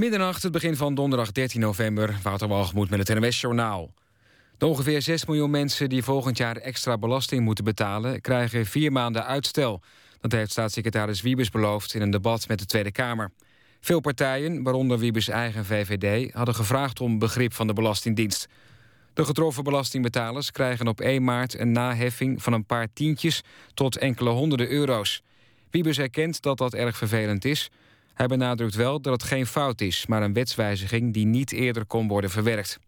Middernacht, het begin van donderdag 13 november. Wouter Walgemoed met het NWS-journaal. De ongeveer 6 miljoen mensen die volgend jaar extra belasting moeten betalen... krijgen vier maanden uitstel. Dat heeft staatssecretaris Wiebes beloofd in een debat met de Tweede Kamer. Veel partijen, waaronder Wiebes eigen VVD... hadden gevraagd om begrip van de Belastingdienst. De getroffen belastingbetalers krijgen op 1 maart een naheffing... van een paar tientjes tot enkele honderden euro's. Wiebes erkent dat dat erg vervelend is... Hij benadrukt wel dat het geen fout is, maar een wetswijziging die niet eerder kon worden verwerkt.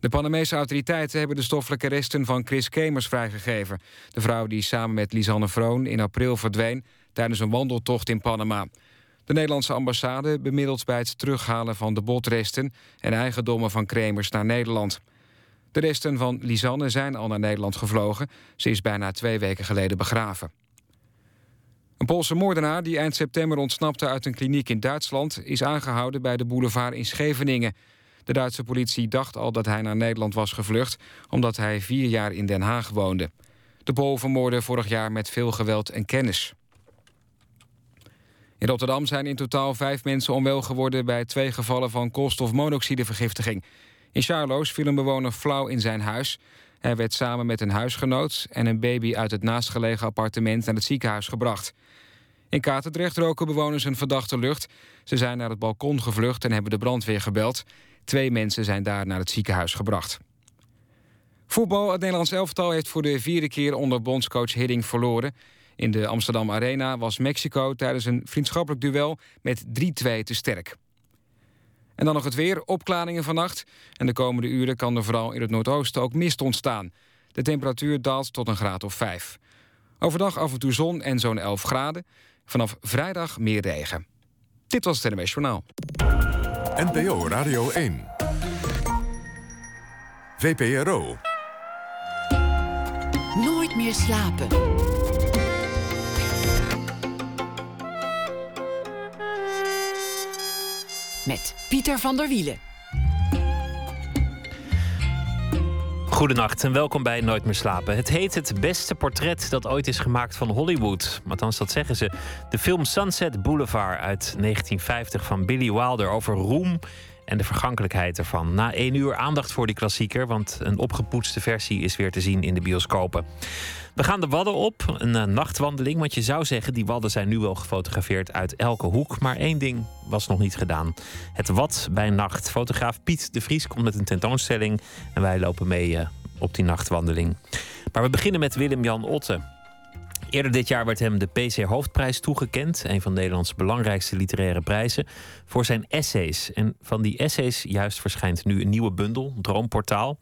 De Panamese autoriteiten hebben de stoffelijke resten van Chris Kemers vrijgegeven. De vrouw die samen met Lisanne Vroon in april verdween tijdens een wandeltocht in Panama. De Nederlandse ambassade bemiddelt bij het terughalen van de botresten en eigendommen van Kremers naar Nederland. De resten van Lisanne zijn al naar Nederland gevlogen. Ze is bijna twee weken geleden begraven. Een Poolse moordenaar die eind september ontsnapte uit een kliniek in Duitsland... is aangehouden bij de boulevard in Scheveningen. De Duitse politie dacht al dat hij naar Nederland was gevlucht... omdat hij vier jaar in Den Haag woonde. De Pool vermoordde vorig jaar met veel geweld en kennis. In Rotterdam zijn in totaal vijf mensen onwel geworden... bij twee gevallen van koolstofmonoxidevergiftiging. In Charloes viel een bewoner flauw in zijn huis. Hij werd samen met een huisgenoot en een baby... uit het naastgelegen appartement naar het ziekenhuis gebracht. In Katendrecht roken bewoners een verdachte lucht. Ze zijn naar het balkon gevlucht en hebben de brandweer gebeld. Twee mensen zijn daar naar het ziekenhuis gebracht. Voetbal. Het Nederlands elftal heeft voor de vierde keer onder bondscoach Hidding verloren. In de Amsterdam Arena was Mexico tijdens een vriendschappelijk duel met 3-2 te sterk. En dan nog het weer, opklaringen vannacht. En de komende uren kan er vooral in het noordoosten ook mist ontstaan. De temperatuur daalt tot een graad of 5. Overdag af en toe zon en zo'n 11 graden. Vanaf vrijdag meer regen. Dit was het NMS Journaal. NPO Radio 1. VPRO. Nooit meer slapen. Met Pieter van der Wielen. Goedenacht en welkom bij Nooit meer slapen. Het heet het beste portret dat ooit is gemaakt van Hollywood. Althans, dat zeggen ze. De film Sunset Boulevard uit 1950 van Billy Wilder over roem en de vergankelijkheid ervan. Na één uur aandacht voor die klassieker, want een opgepoetste versie is weer te zien in de bioscopen. We gaan de Wadden op, een uh, nachtwandeling. Want je zou zeggen, die Wadden zijn nu wel gefotografeerd uit elke hoek. Maar één ding was nog niet gedaan. Het Wad bij nacht. Fotograaf Piet de Vries komt met een tentoonstelling. En wij lopen mee uh, op die nachtwandeling. Maar we beginnen met Willem-Jan Otte. Eerder dit jaar werd hem de PC Hoofdprijs toegekend, een van Nederlands belangrijkste literaire prijzen, voor zijn essays. En van die essays juist verschijnt nu een nieuwe bundel, Droomportaal.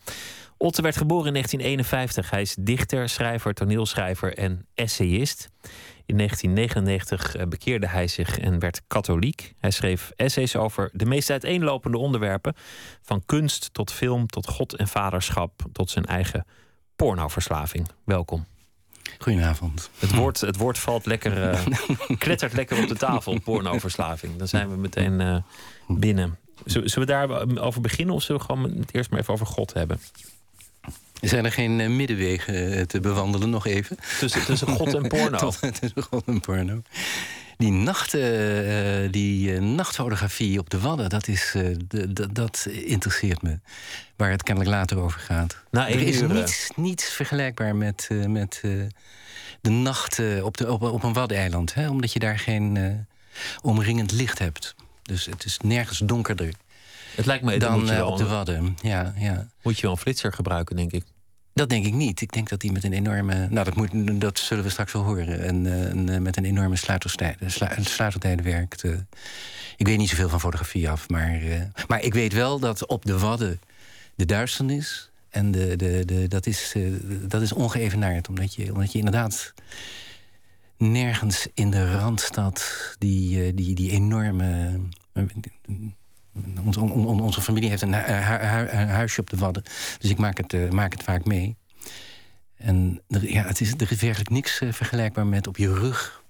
Otte werd geboren in 1951. Hij is dichter, schrijver, toneelschrijver en essayist. In 1999 eh, bekeerde hij zich en werd katholiek. Hij schreef essays over de meest uiteenlopende onderwerpen. Van kunst tot film, tot God en vaderschap, tot zijn eigen pornoverslaving. Welkom. Goedenavond. Het woord, het woord valt lekker, uh, klettert lekker op de tafel, pornoverslaving. Dan zijn we meteen uh, binnen. Zullen we daarover beginnen of zullen we gewoon het eerst maar even over God hebben? Zijn er geen uh, middenwegen te bewandelen nog even? Tussen, tussen God en porno. tussen God en porno. Die, nacht, uh, die uh, nachtfotografie op de Wadden, dat, is, dat interesseert me. Waar het kennelijk later over gaat. Na er is uur, niets, niets vergelijkbaar met, met de nacht op, de, op, op een Waddeneiland. Hè? Omdat je daar geen omringend licht hebt. Dus het is nergens donkerder. Het lijkt me dan moet je wel op de Wadden. Ja, ja. Moet je wel een flitser gebruiken, denk ik. Dat denk ik niet. Ik denk dat die met een enorme. Nou, dat, moet, dat zullen we straks wel horen. En, eh, met een enorme sluitertijd, slu- sluitertijd werkt. ik weet niet zoveel van fotografie af. Maar, eh, maar ik weet wel dat op de Wadden de duisternis. En de, de, de, dat, is, eh, dat is ongeëvenaard. Omdat je, omdat je inderdaad nergens in de randstad die, die, die enorme. Onze, on- on- onze familie heeft een, hu- hu- hu- een huisje op de Wadden. Dus ik maak het, eh, maak het vaak mee. En er, ja, het is, er is werkelijk niks eh, vergelijkbaar met op je rug...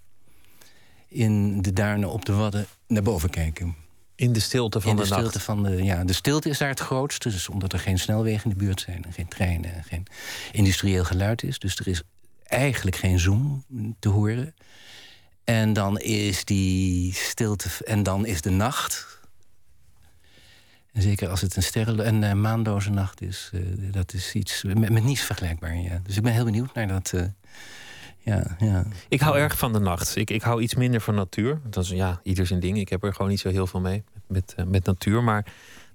in de duinen op de Wadden naar boven kijken. In de stilte van in de, de, stilte nacht. van de ja, de stilte is daar het grootste. Dus omdat er geen snelwegen in de buurt zijn... en geen treinen en geen industrieel geluid is. Dus er is eigenlijk geen zoom te horen. En dan is die stilte. En dan is de nacht. En zeker als het een sterren- en uh, maanloze nacht is, uh, dat is iets met, met, niets vergelijkbaar. Ja. Dus ik ben heel benieuwd naar dat. Uh, ja, ja. Ik hou erg van de nacht. Ik, ik hou iets minder van natuur. Dat is ja, ieder zijn ding. Ik heb er gewoon niet zo heel veel mee met, met, met natuur. Maar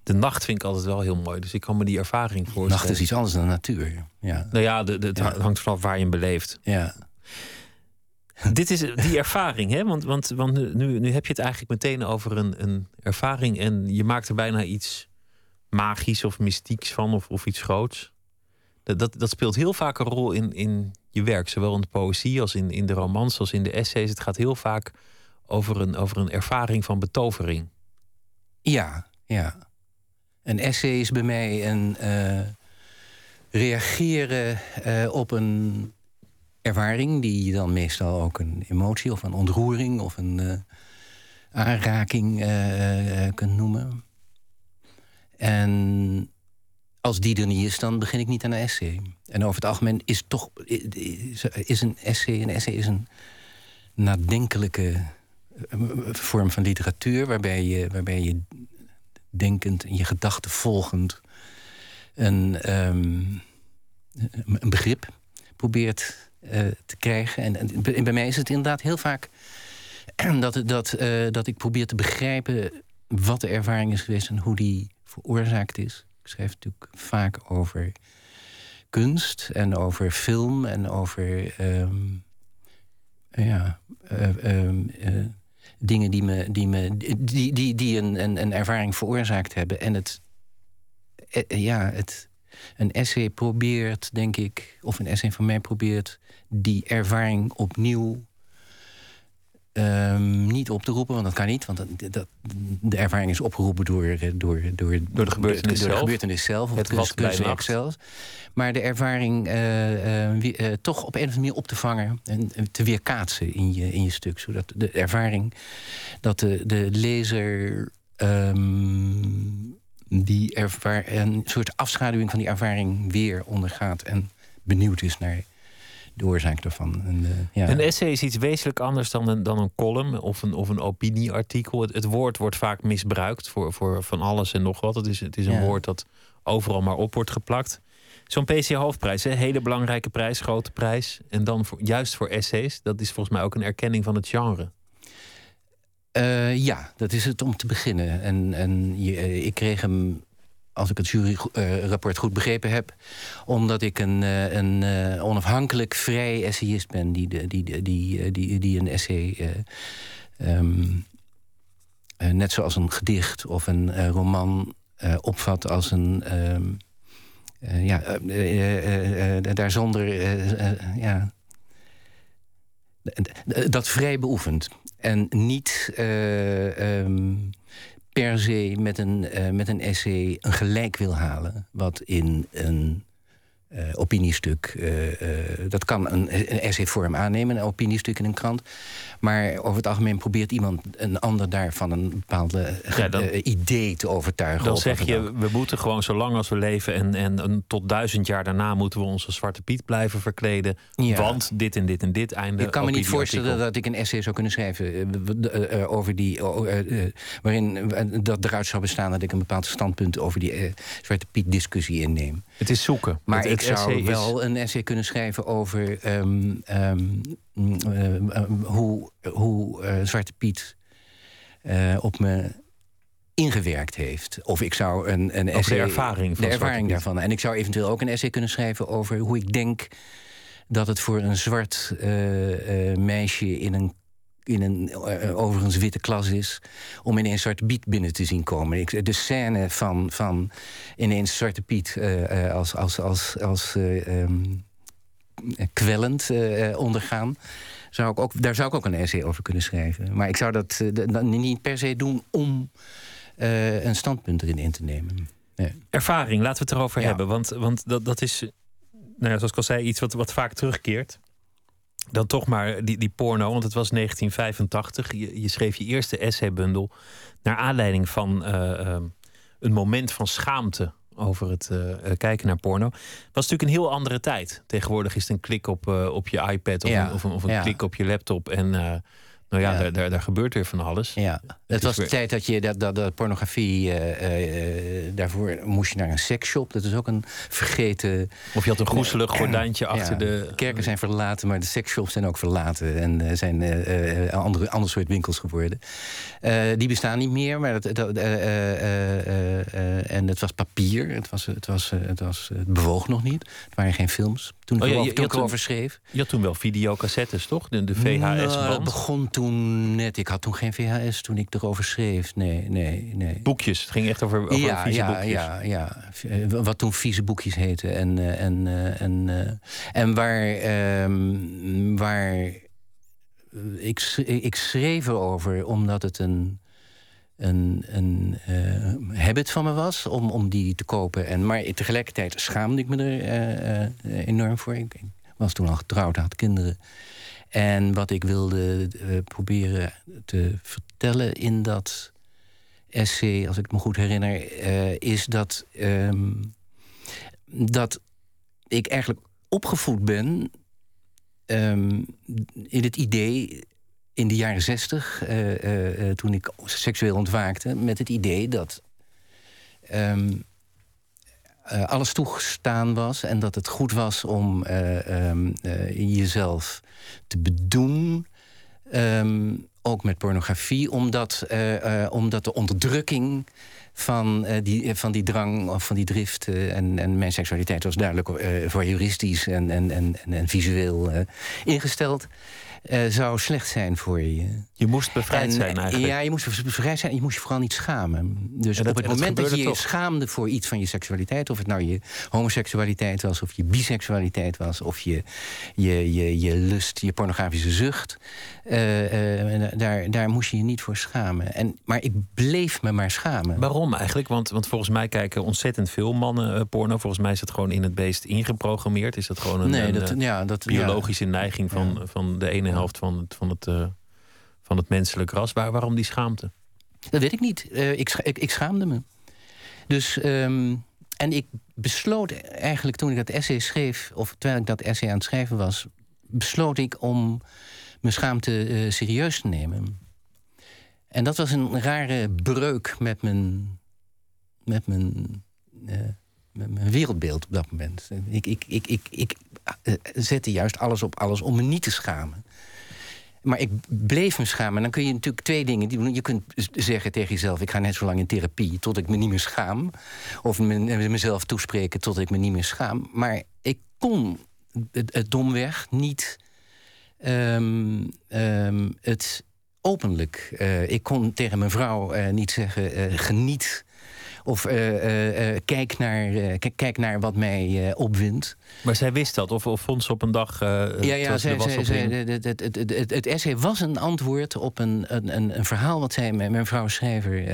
de nacht vind ik altijd wel heel mooi. Dus ik kan me die ervaring voorstellen. Nacht is iets anders dan natuur. Ja. Nou ja, de, de, het ja. hangt vanaf waar je hem beleeft. Ja. Dit is die ervaring, hè? Want, want, want nu, nu heb je het eigenlijk meteen over een, een ervaring en je maakt er bijna iets magisch of mystieks van of, of iets groots. Dat, dat, speelt heel vaak een rol in, in je werk, zowel in de poëzie als in, in de romans als in de essays. Het gaat heel vaak over een, over een ervaring van betovering. Ja, ja. Een essay is bij mij een uh, reageren uh, op een ervaring die dan meestal ook een emotie of een ontroering of een uh, aanraking kunt noemen. En als die er niet is, dan begin ik niet aan een essay. En over het algemeen is toch is een essay, een essay is een nadenkelijke vorm van literatuur, waarbij je, waarbij je denkend en je gedachten volgend een, um, een begrip probeert te krijgen. En, en, bij mij is het inderdaad heel vaak dat, dat, uh, dat ik probeer te begrijpen wat de ervaring is geweest en hoe die veroorzaakt is. Ik schrijf natuurlijk vaak over kunst en over film en over um, ja, uh, um, dingen die, me, die, me, die, die, die een, een, een ervaring veroorzaakt hebben. En het, ja, het, een essay probeert, denk ik, of een essay van mij probeert die ervaring opnieuw Um, niet op te roepen, want dat kan niet. Want dat, dat, de ervaring is opgeroepen door, door, door, door de gebeurtenis door zelf. De gebeurtenis zelf of het het kunstwerk zelf. Maar de ervaring uh, uh, uh, toch op een of andere manier op te vangen en te weerkaatsen in je, in je stuk. Zodat de ervaring dat de, de lezer um, die ervaar, een soort afschaduwing van die ervaring weer ondergaat en benieuwd is naar de oorzaak daarvan. En, uh, ja. Een essay is iets wezenlijk anders dan een, dan een column of een, of een opinieartikel. Het, het woord wordt vaak misbruikt voor, voor van alles en nog wat. Het is, het is een Ja. woord dat overal maar op wordt geplakt. Zo'n PC Hoofdprijs, hè? hele belangrijke prijs, grote prijs. En dan voor, juist voor essays, dat is volgens mij ook een erkenning van het genre. Eh, ja, dat is het om te beginnen. En, en je, eh, ik kreeg hem, als ik het juryrapport goed begrepen heb, omdat ik een, eh, een eh, onafhankelijk vrij essayist ben die, die, die, die, eh, die, die een essay. eh, ehm, eh, net zoals een gedicht of een eh, roman eh, opvat als een. ehm, eh, ja, eh, eh, eh, eh, daar zonder. eh, eh, ja, dat vrij beoefent. En niet eh, ehm, per se met een, eh, met een essay een gelijk wil halen. Wat in een eh, opiniestuk. eh, eh, dat kan een, een essayvorm aannemen, een opiniestuk in een krant. Maar over het algemeen probeert iemand een ander daarvan een bepaalde Ja, dan- idee te overtuigen. Dan zeg je, we moeten gewoon zo lang als we leven en, en, en tot duizend jaar daarna moeten we onze Zwarte Piet blijven verkleden. Ja. Want dit en dit en dit einde. Ik kan me niet voorstellen dat ik een essay zou kunnen schrijven over die, waarin dat eruit zou bestaan dat ik een bepaald standpunt over die Zwarte Piet discussie inneem. Het is zoeken. Maar Het- ik essay is- wel een essay kunnen schrijven over ehm, ehm, mm, eh, eh, hoe, hoe eh, Zwarte Piet eh, op me ingewerkt heeft. Of ik zou een, een de essay... ervaring van De ervaring daarvan. En ik zou eventueel ook een essay kunnen schrijven over hoe ik denk dat het voor een zwart meisje in een in een eh, overigens witte klas is... om ineens Zwarte Piet binnen te zien komen. Ik, de scène van, van ineens Zwarte Piet eh, eh, als, als, als, als eh, ehm, kwellend eh, eh, ondergaan... Zou ik ook, daar zou ik ook een essay over kunnen schrijven. Maar ik zou dat eh, niet per se doen om eh, een standpunt erin in te nemen. Nee. Ervaring, laten we het erover Ja. hebben. Want, want dat, dat is, nou ja, zoals ik al zei, iets wat, wat vaak terugkeert. Dan toch maar die, die porno, want het was 1985. Je, je schreef je eerste essaybundel naar aanleiding van eh, eh, een moment van schaamte over het eh, eh, kijken naar porno. Was natuurlijk een heel andere tijd. Tegenwoordig is het een klik op, op je iPad of, Ja, een, of een, of een ja. klik op je laptop. En nou ja, Ja. Daar, daar, daar gebeurt weer van alles. Ja, Het was de tijd dat je dat, dat, dat pornografie. eh, eh, eh, daarvoor moest je naar een seksshop. Dat is ook een vergeten. Of je had een groezelig gordijntje achter Ja, de... Kerken zijn verlaten, maar de seksshops zijn ook verlaten. En zijn andere, ander soort winkels geworden. Die bestaan niet meer, maar dat, dat, en het was papier. Het, was, het, was, het, was, het bewoog nog niet. Het waren geen films. Toen ik Oh ja, je- schreef. Je had toen wel videocassettes, toch? De, de Nou, VHS-band. begon toen net. Ik had toen geen VHS toen ik erover schreef. Nee, nee, nee. Boekjes. Het ging echt over, over ja, vieze ja, boekjes. ja, ja. Eh, Wat toen vieze boekjes heten. En, eh, en, eh, en, en waar, ehm, waar ik, ik schreef erover omdat het een, een, een habit van me was om, om die te kopen. En, maar tegelijkertijd schaamde ik me er enorm voor. Ik, ik was toen al getrouwd, had kinderen. En wat ik wilde eh, proberen te vertellen in dat essay, als ik me goed herinner, eh, is dat, ehm, dat ik eigenlijk opgevoed ben ehm, in het idee in de jaren zestig, eh, toen ik seksueel ontwaakte, met het idee dat ehm, eh, alles toegestaan was en dat het goed was om eh, ehm, eh, jezelf te bedoen. Ehm, ook met pornografie, omdat, omdat de onderdrukking van, die, van die drang of van die drift en, en mijn seksualiteit was duidelijk eh voyeuristisch en, en, en, en, visueel ingesteld, zou slecht zijn voor je. Je moest bevrijd En, zijn eigenlijk. Ja, je moest bevrijd zijn en je moest je vooral niet schamen. Dus dat- op het en dat moment dat je je schaamde voor iets van je seksualiteit... of het nou je homoseksualiteit was, of je biseksualiteit was... of je, je, je, je lust, je pornografische zucht... eh, eh, daar, daar moest je je niet voor schamen. En, maar ik bleef me maar schamen. Waarom eigenlijk? Want, want volgens mij kijken ontzettend veel mannen eh, porno. Volgens mij is het gewoon in het beest ingeprogrammeerd. Is dat gewoon een, nee, dat, ja, dat, biologische neiging van, van de ene helft van het, van het, eh, van het menselijk ras? Waar, waarom die schaamte? Dat weet ik niet. Eh, ik, ik, schaamde me. Dus, ehm, en ik besloot eigenlijk toen ik dat essay schreef... of terwijl ik dat essay aan het schrijven was... besloot ik om mijn schaamte eh, serieus te nemen. En dat was een rare breuk met mijn, met mijn, eh, met mijn wereldbeeld op dat moment. Ik, ik, ik, ik, ik zette juist alles op alles om me niet te schamen. Maar ik bleef me schamen. En dan kun je natuurlijk twee dingen. Je kunt zeggen tegen jezelf: ik ga net zo lang in therapie tot ik me niet meer schaam. Of me- mezelf toespreken tot ik me niet meer schaam. Maar ik kon het, het domweg niet ehm, ehm, het openlijk. eh, ik kon tegen mijn vrouw eh, niet zeggen: eh, geniet. Of eh, eh, eh, kijk, naar, kijk naar wat mij opwindt. Maar zij wist dat? Of, of vond ze op een dag. Ja, ja zij, zij, het, het, het, het, essay was een antwoord op een, een, een, een verhaal wat zij met mijn vrouw schrijver,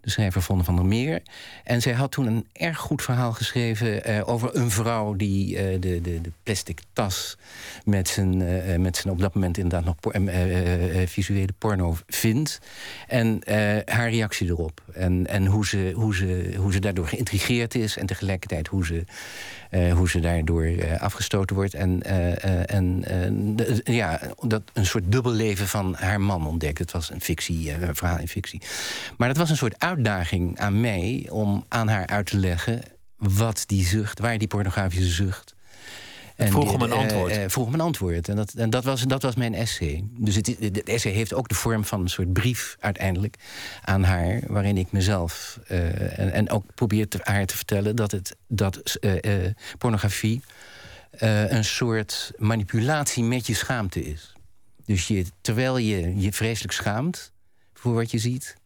de schrijver Vonne van der Meer. En zij had toen een erg goed verhaal geschreven over een vrouw die de, de, de plastic tas met zijn, met zijn op dat moment inderdaad nog por- visuele porno vindt. En haar reactie erop. En, en hoe, hoe, ze, hoe ze daardoor geïntrigeerd is en tegelijkertijd hoe ze eh, hoe ze daardoor eh, afgestoten wordt. En, eh, en ja, dat een soort dubbelleven van haar man ontdekt. Het was een fictie, een verhaal in fictie. Maar dat was een soort uitdaging aan mij om aan haar uit te leggen wat die zucht, waar die pornografische zucht. Het vroeg om een eh, antwoord. eh, vroeg om een antwoord. En dat, en dat, was, dat was mijn essay. Dus het, het essay heeft ook de vorm van een soort brief uiteindelijk aan haar, waarin ik mezelf eh, en, en ook probeer te, haar te vertellen dat, het, dat pornografie een soort manipulatie met je schaamte is. Dus je, terwijl je je vreselijk schaamt voor wat je ziet,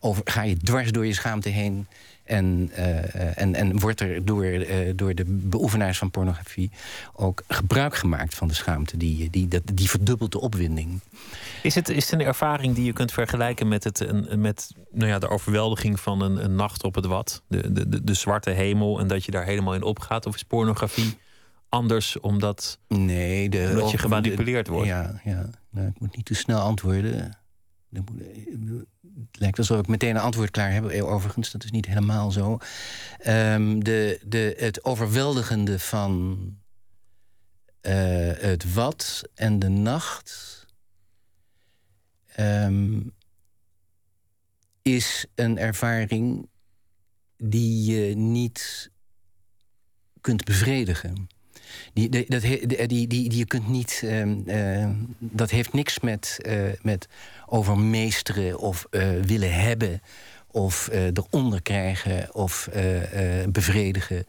over, ga je dwars door je schaamte heen. En, eh, en, en wordt er door, eh, door de beoefenaars van pornografie ook gebruik gemaakt van de schaamte. Die, die, dat, die verdubbelt de opwinding. Is het, is het een ervaring die je kunt vergelijken met, het, een, met nou ja, de overweldiging van een, een nacht op het wat? De, de, de, de zwarte hemel en dat je daar helemaal in opgaat? Of is pornografie anders omdat, Nee, de, omdat je gemanipuleerd wordt? Ja, ja. Nou, ik moet niet te snel antwoorden. Het lijkt alsof ik meteen een antwoord klaar heb. Eh, Overigens, dat is niet helemaal zo. Ehm, de, de, het overweldigende van eh, het wat en de nacht ehm, is een ervaring die je niet kunt bevredigen. Die, dat, die, die, je kunt niet. Ehm, dat heeft niks met, uh, met overmeesteren of uh, willen hebben. Of uh, eronder krijgen of bevredigen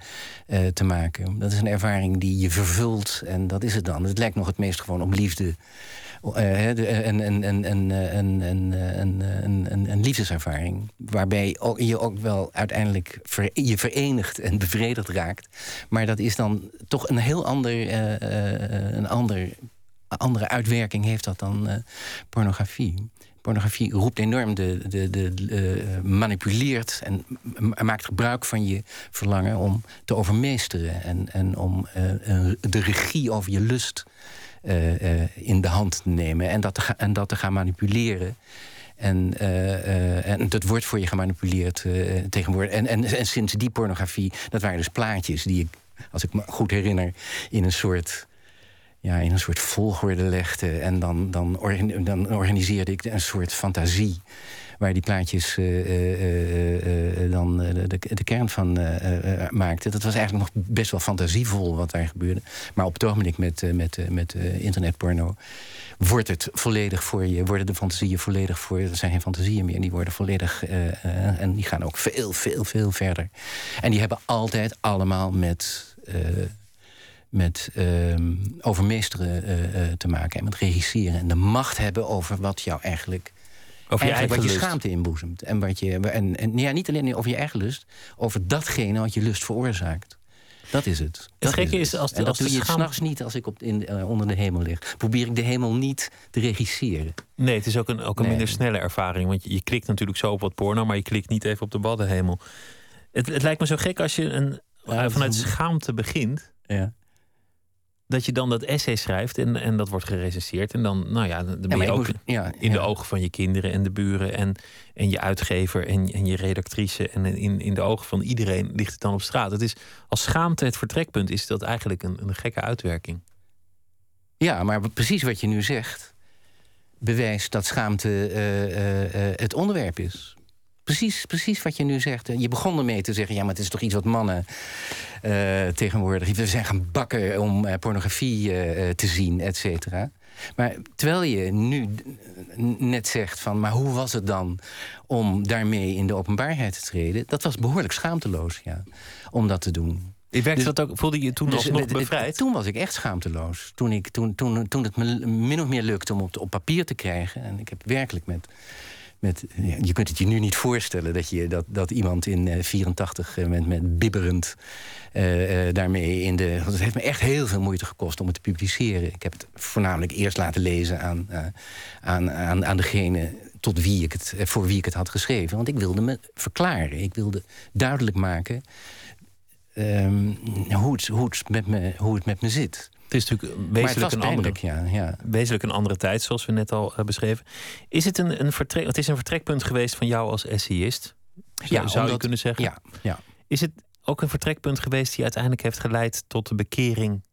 te maken. Dat is een ervaring die je vervult en dat is het dan. Het lijkt nog het meest gewoon op liefde een liefdeservaring. Waarbij je ook wel uiteindelijk je verenigt en bevredigd raakt. Maar dat is dan toch een heel ander, een ander, andere uitwerking heeft dat dan pornografie pornografie roept enorm de, de, de, uh, manipuleert en maakt gebruik van je verlangen om te overmeesteren en, en om uh, de regie over je lust uh, in de hand te nemen en dat te, en dat te gaan manipuleren. En, en dat wordt voor je gemanipuleerd tegenwoordig. En, en, en sinds die pornografie, dat waren dus plaatjes die ik, als ik me goed herinner, in een soort ja, in een soort volgorde legde. En dan, dan, dan organiseerde ik een soort fantasie waar die plaatjes uh, uh, dan de, de, kern van maakten. Dat was eigenlijk nog best wel fantasievol wat daar gebeurde. Maar op het ogenblik met, met, met internetporno wordt het volledig voor je, worden de fantasieën volledig voor je. Er zijn geen fantasieën meer, die worden volledig. en die gaan ook veel, veel, veel verder. En die hebben altijd allemaal met met uh, overmeesteren uh, te maken en met regisseren. En de macht hebben over wat jou eigenlijk. Over je eigen wat je schaamte inboezemt. En, wat je, en, en ja, niet alleen over je eigen lust, over datgene wat je lust veroorzaakt. Dat is het. Het gekke is, als, en dat als doe je s'nachts niet als ik op, in, uh, onder de hemel lig. Probeer ik de hemel niet te regisseren. Nee, het is ook een, ook een minder snelle ervaring. Want je, je, klikt natuurlijk zo op wat porno, maar je klikt niet even op de baddenhemel. Het, het lijkt me zo gek als je een, ja, vanuit schaamte begint. Ja dat je dan dat essay schrijft en, en dat wordt gerecenseerd. En dan, nou ja, dan ben je ook ja, in de ogen van je kinderen en de buren en, en je uitgever en, en je redactrice. En in, in de ogen van iedereen ligt het dan op straat. Het is, als schaamte het vertrekpunt is dat eigenlijk een, een gekke uitwerking. Ja, maar precies wat je nu zegt bewijst dat schaamte uh, uh, uh, het onderwerp is. Precies, precies wat je nu zegt. Je begon ermee te zeggen: ja, maar het is toch iets wat mannen uh, tegenwoordig. We zijn gaan bakken om uh, pornografie uh, te zien, et cetera. Maar terwijl je nu net zegt van, maar hoe was het dan om daarmee in de openbaarheid te treden? Dat was behoorlijk schaamteloos, ja, om dat te doen. Werkte dus, dat ook, voelde je toen dus, bevrijd? Toen was ik echt schaamteloos. Toen, ik, toen, toen, toen het me min of meer lukte om op, op papier te krijgen. En ik heb werkelijk met met, je kunt het je nu niet voorstellen dat, je, dat, dat iemand in uh, 84 uh, met, met bibberend uh, daarmee in de. Het heeft me echt heel veel moeite gekost om het te publiceren. Ik heb het voornamelijk eerst laten lezen aan, aan, aan, aan degene tot wie ik het, voor wie ik het had geschreven. Want ik wilde me verklaren. Ik wilde duidelijk maken um, hoe, het, hoe, het met me, hoe het met me zit. Het is natuurlijk wezenlijk, een andere, ja, ja. wezenlijk een andere tijd, zoals we net al uh, beschreven. Is het een, een, vertrek, het is een vertrekpunt geweest van jou als essayist? Ja, zou je kunnen zeggen? Ja, ja. Is het ook een vertrekpunt geweest die uiteindelijk heeft geleid tot de bekering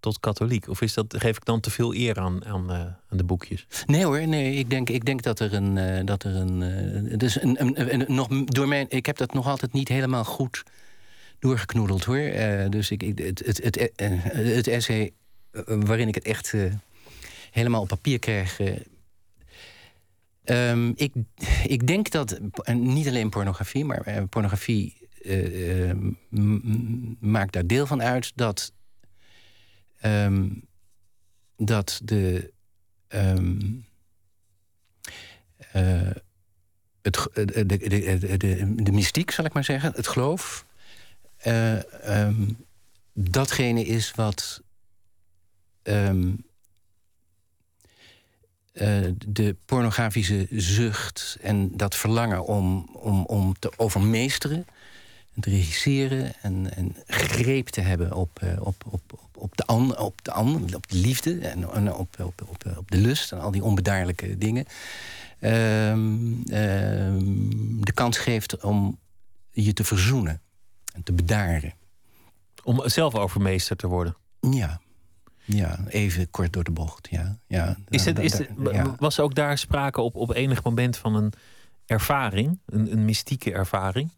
tot katholiek? Of is dat, geef ik dan te veel eer aan, aan, uh, aan de boekjes? Nee hoor, nee. Ik denk, ik denk dat er een. Uh, dat er een, uh, dus een, een, een, nog door mijn, ik heb dat nog altijd niet helemaal goed doorgeknoedeld hoor. Uh, dus ik, het, het, het, het, essay waarin ik het echt helemaal op papier krijg. Um, ik, ik denk dat niet alleen pornografie, maar pornografie maakt daar deel van uit dat um, dat de. Um, het, de, de, de, de mystiek, zal ik maar zeggen, het geloof, uh, um, datgene is wat um, uh, de pornografische zucht en dat verlangen om, om, om te overmeesteren, te regisseren en, en greep te hebben op, uh, op, op, op de ander, op de, ander, op de liefde en, en op, op, op, op de lust en al die onbedaarlijke dingen. Um, de kans geeft om je te verzoenen en te bedaren. Om zelf overmeester te worden? Ja. Ja, even kort door de bocht, ja. ja is het, is het, Was ook daar sprake op, op enig moment van een ervaring, een, een mystieke ervaring?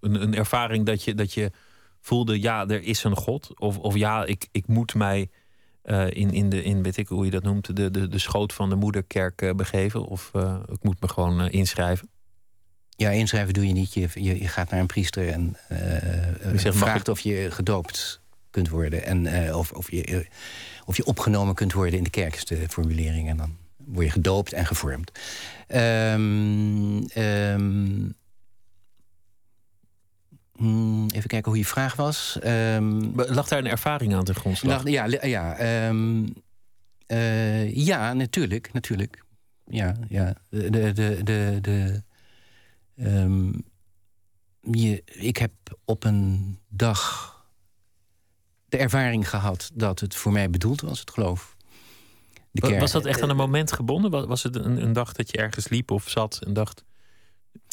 Een, een ervaring dat je, dat je voelde, ja, er is een God. Of, of ja, ik, ik moet mij uh, in, in, de, in, weet ik hoe je dat noemt, de, de, de schoot van de moederkerk uh, begeven? Of uh, ik moet me gewoon inschrijven? Ja, inschrijven doe je niet. Je, je, je gaat naar een priester en zegt, vraagt of je gedoopt kunt worden. En of, of, je, of je opgenomen kunt worden in de kerkste formulering. En dan word je gedoopt en gevormd. Um, um, Hmm, even kijken hoe je vraag was. Um, lag daar een ervaring aan de grondslag? ja, ja, ja, natuurlijk. natuurlijk. Ja, ja. De, de, de, de, um, je, ik heb op een dag de ervaring gehad dat het voor mij bedoeld was, het geloof. was dat echt aan een moment gebonden? Was het een, een dag dat je ergens liep of zat en dacht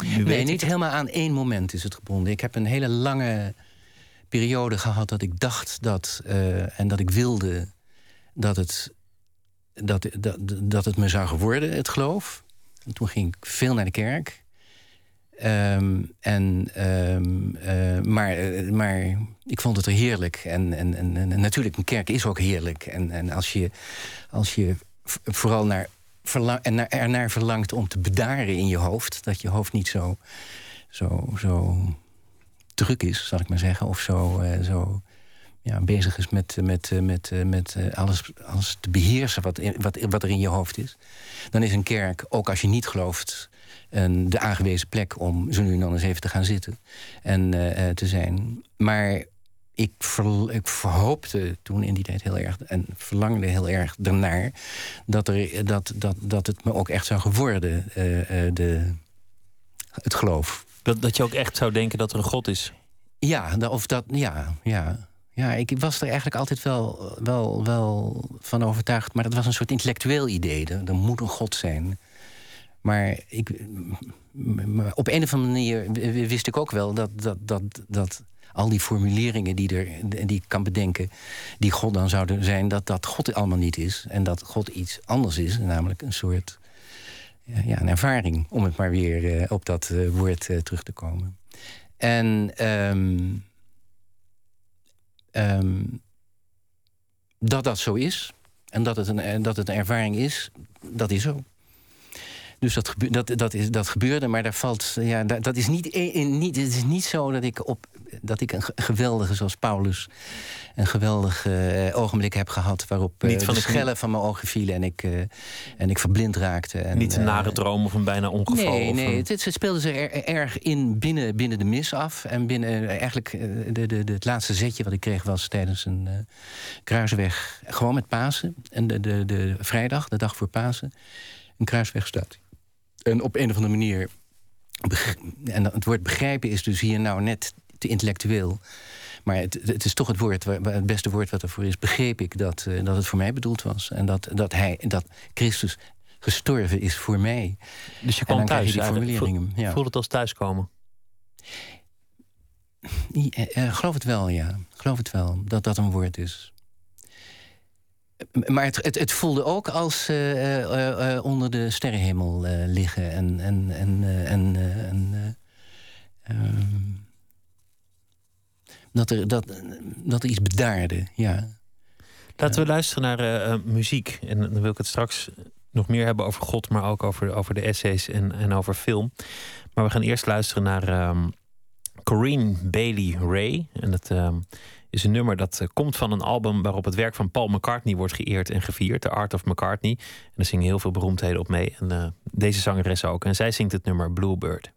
nee, niet helemaal aan één moment is het gebonden. Ik heb een hele lange periode gehad dat ik dacht dat uh, en dat ik wilde dat het, dat, dat, dat het me zou geworden, het geloof. En toen ging ik veel naar de kerk. Um, en, um, uh, maar, uh, maar ik vond het er heerlijk. En, en, en, natuurlijk, een kerk is ook heerlijk. En, en als je, als je vooral naar en ernaar verlangt om te bedaren in je hoofd. Dat je hoofd niet zo, zo, zo druk is, zal ik maar zeggen. Of zo, uh, zo ja, bezig is met, met, met, met alles, alles te beheersen wat, wat, wat er in je hoofd is. Dan is een kerk, ook als je niet gelooft, een, de aangewezen plek om zo nu en dan eens even te gaan zitten en uh, te zijn. Maar ik, ver, ik verhoopte toen in die tijd heel erg en verlangde heel erg ernaar dat, er, dat, dat, dat het me ook echt zou geworden, uh, de, het geloof. Dat, dat je ook echt zou denken dat er een God is? Ja, of dat, ja, ja. Ja, ik was er eigenlijk altijd wel, wel, wel van overtuigd. Maar dat was een soort intellectueel idee. Er, er moet een God zijn. Maar ik, op een of andere manier wist ik ook wel dat, dat, dat, dat al die formuleringen die, er, die ik kan bedenken, die God dan zouden zijn, dat dat God allemaal niet is. En dat God iets anders is, namelijk een soort ja, een ervaring, om het maar weer uh, op dat uh, woord terug te komen. En um, um, dat dat zo is, en dat het, een, dat het een ervaring is, dat is zo. Dus dat, dat, dat, is, dat gebeurde, maar daar valt. Ja, dat, dat is niet, in, niet, het is niet zo dat ik, op, dat ik een geweldige, zoals Paulus, een geweldig uh, ogenblik heb gehad. waarop uh, van de schellen van mijn ogen vielen en ik, uh, en ik verblind raakte. En, niet een nare droom of een bijna ongeval? Nee, nee het, het, speelde zich er, erg in binnen, binnen de mis af. En binnen eigenlijk de, de, de, het laatste zetje wat ik kreeg was tijdens een kruisweg. Gewoon met Pasen. En de, de, de vrijdag, de dag voor Pasen. Een kruisweg staat. En op een of andere manier. En het woord begrijpen is dus hier nou net te intellectueel. Maar het, het is toch het woord, het beste woord wat ervoor is. Begreep ik dat, uh, dat het voor mij bedoeld was. En dat, dat, hij, dat Christus gestorven is voor mij. Dus je kwam thuis die formuleringen. Ja. Het als thuiskomen? Uh, uh, geloof het wel, ja. Geloof het wel, dat dat een woord is maar het, het, het, voelde ook als uh, onder de sterrenhemel liggen en. en, en, en, ehm, dat, er, dat, dat er iets bedaarde, ja. Laten we luisteren naar muziek. En dan wil ik het straks nog meer hebben over God, maar ook over, over de essays en, en over film. Maar we gaan eerst luisteren naar um, Corinne Bailey Ray. En dat is een nummer dat eh, komt van een album waarop het werk van Paul McCartney wordt geëerd en gevierd. The Art of McCartney. En er zingen heel veel beroemdheden op mee. En uh, deze zangeres ook. En zij zingt het nummer Bluebird.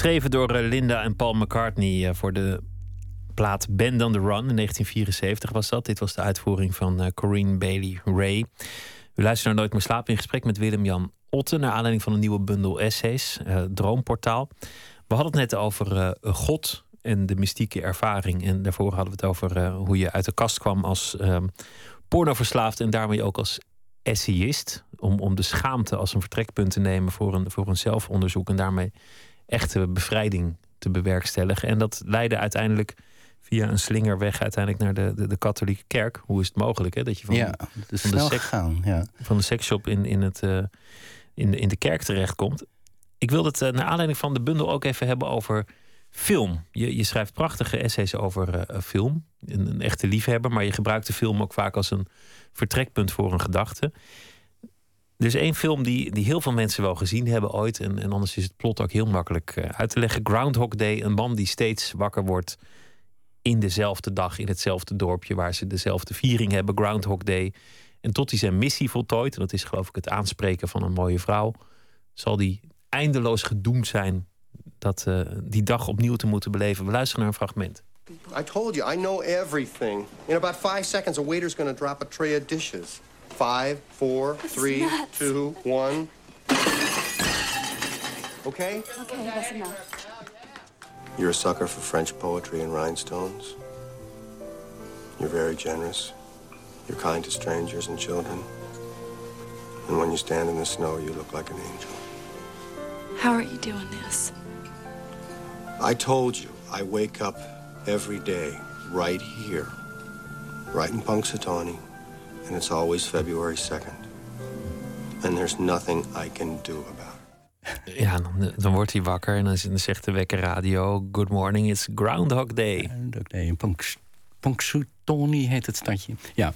Geschreven door eh, Linda en Paul McCartney eh, voor de plaat Band on the Run. In 1974 was dat. Dit was de uitvoering van uh, Corinne Bailey Ray. U luistert naar Nooit meer slapen in gesprek met Willem-Jan Otten... naar aanleiding van een nieuwe bundel essays, uh, Droomportaal. We hadden het net over God en de mystieke ervaring. En daarvoor hadden we het over hoe je uit de kast kwam als ehm, pornoverslaafd... en daarmee ook als essayist. Om, om de schaamte als een vertrekpunt te nemen voor een, voor een zelfonderzoek... en daarmee echte bevrijding te bewerkstelligen. En dat leidde uiteindelijk via een slingerweg uiteindelijk naar de, de, de, katholieke kerk. Hoe is het mogelijk hè? dat je van, ja, van, de, seks, gaan, ja. van de seksshop in, in, het, uh, in, de, in de kerk terechtkomt? Ik wil het uh, naar aanleiding van de bundel ook even hebben over film. Je, je schrijft prachtige essays over uh, film. Een, een, echte liefhebber, maar je gebruikt de film ook vaak als een vertrekpunt voor een gedachte. Er is één film die, die heel veel mensen wel gezien hebben ooit. En, en anders is het plot ook heel makkelijk uh, uit te leggen. Groundhog Day, een man die steeds wakker wordt in dezelfde dag, in hetzelfde dorpje waar ze dezelfde viering hebben, Groundhog Day. En tot hij zijn missie voltooit, en dat is geloof ik het aanspreken van een mooie vrouw, zal die eindeloos gedoemd zijn dat uh, die dag opnieuw te moeten beleven. We luisteren naar een fragment. I told you, I know everything. In about five seconds, a waiter's gonna drop a tray of dishes. Five, four, three, two, one. Okay? Okay, that's enough. You're a sucker for French poetry and rhinestones. You're very generous. You're kind to strangers and children. And when you stand in the snow, you look like an angel. How are you doing this? I told you, I wake up every day right here, right in Punxsutawney, and it's always February 2nd. And there's nothing I can do about it. Ja, dan, dan wordt hij wakker en dan zegt de wekker radio... Good morning, it's Groundhog Day. Groundhog Day in Punxsutawney heet het stadje. Ja.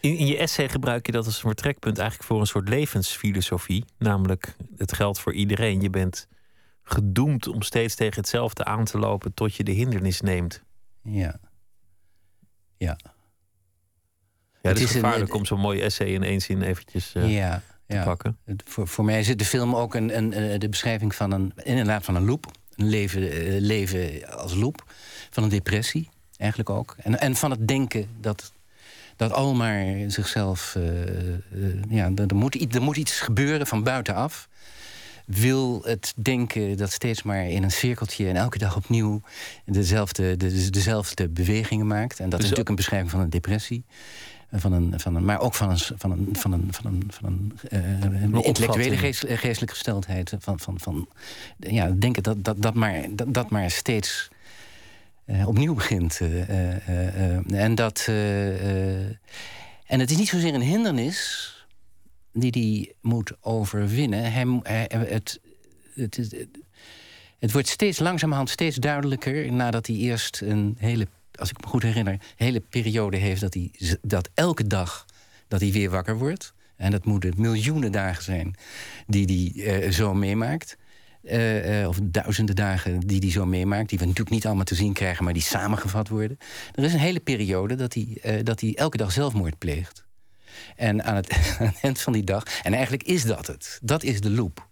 In, in, je essay gebruik je dat als een vertrekpunt eigenlijk voor een soort levensfilosofie. Namelijk, het geldt voor iedereen. Je bent gedoemd om steeds tegen hetzelfde aan te lopen tot je de hindernis neemt. Ja. Ja. Ja, het is gevaarlijk om zo'n mooi essay in één zin eventjes uh, ja, te ja. pakken. Voor, voor mij zit de film ook een, een, de beschrijving van een, inderdaad van een loop. Een leven, uh, leven als loop. Van een depressie, eigenlijk ook. En, en van het denken dat, dat al maar zichzelf... Uh, ja, er, moet, er moet iets gebeuren van buitenaf wil het denken dat steeds maar in een cirkeltje en elke dag opnieuw dezelfde, de, dezelfde bewegingen maakt. En dat is natuurlijk een beschrijving van een depressie. Van een, van een, maar ook van een, van een, van een, van een, van een, uh, een intellectuele geest, geestelijke gesteldheid. Van, van, van ja, denken dat, dat, dat, maar, dat, dat maar steeds uh, opnieuw begint. Uh, en dat. en het is niet zozeer een hindernis die hij moet overwinnen. Het, het, het, het, wordt steeds langzamerhand steeds duidelijker... nadat hij eerst een hele, als ik me goed herinner... een hele periode heeft dat, hij, dat elke dag dat hij weer wakker wordt... en dat moeten miljoenen dagen zijn die hij uh, zo meemaakt... Uh, uh, of duizenden dagen die hij zo meemaakt... die we natuurlijk niet allemaal te zien krijgen... maar die samengevat worden. Er is een hele periode dat hij, dat hij elke dag zelfmoord pleegt. En aan het, aan het eind van die dag. En eigenlijk is dat het. Dat is de loop.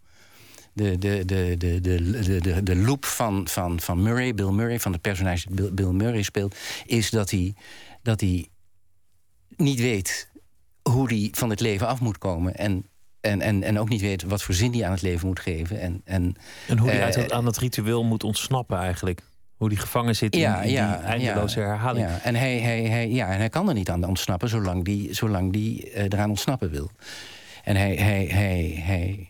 De, de, de, de, de, de, de loop van, van, van Murray, Bill Murray, van de personage Bill, Bill Murray speelt, is dat hij, dat hij niet weet hoe hij van het leven af moet komen. En en, en, en ook niet weet wat voor zin hij aan het leven moet geven. En, en, en hoe hij uh, aan het ritueel moet ontsnappen eigenlijk. Hoe die gevangen zit ja, in, ja, die eindeloze ja, herhaling. Ja. En, hij, hij, hij, ja, en hij kan er niet aan ontsnappen zolang die, zolang die uh, eraan ontsnappen wil. En hij, hij, hij, hij,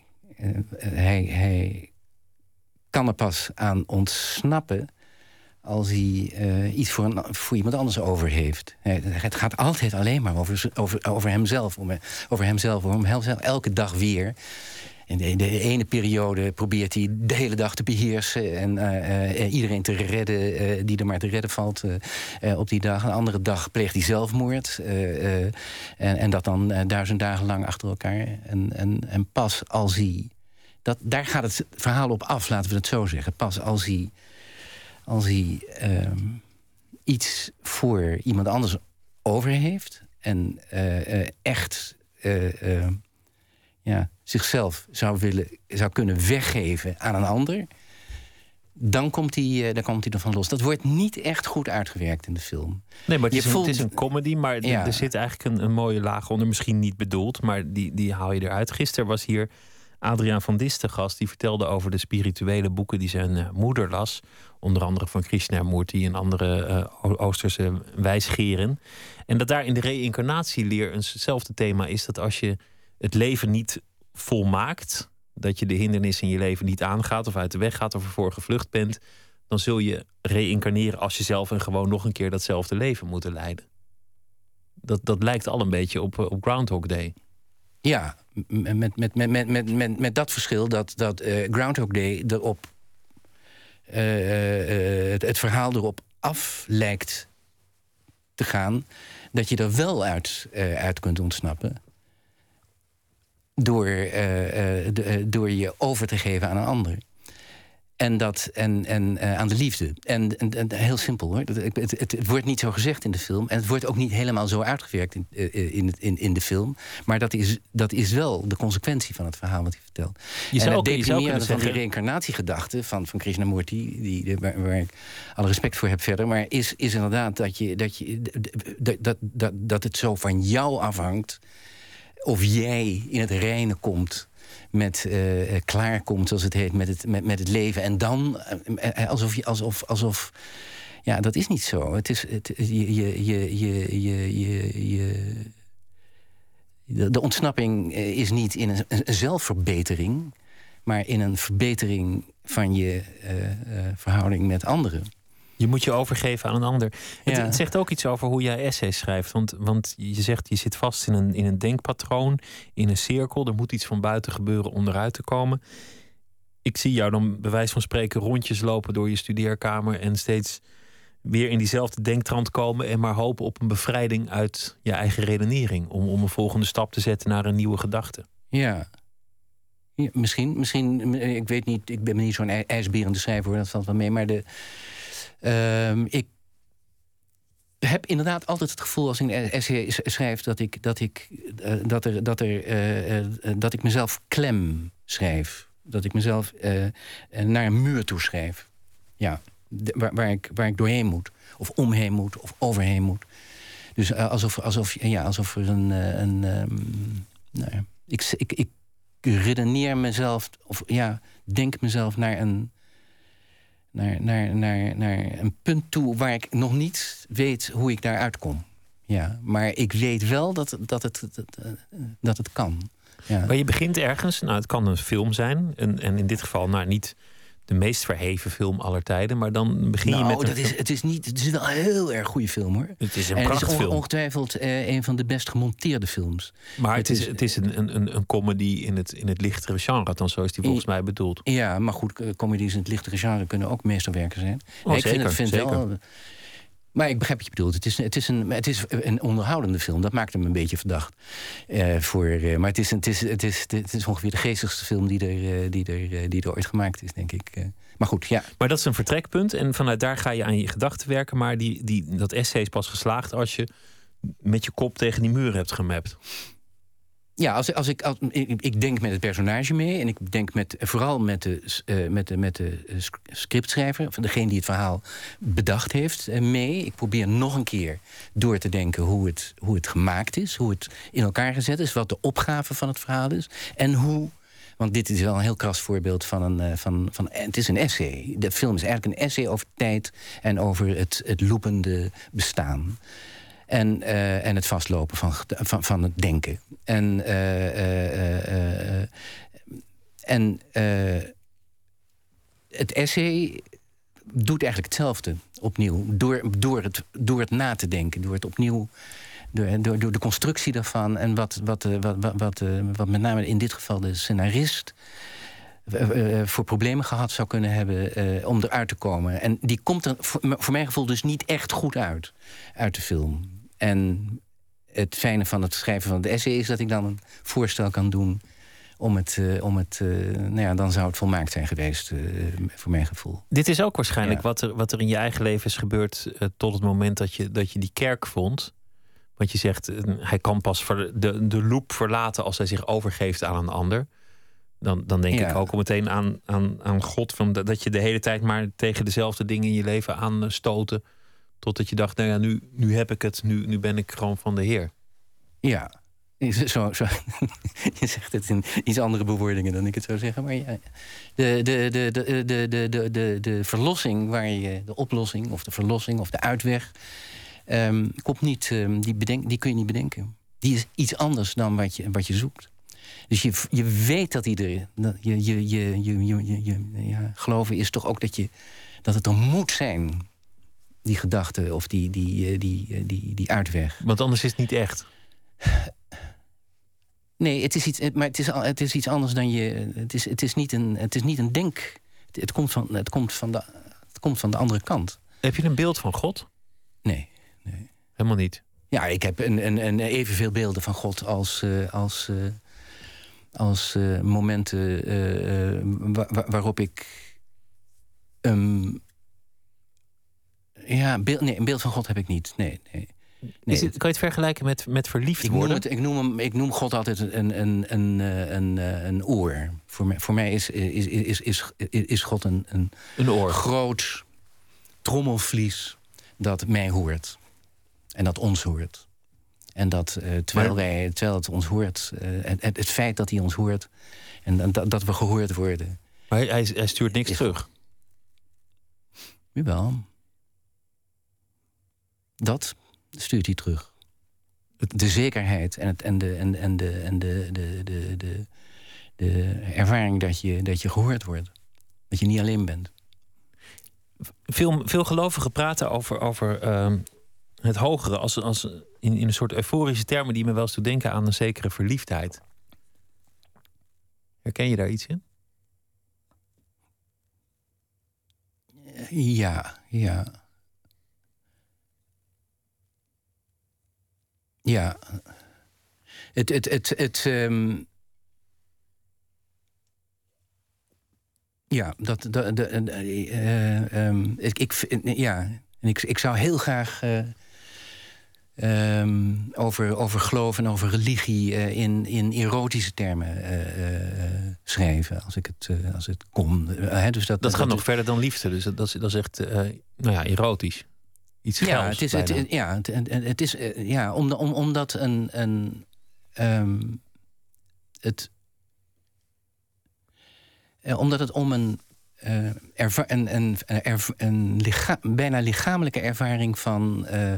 hij, hij kan er pas aan ontsnappen als hij uh, iets voor, een, voor iemand anders over heeft. Het gaat altijd alleen maar over, over, over hemzelf. Om, over hemzelf, hemzelf. Elke dag weer. In de, ene periode probeert hij de hele dag te beheersen... en uh, uh, iedereen te redden uh, die er maar te redden valt op die dag. Een andere dag pleegt hij zelfmoord. En, en, dat dan duizend dagen lang achter elkaar. En, en, en pas als hij... Dat, daar gaat het verhaal op af, laten we het zo zeggen. Pas als hij, als hij ehm, iets voor iemand anders over heeft... en echt ja, zichzelf zou, willen, zou kunnen weggeven aan een ander... dan komt hij, dan komt hij ervan los. Dat wordt niet echt goed uitgewerkt in de film. Nee, maar het, Je is, een, voelt- het is een comedy, maar er- Ja. er zit eigenlijk een, een mooie laag onder. Misschien niet bedoeld, maar die, die haal je eruit. Gisteren was hier Adriaan van Dis te gast. Die vertelde over de spirituele boeken die zijn eh, moeder las. Onder andere van Krishnamurti en andere eh, O- Oosterse wijsgeren. En dat daar in de reïncarnatieleer eenzelfde thema is. Dat als je het leven niet volmaakt... dat je de hindernissen in je leven niet aangaat... of uit de weg gaat of ervoor gevlucht bent... dan zul je reïncarneren als jezelf... en gewoon nog een keer datzelfde leven moeten leiden. Dat, dat lijkt al een beetje op, eh, op Groundhog Day. Ja, met, met, met, met, met, met, met dat verschil dat, dat eh, Groundhog Day erop. eh, het, verhaal erop af lijkt te gaan. dat je er wel uit, uit kunt ontsnappen. Door, eh, eh, de- eh, door je over te geven aan een ander. En, dat, en, en aan de liefde. En, en, en heel simpel hoor. Het, het, het wordt niet zo gezegd in de film. En het wordt ook niet helemaal zo uitgewerkt in, in, in, in de film. Maar dat is, dat is wel de consequentie van het verhaal wat hij vertelt. Je zou en ook- het deprimerende van die reïncarnatiegedachte van, van Krishnamurti... Die, waar, waar ik alle respect voor heb verder... maar is, is inderdaad dat, je, dat, je, dat, dat, dat, dat het zo van jou afhangt... of jij in het reine komt met eh, klaarkomt, zoals het heet, met het, met, met het leven. En dan eh, alsof je, alsof, alsof. Ja, dat is niet zo. Het is. Het, je, je, je, je, je, je, de, de ontsnapping is niet in een, zelfverbetering, maar in een verbetering van je verhouding met anderen. Je moet je overgeven aan een ander. Het, Ja. het zegt ook iets over hoe jij essays schrijft. Want, want je zegt, je zit vast in een, in een denkpatroon, in een cirkel. Er moet iets van buiten gebeuren om eruit te komen. Ik zie jou dan bij wijze van spreken rondjes lopen door je studeerkamer... en steeds weer in diezelfde denktrand komen... en maar hopen op een bevrijding uit je eigen redenering. Om, om een volgende stap te zetten naar een nieuwe gedachte. Ja. Ja, misschien, misschien, ik weet niet, ik ben niet zo'n ij- ijsberende schrijver, hoor, dat valt wel mee. Maar de, ehm, ik heb inderdaad altijd het gevoel als ik een essay schrijf dat ik, dat ik, eh, dat er, dat er, eh, eh, dat ik mezelf klem schrijf. Dat ik mezelf naar een muur toe schrijf. Ja, waar, ik, waar ik doorheen moet, of omheen moet, of overheen moet. Dus alsof, alsof, ja, alsof er een. een ehm, nou ja, ik, ik, ik redeneer mezelf, of ja, denk mezelf naar een, naar, naar, naar, naar een punt toe waar ik nog niet weet hoe ik daar uitkom. Ja, maar ik weet wel dat, dat, het, dat, dat het kan. Ja. Maar je begint ergens, nou het kan een film zijn... en, en in dit geval nou, niet de meest verheven film aller tijden... maar dan begin je nou, met dat is, het, is niet, het is wel een heel erg goede film hoor. Het is een en het is prachtfilm. on- ongetwijfeld eh, een van de best gemonteerde films. Maar het Het is, is- het is een, een- een, een comedy in het, in het lichtere genre, dan zo is die volgens mij bedoeld. Ja, maar goed, eh, comedies in het lichtere genre kunnen ook meesterwerken zijn. Oh, ik zeker, vind, het, vind zeker. wel. Maar ik begrijp wat je bedoelt. Het is, het is, een, het is een onderhoudende film. Dat maakt hem een beetje verdacht. Eh, voor, eh, maar het is, het, is, het, is, het is ongeveer de geestigste film die er, eh, die er, die er ooit gemaakt is, denk ik. Maar goed, ja. Maar dat is een vertrekpunt en vanuit daar ga je aan je gedachten werken. Maar die, die, dat essay is pas geslaagd als je met je kop tegen die muur hebt gemapt. Ja, als, als ik, ik, denk met het personage mee. En ik denk met, vooral met de, eh, met de, met de eh, sc- scriptschrijver. Of degene die het verhaal bedacht heeft eh, mee. Ik probeer nog een keer door te denken hoe het, hoe het gemaakt is. Hoe het in elkaar gezet is. Wat de opgave van het verhaal is. En hoe... Want dit is wel een heel kras voorbeeld van een. Van, van, het is een essay. De film is eigenlijk een essay over tijd en over het, het loopende bestaan. En, eh, en het vastlopen van, van, van het denken. En, eh, eh, en het essay doet eigenlijk hetzelfde opnieuw. Door, door, het, door het na te denken, door het opnieuw. Door, door, door de constructie daarvan en wat, wat, wat, wat, wat, met name in dit geval de scenarist voor problemen gehad zou kunnen hebben om eruit te komen. En die komt er voor, voor mijn gevoel dus niet echt goed uit, uit de film. En het fijne van het schrijven van het essay is dat ik dan een voorstel kan doen om het, eh, om het eh, nou ja, dan zou het volmaakt zijn geweest, eh, voor mijn gevoel. Dit is ook waarschijnlijk Ja. wat, er, wat er in je eigen leven is gebeurd tot het moment dat je, dat je die kerk vond. Want je zegt, hij kan pas ver- de, de loop verlaten als hij zich overgeeft aan een ander. Dan, dan denk Ja. ik ook meteen aan, aan, aan God. Van dat dat je de hele tijd maar tegen dezelfde dingen in je leven aanstoten. Totdat je dacht, nou ja, nu, nu heb ik het. Nu, nu ben ik gewoon van de Heer. Ja, je zegt het in iets andere bewoordingen dan ik het zou zeggen. Maar ja, de, de, de, de, de, de, de, de, de verlossing, waar je, de oplossing of de verlossing of de uitweg, ehm, komt niet, ehm, die, bedenk, die kun je niet bedenken. Die is iets anders dan wat je, wat je zoekt. Dus je, je weet dat iedereen. je, je, je, je, je, je- ja, geloven is toch ook dat, je, dat het er moet zijn, die gedachte of die, die, eh, die, eh, die, die uitweg. Want anders is het niet echt. Nee, het is iets, het- maar het is, het is iets anders dan je. Het is, het is, niet, een, het is niet een denk. Het, het komt van, het, komt van de, het komt van de andere kant. Heb je een beeld van God? Nee. Helemaal niet. Ja, ik heb een, een, een evenveel beelden van God als, eh, als, eh, als eh, momenten eh, eh, wa- wa- waarop ik. ehm, ja, beeld, nee, een beeld van God heb ik niet. Nee, nee. nee. Het, kan je het vergelijken met, met verliefd Ik noem, worden? het, ik, noem hem, ik noem God altijd een, een, een, eh, een, eh, een oor. Voor mij, voor mij is, is, is, is, is God een, een, Een oor. groot trommelvlies dat mij hoort. En dat ons hoort. En dat eh, terwijl, wij, terwijl het ons hoort, eh, het, het, feit dat hij ons hoort en, en dat, dat we gehoord worden. Maar hij, hij, stuurt niks Is- terug. Jawel. Dat stuurt hij terug. De zekerheid en, het, en, de, en, en, de, en de, de, de, de, de ervaring dat je, dat je gehoord wordt. Dat je niet alleen bent. Veel, veel gelovigen praten over, over ehm, het hogere als, als in, in een soort euforische termen die me wel eens doen denken aan een zekere verliefdheid. Herken je daar iets in? Ja, ja. Ja. Het, het, het, het, ehm, ja, dat, dat, eh, eh, ehm, ik, ik, ja, en ik, ik zou heel graag eh, ehm, over, over geloof en over religie eh, in, in erotische termen eh, schrijven, als ik het, als het kon. Dus dat, Dat gaat nog verder dan liefde, dus dat, dat, is, dat is echt nou ja, erotisch. Iets Ja, het is, het, ja, het, het- is, eh, ja om, om, omdat een, een ehm, het, eh, omdat het om een, erva- een, een, een licha- bijna lichamelijke ervaring van eh,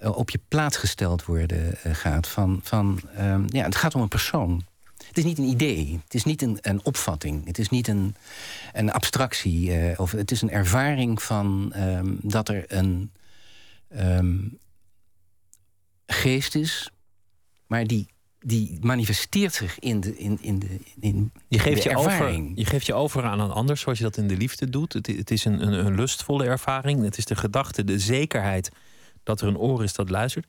op je plaats gesteld worden eh, gaat. Van, van, ehm, ja, het gaat om een persoon. Het is niet een idee, het is niet een, een opvatting, het is niet een, een abstractie. eh, of het is een ervaring van ehm, dat er een ehm, geest is, maar die, die manifesteert zich in de, in, in de, in Je geeft de je, over, ervaring. je geeft je over aan een ander, zoals je dat in de liefde doet. Het, het is een, een, een lustvolle ervaring. Het is de gedachte, de zekerheid dat er een oor is dat luistert.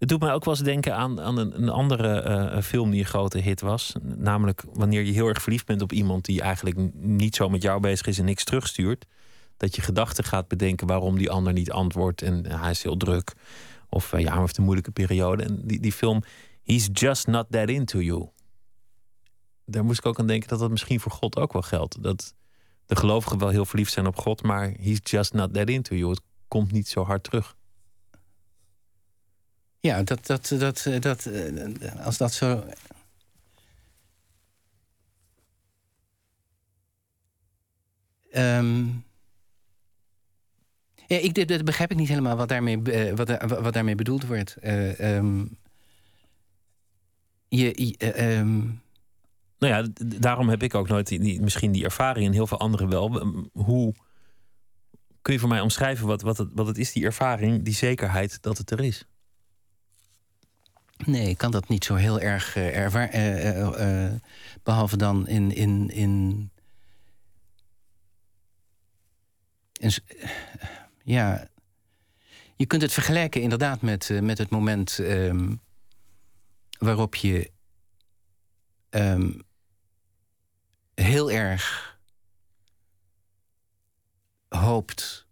Het doet mij ook wel eens denken aan, aan een, andere eh, film die een grote hit was. Namelijk wanneer je heel erg verliefd bent op iemand die eigenlijk niet zo met jou bezig is en niks terugstuurt. Dat je gedachten gaat bedenken waarom die ander niet antwoordt. En eh, hij is heel druk. Of eh, ja, hij heeft een moeilijke periode. En die, die film, He's Just Not That Into You daar moest ik ook aan denken dat dat misschien voor God ook wel geldt. Dat de gelovigen wel heel verliefd zijn op God, maar he's just not that into you. Het komt niet zo hard terug. Ja, dat, dat, dat, eh, dat, eh, als dat zo. Ehm, ik, begrijp ik niet helemaal wat daarmee, eh, wat, wat daarmee bedoeld wordt. Eh, ehm, je, eh, ehm, Nou ja, daarom heb ik ook nooit die, die- misschien die ervaring en heel veel anderen wel. Hoe kun je voor mij omschrijven wat, wat, het, wat het is, die ervaring, die zekerheid dat het er is? Nee, ik kan dat niet zo heel erg eh, ervaar. eh, eh, eh, behalve dan in. in, in, ja. Je kunt het vergelijken inderdaad met, met het moment ehm, waarop je ehm, heel erg hoopt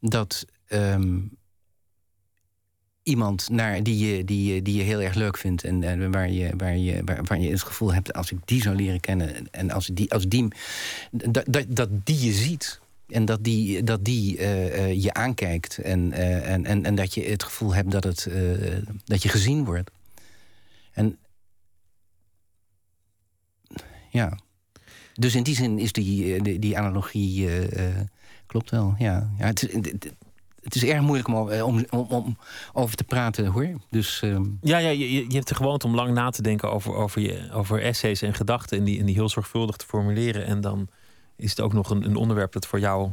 dat ehm, iemand naar die je, die, je, die je heel erg leuk vindt. En, en waar, je, waar, je, waar, waar je het gevoel hebt, als ik die zou leren kennen. En als die, als die dat, dat, die je ziet. En dat die, dat die uh, uh, je aankijkt. En, uh, en, en, en dat je het gevoel hebt dat, het, dat je gezien wordt. En ja. Dus in die zin is die, die, die analogie. klopt wel. Ja. ja het, het, het is erg moeilijk om, om, om, om over te praten hoor. Dus, uh... Ja, ja je, je hebt de gewoonte om lang na te denken over, over, je, over essays en gedachten. En die, en die heel zorgvuldig te formuleren. En dan is het ook nog een, een onderwerp dat voor jou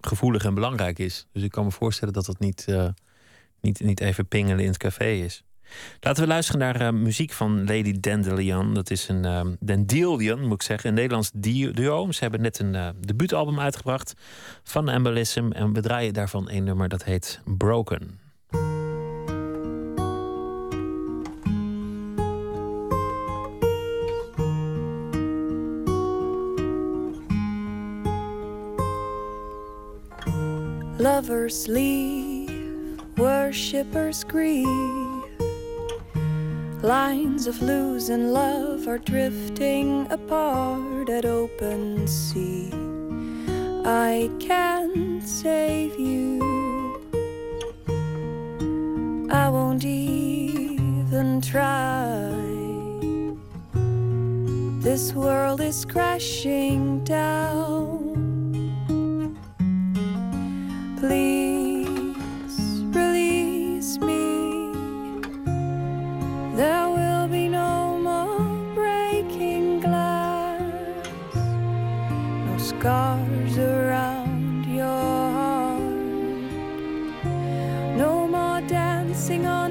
gevoelig en belangrijk is. Dus ik kan me voorstellen dat dat niet, uh, niet, niet even pingelen in het café is. Laten we luisteren naar uh, muziek van Lady Dandelion. Dat is een uh, Dandelion, moet ik zeggen, een Nederlands duo. Ze hebben net een uh, debuutalbum uitgebracht van Embolism. En we draaien daarvan een nummer dat heet Broken. Lovers leave, worshippers grieve. Lines of losing love are drifting apart at open sea. I can't save you. I won't even try. This world is crashing down. Please There will be no more breaking glass, no scars around your heart, no more dancing on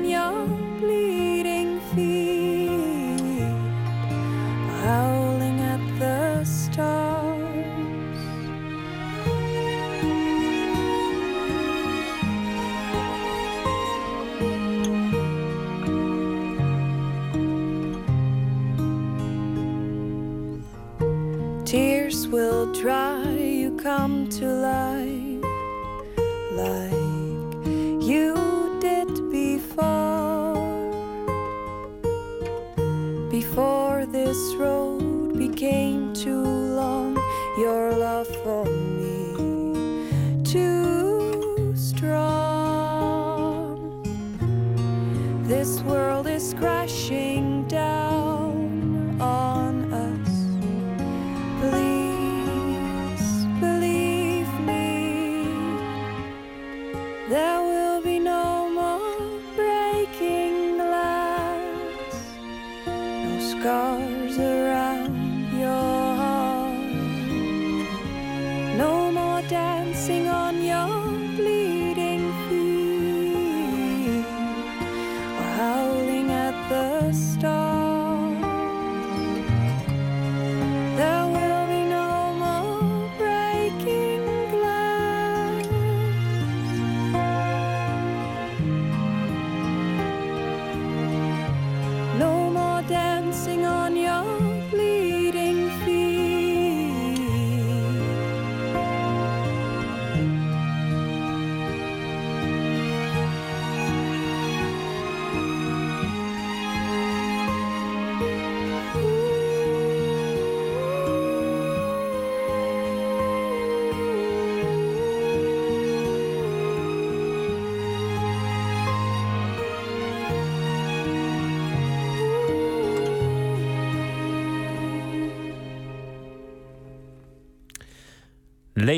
will try, you come to life like you did before. Before this road became too long, your love for me too strong. This world is crashing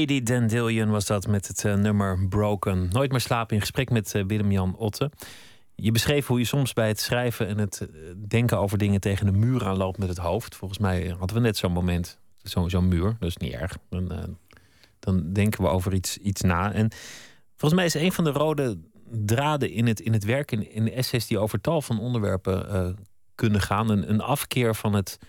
Lady Dandelion was dat met het eh, nummer Broken. Nooit meer slapen in gesprek met eh, Willem-Jan Otte. Je beschreef hoe je soms bij het schrijven en het eh, denken over dingen tegen een muur aanloopt met het hoofd. Volgens mij hadden we net zo'n moment, zo- zo'n muur, dat is niet erg. Dan, dan denken we over iets, iets na. En volgens mij is een van de rode draden in het, in het werk, in, in de essays die over tal van onderwerpen kunnen gaan, een, een afkeer van het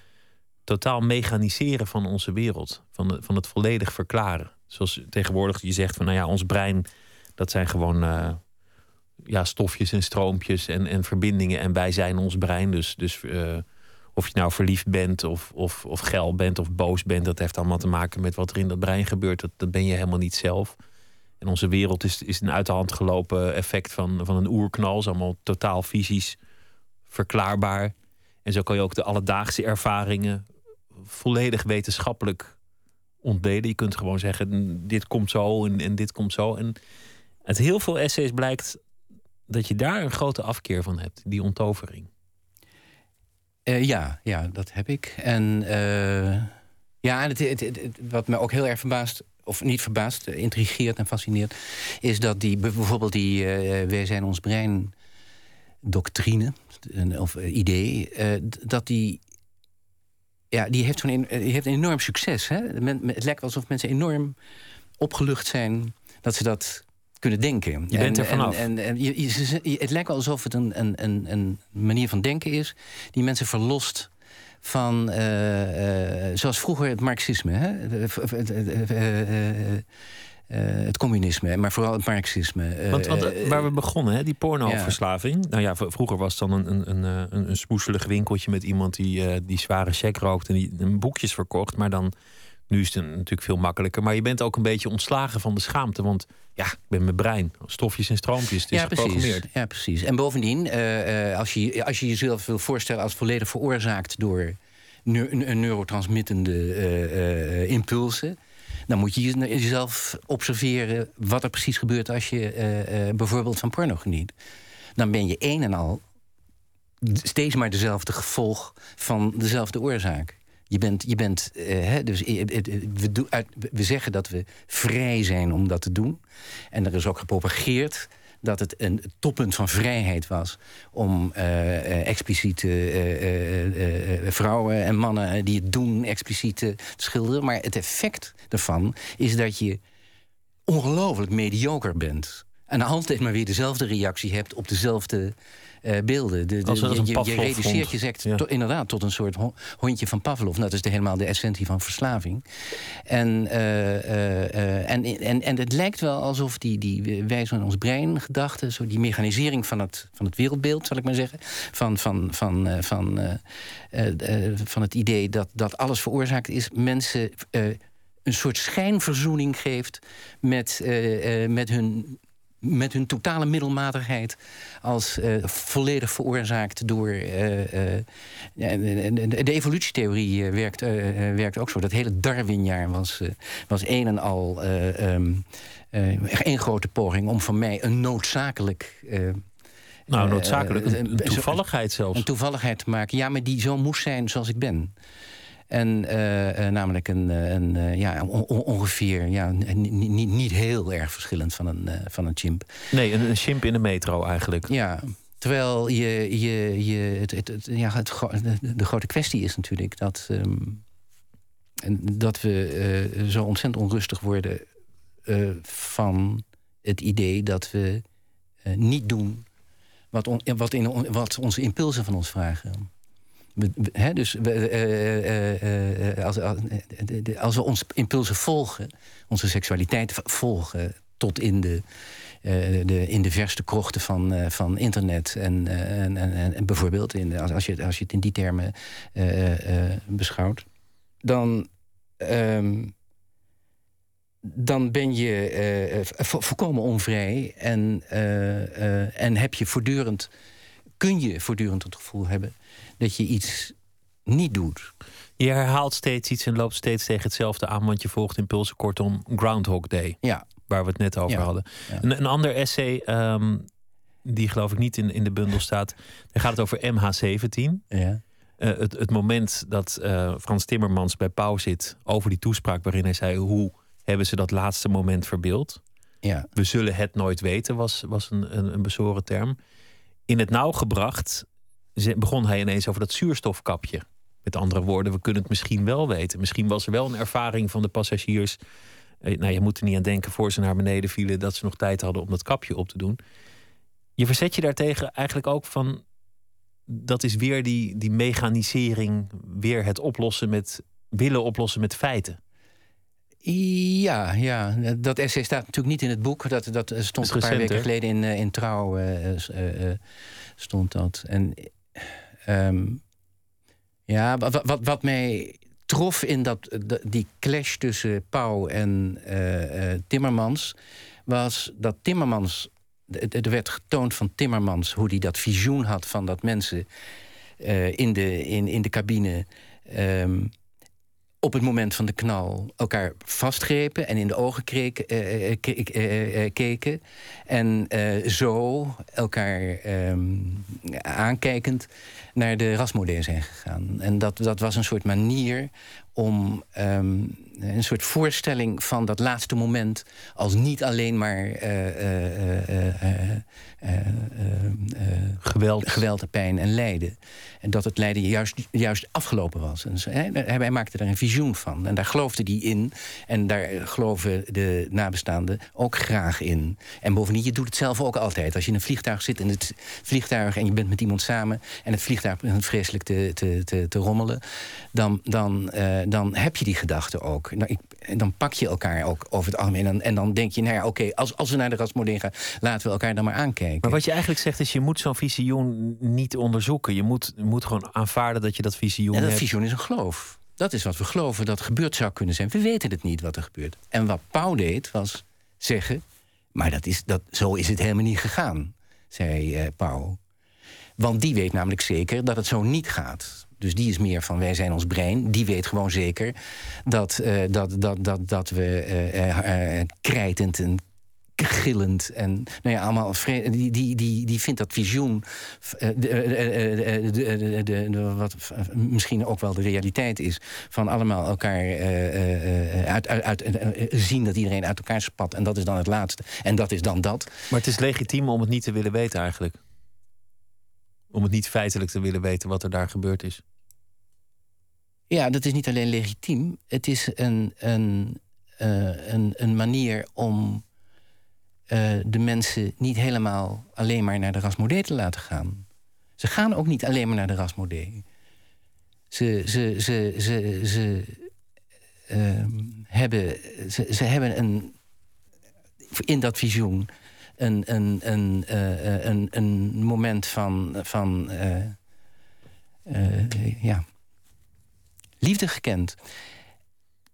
totaal mechaniseren van onze wereld. Van, van het volledig verklaren. Zoals tegenwoordig je zegt van nou ja, ons brein, dat zijn gewoon eh, ja, stofjes en stroompjes en, en verbindingen. En wij zijn ons brein. Dus, dus eh, of je nou verliefd bent of, of, of geil bent of boos bent, dat heeft allemaal te maken met wat er in dat brein gebeurt. Dat, dat ben je helemaal niet zelf. En onze wereld is, is een uit de hand gelopen effect van, van een oerknal. is allemaal totaal fysisch verklaarbaar. En zo kan je ook de alledaagse ervaringen volledig wetenschappelijk ontleden. Je kunt gewoon zeggen, dit komt zo en, en dit komt zo. En uit heel veel essays blijkt dat je daar een grote afkeer van hebt, die onttovering. Uh, ja, ja, dat heb ik. En uh, ja, het, het, het, wat me ook heel erg verbaast, of niet verbaast, intrigeert en fascineert, is dat die bijvoorbeeld die uh, wij zijn ons brein doctrine of idee, dat die ja, die heeft, zo'n die heeft een enorm succes. Hè? Het lijkt alsof mensen enorm opgelucht zijn dat ze dat kunnen denken. Je bent er vanaf. En, en, je, het lijkt wel alsof het een, een, een, manier van denken is die mensen verlost van, uh, uh, zoals vroeger het marxisme. Hè? Uh, het communisme, maar vooral het marxisme. Want, want waar we begonnen, hè, die pornoverslaving. Ja. Nou ja, vroeger was het dan een, een, een, een smoeselig winkeltje met iemand die, die zware check rookt en die boekjes verkocht. Maar dan nu is het natuurlijk veel makkelijker. Maar je bent ook een beetje ontslagen van de schaamte. Want ja, ik ben mijn brein. Stofjes en stroompjes. Het is ja, precies. Ja, precies. En bovendien, uh, uh, als, je, als je jezelf wil voorstellen als volledig veroorzaakt door een neurotransmittende uh, impulsen. Dan moet je jezelf observeren wat er precies gebeurt als je bijvoorbeeld van porno geniet. Dan ben je een en al steeds maar dezelfde gevolg van dezelfde oorzaak. Je bent, je bent uh, hè, dus we, we zeggen dat we vrij zijn om dat te doen. En er is ook gepropageerd dat het een toppunt van vrijheid was om uh, expliciete uh, vrouwen en mannen die het doen expliciet te schilderen. Maar het effect daarvan is dat je ongelooflijk mediocre bent. En altijd maar weer dezelfde reactie hebt op dezelfde uh, beelden. De, de, je, je, je, reduceert je sect ja. to, inderdaad tot een soort hondje van Pavlov. Dat is de, helemaal de essentie van verslaving. En, uh, uh, en, en, en het lijkt wel alsof die, die wij zo in ons brein gedachten... Zo die mechanisering van het, van het wereldbeeld, zal ik maar zeggen... van, van, van, van, van het idee dat, dat alles veroorzaakt is... mensen een soort schijnverzoening geeft met, met hun met hun totale middelmatigheid als uh, volledig veroorzaakt door. Uh, uh, de evolutietheorie werkt, werkt ook zo. Dat hele Darwinjaar was, was een en al um, één grote poging om van mij een noodzakelijk. nou, noodzakelijk. Een, toevalligheid zelfs. Een toevalligheid te maken. Ja, maar die zo moest zijn zoals ik ben. En uh, namelijk een, eh, een ja, ongeveer ja, niet, niet heel erg verschillend van een, van een chimp. Nee, een, een chimp in de metro eigenlijk. Ja, terwijl je, je, je, het, het, ja, het, de, grote kwestie is natuurlijk dat, um, dat we zo ontzettend onrustig worden van het idee dat we niet doen wat, on, wat, in, wat onze impulsen van ons vragen dus we, uh, uh, als, als, we ons impulsen volgen, onze seksualiteit volgen tot in de, de, in de verste krochten van, van internet. En, en, en, en bijvoorbeeld, in, als, je, als je het in die termen beschouwt, dan. Um, dan ben je volkomen onvrij en, en heb je voortdurend, kun je voortdurend het gevoel hebben dat je iets niet doet. Je herhaalt steeds iets en loopt steeds tegen hetzelfde aan, want je volgt impulsen kortom Groundhog Day. Ja. Waar we het net over hadden. Een, een, ander essay, um, die geloof ik niet in, in de bundel staat, daar gaat het over MH17. Ja. Uh, het, het moment dat uh, Frans Timmermans bij Pauw zit over die toespraak waarin hij zei: Hoe hebben ze dat laatste moment verbeeld? Ja. We zullen het nooit weten, was, was een, een, een bezoren term. In het nauw gebracht begon hij ineens over dat zuurstofkapje. Met andere woorden, we kunnen het misschien wel weten. Misschien was er wel een ervaring van de passagiers. Eh, nou, je moet er niet aan denken voor ze naar beneden vielen dat ze nog tijd hadden om dat kapje op te doen. Je verzet je daartegen eigenlijk ook van. Dat is weer die, die mechanisering, weer het oplossen met. willen oplossen met feiten. Ja, ja, dat essay staat natuurlijk niet in het boek. Dat, dat stond een paar weken geleden in, eh, in Trouw. Uh, uh, stond dat. En Um, ja, wat, wat, wat mij trof in dat, die clash tussen Pauw en Timmermans... was dat Timmermans... Er werd getoond van Timmermans hoe hij dat visioen had... van dat mensen in, de, in, in de cabine... Ehm, op het moment van de knal elkaar vastgrepen en in de ogen kreken, uh, uh, keken. En zo elkaar ehm, aankijkend naar de rasmodee zijn gegaan. En dat, dat was een soort manier om ehm, een soort voorstelling van dat laatste moment als niet alleen maar geweld. geweld, pijn en lijden. En dat het lijden juist, juist afgelopen was. En zo, hij, hij, maakte daar een visioen van. En daar geloofde hij in. En daar geloven de nabestaanden ook graag in. En bovendien, je doet het zelf ook altijd. Als je in een vliegtuig zit in het vliegtuig en je bent met iemand samen en het vliegtuig begint vreselijk te, te, te, te rommelen, dan, dan, uh, dan heb je die gedachte ook. Nou, ik, dan pak je elkaar ook over het algemeen. En, en dan denk je, nou ja, oké, als, als we naar de rasmodee gaan, laten we elkaar dan maar aankijken. Maar wat je eigenlijk zegt is, je moet zo'n visioen niet onderzoeken. Je moet, moet gewoon aanvaarden dat je dat visioen en dat hebt. visioen is een geloof. Dat is wat we geloven dat gebeurd zou kunnen zijn. We weten het niet wat er gebeurt. En wat Pauw deed, was zeggen... maar dat is, dat, zo is het helemaal niet gegaan, zei uh, Pauw. Want die weet namelijk zeker dat het zo niet gaat. Dus die is meer van wij zijn ons brein. Die weet gewoon zeker dat, uh, dat, dat, dat, dat we uh, krijtend en gillend. En nou ja, allemaal die, die, die, die vindt dat visioen. wat misschien ook wel de realiteit is. Van allemaal elkaar uit, uit, zien dat iedereen uit elkaar spat. En dat is dan het laatste. En dat is dan dat. Maar het is legitiem om het niet te willen weten eigenlijk. Om het niet feitelijk te willen weten wat er daar gebeurd is. Ja, dat is niet alleen legitiem. Het is een, een, uh, een, een manier om uh, de mensen niet helemaal alleen maar naar de Rasmodee te laten gaan. Ze gaan ook niet alleen maar naar de Rasmodee. Ze, ze, ze, ze, ze, uh, hebben, ze, ze hebben een, in dat visioen een, een, een, uh, een, een moment van, van ja, liefde gekend.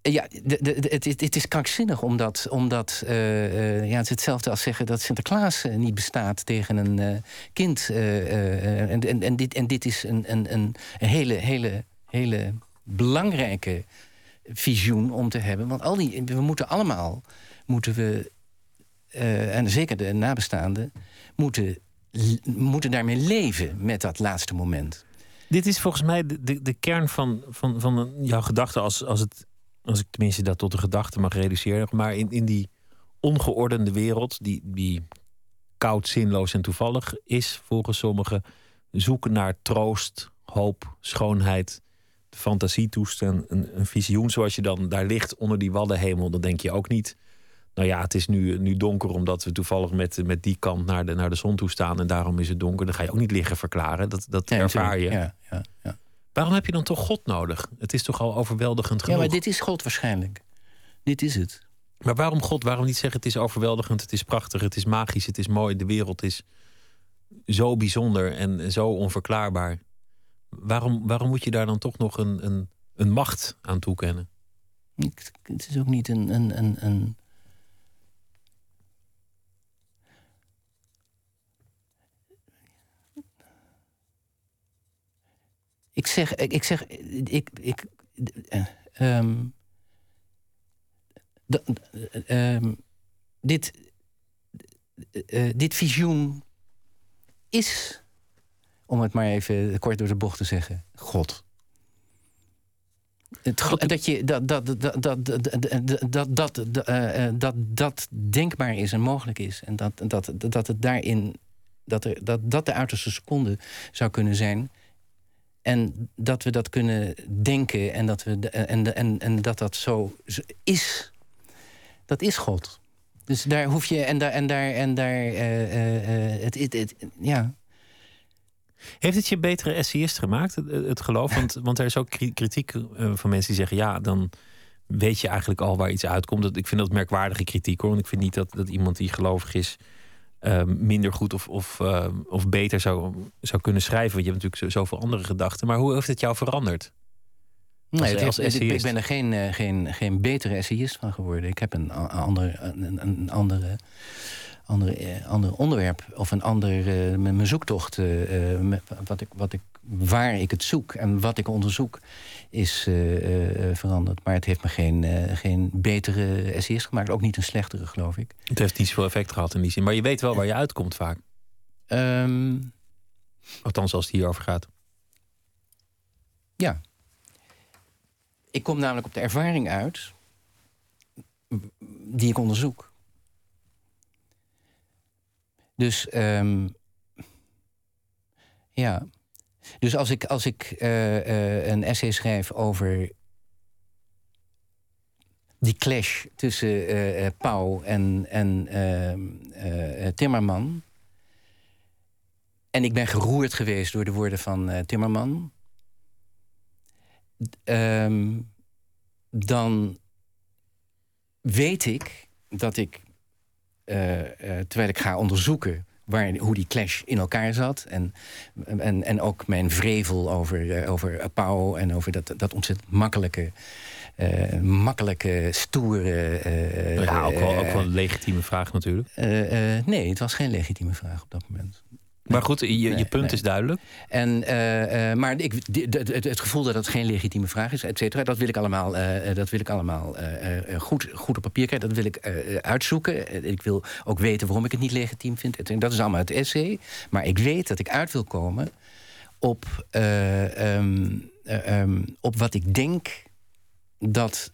Ja, de, de, het, het, is krankzinnig omdat, omdat ja, het is hetzelfde als zeggen dat Sinterklaas niet bestaat tegen een kind. en, en, en, dit, en dit is een, een, een hele, hele, hele belangrijke visioen om te hebben. Want al die, we moeten allemaal, moeten we, en zeker de nabestaanden, moeten, moeten daarmee leven met dat laatste moment. Dit is volgens mij de, de, de kern van, van, van jouw gedachte als, als het als ik tenminste dat tot de gedachte mag reduceren, maar in, in die ongeordende wereld, die, die koud, zinloos en toevallig is, volgens sommigen, zoeken naar troost, hoop, schoonheid, fantasietoestand, een, een visioen zoals je dan daar ligt onder die waddenhemel, dan denk je ook niet. Nou ja, het is nu, nu donker omdat we toevallig met, met die kant naar de, naar de zon toe staan en daarom is het donker. Dan ga je ook niet liggen verklaren. Dat, dat ervaar je. Ja, ja, ja. Waarom heb je dan toch God nodig? Het is toch al overweldigend genoeg? Ja, maar dit is God waarschijnlijk. Dit is het. Maar waarom God? Waarom niet zeggen het is overweldigend, het is prachtig, het is magisch, het is mooi, de wereld is zo bijzonder en zo onverklaarbaar. Waarom, waarom moet je daar dan toch nog een, een, een macht aan toekennen? Het is ook niet een, een, een, een ik zeg, ik zeg, ik, ik, um, um, dit, uh, dit visioen is, om het maar even kort door de bocht te zeggen, God. Het, dat, je, dat, dat, dat, dat, dat, dat, dat, dat, dat denkbaar is en mogelijk is. En dat, dat, dat het daarin, dat, er, dat, dat de uiterste seconde zou kunnen zijn en dat we dat kunnen denken en dat, we, en, en, en dat dat zo is, dat is God. Dus daar hoef je, en daar, en daar, en daar, uh, uh, het, het, het, ja. Heeft het je betere essayist gemaakt, het, het geloof? Want, want er is ook kritiek van mensen die zeggen, ja, dan weet je eigenlijk al waar iets uitkomt. Ik vind dat merkwaardige kritiek hoor, want ik vind niet dat, dat iemand die gelovig is uh, minder goed of, of, uh, of beter zou, zou kunnen schrijven. Want je hebt natuurlijk zoveel andere gedachten. Maar hoe heeft het jou veranderd? Nee, het als heeft- ik, ben er geen, eh, geen, geen betere essayist van geworden. Ik heb een, ander, een, een andere, andere, eh, ander onderwerp of een ander eh, mijn zoektocht. eh, wat ik, wat ik, waar ik het zoek en wat ik onderzoek is veranderd. Maar het heeft me geen, geen betere essayist gemaakt. Ook niet een slechtere, geloof ik. Het heeft niet zoveel effect gehad in die zin. Maar je weet wel waar je uitkomt vaak. Ehm, Althans, als het hierover gaat. Ja. Ik kom namelijk op de ervaring uit die ik onderzoek. Dus ehm, ja. Dus als ik, als ik eh, eh, een essay schrijf over die clash tussen eh, Pauw en, en ehm, eh, eh, Timmerman. En ik ben geroerd geweest door de woorden van Timmerman. Ehm, dan weet ik dat ik, terwijl ik ga onderzoeken waar, hoe die clash in elkaar zat. En, en, en ook mijn vrevel over, eh, over Pauw en over dat, dat ontzettend makkelijke, eh, makkelijke, stoere. eh, ja, ook wel, ook eh, wel een legitieme vraag natuurlijk. eh, eh, nee, het was geen legitieme vraag op dat moment. Maar goed, je, je punt nee. is duidelijk. En, eh, eh, maar ik, het, het gevoel dat het geen legitieme vraag is, et cetera, dat wil ik allemaal, eh, dat wil ik allemaal goed, goed op papier krijgen. Dat wil ik uitzoeken. Ik wil ook weten waarom ik het niet legitiem vind. cetera. Dat is allemaal het essay. Maar ik weet dat ik uit wil komen op, eh, ehm, eh, ehm, op wat ik denk dat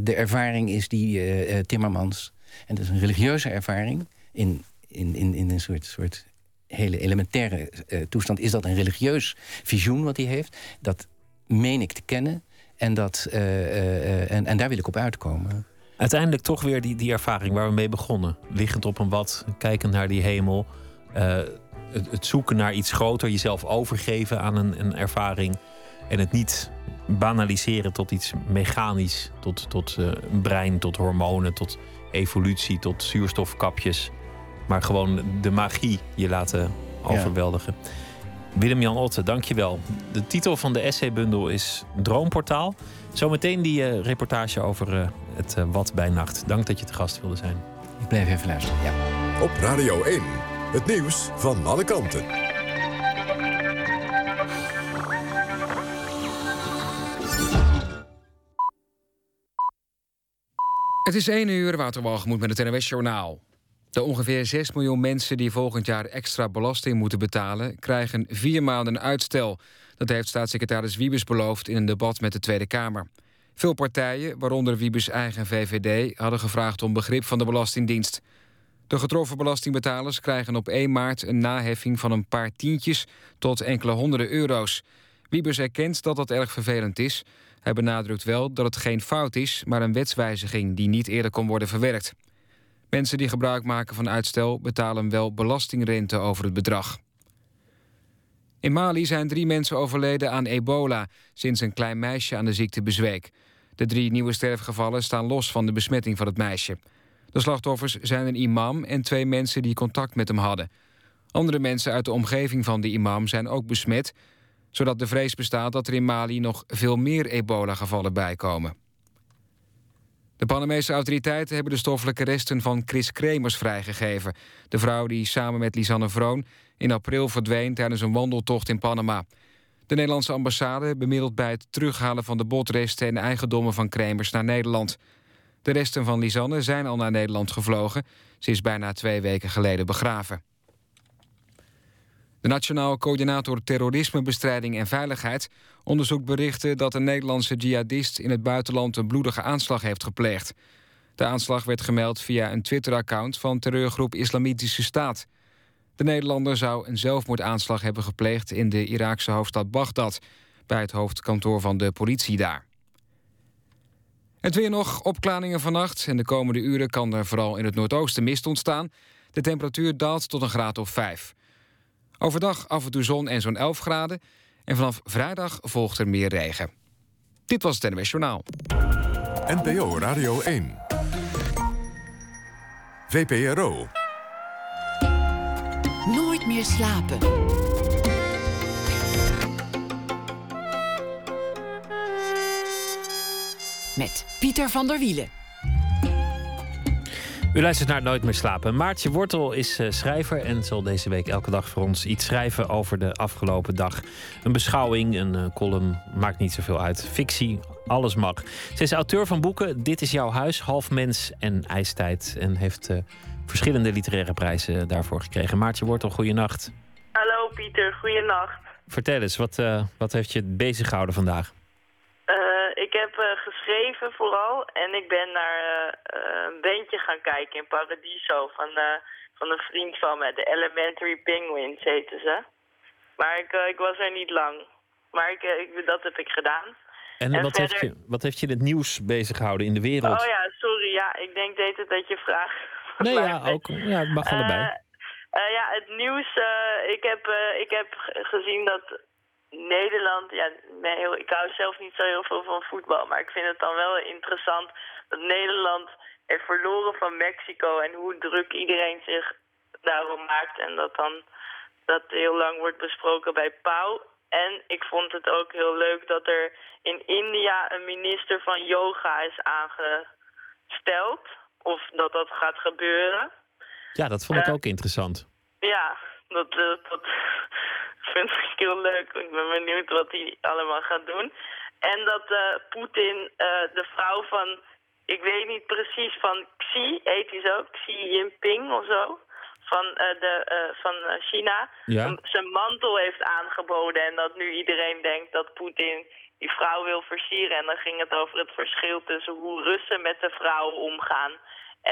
de ervaring is die Timmermans. En dat is een religieuze ervaring. In, in, in, in een soort, soort hele elementaire eh, toestand. Is dat een religieus visioen wat hij heeft? Dat meen ik te kennen. En, dat, eh, eh, en, en daar wil ik op uitkomen. Uiteindelijk toch weer die, die ervaring waar we mee begonnen. Liggend op een wat, kijkend naar die hemel. het, het zoeken naar iets groter, jezelf overgeven aan een, een ervaring. En het niet banaliseren tot iets mechanisch. Tot, tot brein, tot hormonen, tot evolutie, tot zuurstofkapjes. Maar gewoon de magie je laten overweldigen. Willem-Jan Otte, dankjewel. De titel van de essaybundel is Droomportaal. Zometeen die eh, reportage over eh, het eh, Wat bij Nacht. Dank dat je te gast wilde zijn. Ik blijf even luisteren. Ja. Op Radio 1. Het nieuws van alle kanten. Het is 1 uur, Waterwalgemoed met het NOS-journaal. De ongeveer 6 miljoen mensen die volgend jaar extra belasting moeten betalen... krijgen vier maanden uitstel. Dat heeft staatssecretaris Wiebes beloofd in een debat met de Tweede Kamer. Veel partijen, waaronder Wiebes eigen VVD... hadden gevraagd om begrip van de Belastingdienst. De getroffen belastingbetalers krijgen op 1 maart... een naheffing van een paar tientjes tot enkele honderden euro's. Wiebes erkent dat dat erg vervelend is... Hij benadrukt wel dat het geen fout is, maar een wetswijziging die niet eerder kon worden verwerkt. Mensen die gebruik maken van uitstel betalen wel belastingrente over het bedrag. In Mali zijn drie mensen overleden aan ebola sinds een klein meisje aan de ziekte bezweek. De drie nieuwe sterfgevallen staan los van de besmetting van het meisje. De slachtoffers zijn een imam en twee mensen die contact met hem hadden. Andere mensen uit de omgeving van de imam zijn ook besmet zodat de vrees bestaat dat er in Mali nog veel meer ebola-gevallen bijkomen. De Panamese autoriteiten hebben de stoffelijke resten van Chris Kremers vrijgegeven. De vrouw die samen met Lisanne Vroon in april verdween tijdens een wandeltocht in Panama. De Nederlandse ambassade bemiddelt bij het terughalen van de botresten en eigendommen van Kremers naar Nederland. De resten van Lisanne zijn al naar Nederland gevlogen. Ze is bijna twee weken geleden begraven. De Nationaal Coördinator Terrorismebestrijding en Veiligheid onderzoekt berichten dat een Nederlandse jihadist in het buitenland een bloedige aanslag heeft gepleegd. De aanslag werd gemeld via een Twitter-account van terreurgroep Islamitische Staat. De Nederlander zou een zelfmoordaanslag hebben gepleegd in de Iraakse hoofdstad Bagdad, bij het hoofdkantoor van de politie daar. Het weer nog, opklaringen vannacht en de komende uren kan er vooral in het noordoosten mist ontstaan. De temperatuur daalt tot een graad of 5. Overdag af en toe zon en zo'n 11 graden. En vanaf vrijdag volgt er meer regen. Dit was het NWS Journaal. NPO Radio 1. VPRO. Nooit meer slapen. met Pieter van der Wielen. U luistert naar Nooit meer slapen. Maartje Wortel is uh, schrijver en zal deze week elke dag voor ons iets schrijven over de afgelopen dag. Een beschouwing, een uh, column, maakt niet zoveel uit. Fictie, alles mag. Ze is auteur van boeken Dit is jouw huis, Half Mens en IJstijd. En heeft uh, verschillende literaire prijzen daarvoor gekregen. Maartje Wortel, goeienacht. Hallo Pieter, goeienacht. Vertel eens, wat, wat heeft je bezig gehouden vandaag? ik heb geschreven vooral en ik ben naar uh, een bandje gaan kijken in Paradiso van, van een vriend van me. De Elementary Penguins heten ze. Maar ik, ik was er niet lang. Maar ik, ik, dat heb ik gedaan. En, en wat, verder... heeft je, wat heeft je het nieuws bezig gehouden in de wereld? Oh ja, sorry. Ja, ik denk deed het dat je vraagt. Nee, ja, ook. Ja, het mag allebei. ja, het nieuws. ik, heb, ik heb gezien dat Nederland, ja, heel, ik hou zelf niet zo heel veel van voetbal, maar ik vind het dan wel interessant dat Nederland heeft verloren van Mexico en hoe druk iedereen zich daarom maakt en dat dan dat heel lang wordt besproken bij Pauw. En ik vond het ook heel leuk dat er in India een minister van yoga is aangesteld. Of dat dat gaat gebeuren. Ja, dat vond ik uh, ook interessant. Ja, dat, dat, dat vind ik heel leuk. Ik ben benieuwd wat hij allemaal gaat doen. En dat uh, Poetin, uh, de vrouw van, ik weet niet precies, van Xi, heet hij zo, Xi Jinping of zo, van, uh, de, van China, ja. zijn mantel heeft aangeboden. En dat nu iedereen denkt dat Poetin die vrouw wil versieren. En dan ging het over het verschil tussen hoe Russen met de vrouwen omgaan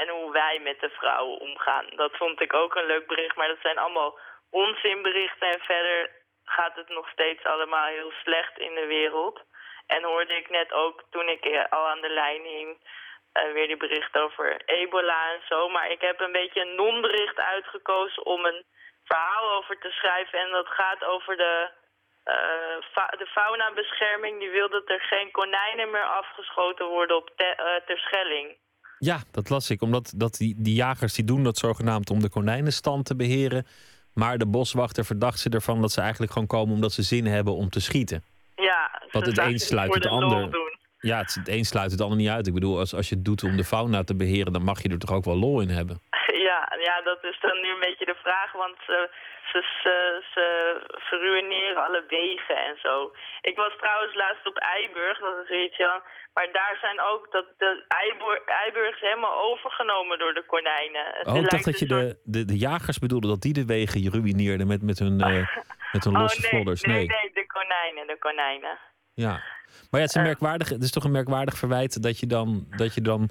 en hoe wij met de vrouwen omgaan. Dat vond ik ook een leuk bericht, maar dat zijn allemaal onzinberichten en verder gaat het nog steeds allemaal heel slecht in de wereld. En hoorde ik net ook toen ik eh, al aan de lijn hing uh, weer die bericht over ebola en zo. Maar ik heb een beetje een non-bericht uitgekozen om een verhaal over te schrijven. En dat gaat over de, de faunabescherming. Die wil dat er geen konijnen meer afgeschoten worden op te uh, Terschelling. Ja, dat las ik. Omdat dat die, die jagers die doen dat zogenaamd om de konijnenstand te beheren. Maar de boswachter verdacht ze ervan dat ze eigenlijk gewoon komen omdat ze zin hebben om te schieten. Ja, Want het een sluit het ander. Ja, het, het een sluit het ander niet uit. Ik bedoel, als, als je het doet om de fauna te beheren, dan mag je er toch ook wel lol in hebben. Ja, ja dat is dan nu een beetje de vraag, want ze, ze, ze verruineren alle wegen en zo. Ik was trouwens laatst op Eiburg, dat is. Maar daar zijn ook dat de Eiburg is helemaal overgenomen door de konijnen. Oh, ik dacht dat je de, de, de jagers bedoelde, dat die de wegen ruïneerden met, met hun, uh, met hun losse oh, nee. Nee, nee, de konijnen, de konijnen. Ja, maar ja, het is, een merkwaardig, het is toch een merkwaardig verwijt dat je dan, dat je dan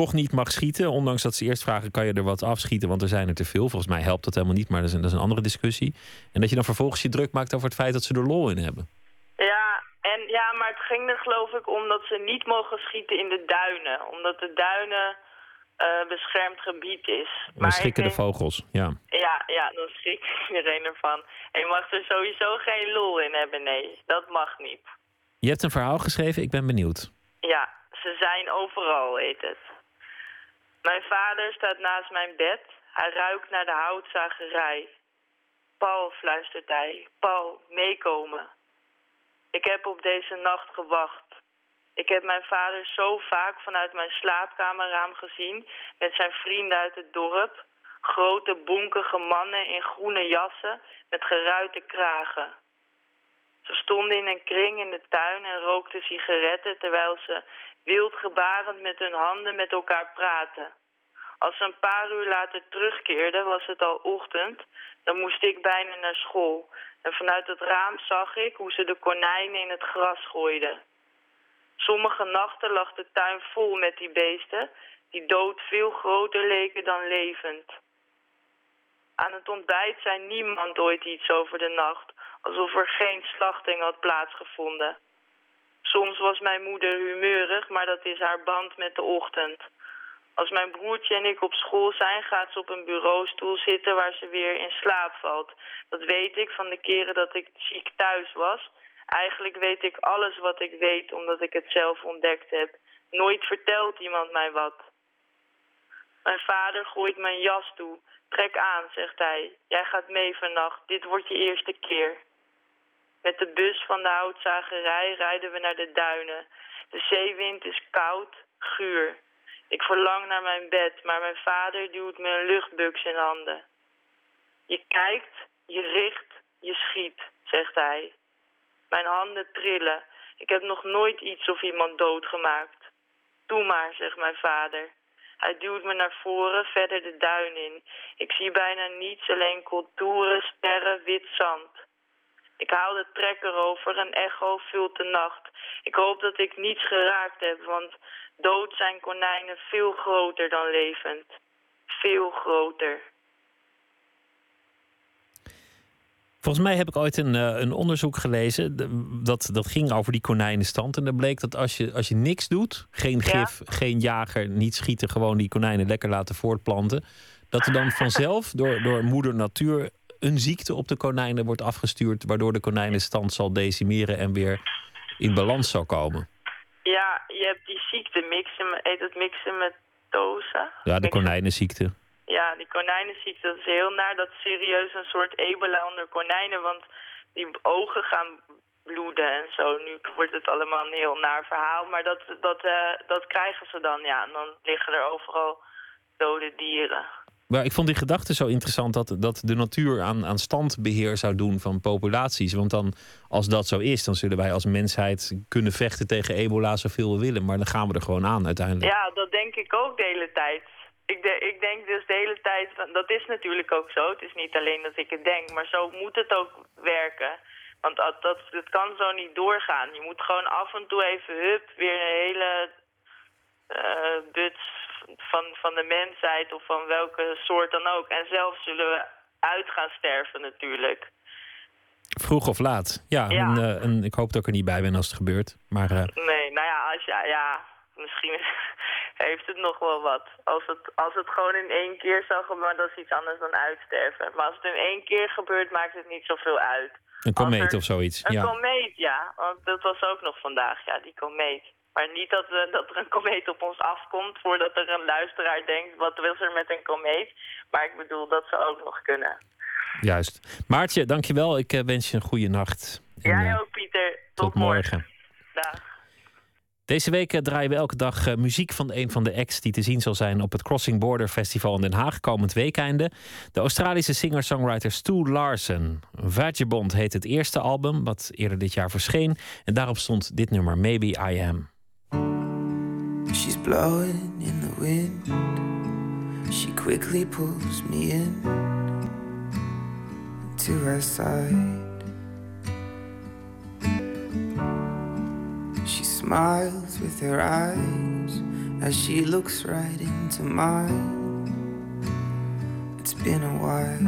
toch niet mag schieten. Ondanks dat ze eerst vragen, kan je er wat afschieten? Want er zijn er te veel. Volgens mij helpt dat helemaal niet, maar dat is, een, dat is een andere discussie. En dat je dan vervolgens je druk maakt over het feit dat ze er lol in hebben. Ja, en, ja maar het ging er geloof ik om dat ze niet mogen schieten in de duinen. Omdat de duinen uh, beschermd gebied is. Dan maar schrikken de vogels, ja. Ja, ja, dan schrikt iedereen ervan. En je mag er sowieso geen lol in hebben, nee. Dat mag niet. Je hebt een verhaal geschreven, ik ben benieuwd. Ja, ze zijn overal, heet het. Mijn vader staat naast mijn bed. Hij ruikt naar de houtzagerij. Paul, fluistert hij. Paul, meekomen. Ik heb op deze nacht gewacht. Ik heb mijn vader zo vaak vanuit mijn slaapkamerraam gezien... met zijn vrienden uit het dorp. Grote, bonkige mannen in groene jassen met geruite kragen. Ze stonden in een kring in de tuin en rookten sigaretten... terwijl ze wild gebarend met hun handen met elkaar praten. Als ze een paar uur later terugkeerden, was het al ochtend. Dan moest ik bijna naar school. En vanuit het raam zag ik hoe ze de konijnen in het gras gooiden. Sommige nachten lag de tuin vol met die beesten, die dood veel groter leken dan levend. Aan het ontbijt zei niemand ooit iets over de nacht, alsof er geen slachting had plaatsgevonden. Soms was mijn moeder humeurig, maar dat is haar band met de ochtend. Als mijn broertje en ik op school zijn, gaat ze op een bureaustoel zitten waar ze weer in slaap valt. Dat weet ik van de keren dat ik ziek thuis was. Eigenlijk weet ik alles wat ik weet, omdat ik het zelf ontdekt heb. Nooit vertelt iemand mij wat. Mijn vader gooit mijn jas toe. Trek aan, zegt hij. Jij gaat mee vannacht. Dit wordt je eerste keer. Met de bus van de houtzagerij rijden we naar de duinen. De zeewind is koud, guur. Ik verlang naar mijn bed, maar mijn vader duwt me een luchtbuks in handen. Je kijkt, je richt, je schiet, zegt hij. Mijn handen trillen. Ik heb nog nooit iets of iemand doodgemaakt. Doe maar, zegt mijn vader. Hij duwt me naar voren, verder de duin in. Ik zie bijna niets, alleen contouren, sterren, wit zand. Ik haal de trekker over, een echo vult de nacht. Ik hoop dat ik niets geraakt heb, want dood zijn konijnen veel groter dan levend. Veel groter. Volgens mij heb ik ooit een, eh, een onderzoek gelezen. Dat, dat ging over die konijnenstand. En daar bleek dat als je, als je niks doet, geen gif, geen jager, niet schieten, gewoon die konijnen lekker laten voortplanten. Dat er dan vanzelf door, door moeder natuur een ziekte op de konijnen wordt afgestuurd. Waardoor de konijnenstand zal decimeren en weer in balans zal komen. Ja, je hebt die ziekte, mixen, heet het mixematose? Ja, de konijnenziekte. Ja, die konijnenziekte, dat is heel naar. Dat is serieus een soort ebola onder konijnen, want die ogen gaan bloeden en zo. Nu wordt het allemaal een heel naar verhaal, maar dat, dat, eh, dat krijgen ze dan, ja. En dan liggen er overal dode dieren. Maar ik vond die gedachte zo interessant dat, dat de natuur aan, aan standbeheer zou doen van populaties. Want dan, als dat zo is, dan zullen wij als mensheid kunnen vechten tegen ebola zoveel we willen. Maar dan gaan we er gewoon aan uiteindelijk. Ja, dat denk ik ook de hele tijd. Ik, ik denk dus de hele tijd, dat is natuurlijk ook zo. Het is niet alleen dat ik het denk, maar zo moet het ook werken. Want dat, dat, kan zo niet doorgaan. Je moet gewoon af en toe even, hup, weer een hele buts van, van de mensheid of van welke soort dan ook. En zelf zullen we uit gaan sterven natuurlijk. Vroeg of laat. Ja, Ja. En, eh, en ik hoop dat ik er niet bij ben als het gebeurt. Maar eh, Nee, nou ja, als je, ja misschien heeft het nog wel wat. Als het, als het gewoon in één keer zou gebeuren, dat is iets anders dan uitsterven. Maar als het in één keer gebeurt, maakt het niet zoveel uit. een komeet er- of zoiets. Een Ja. komeet, ja. Want dat was ook nog vandaag, ja, die komeet. Maar niet dat, we, dat er een komeet op ons afkomt voordat er een luisteraar denkt, wat was er met een komeet? Maar ik bedoel, dat zou ook nog kunnen. Juist. Maartje, dankjewel. Ik eh, wens je een goede nacht. En, Jij eh, ook, Pieter. tot morgen. Dag. Deze week eh, draaien we elke dag eh, muziek van een van de acts die te zien zal zijn op het Crossing Border Festival in Den Haag komend weekende. De Australische singer-songwriter Stu Larsen. Vagabond heet het eerste album, wat eerder dit jaar verscheen. En daarop stond dit nummer, Maybe I Am. Blowing in the wind. She quickly pulls me in to her side. She smiles with her eyes as she looks right into mine. It's been a while.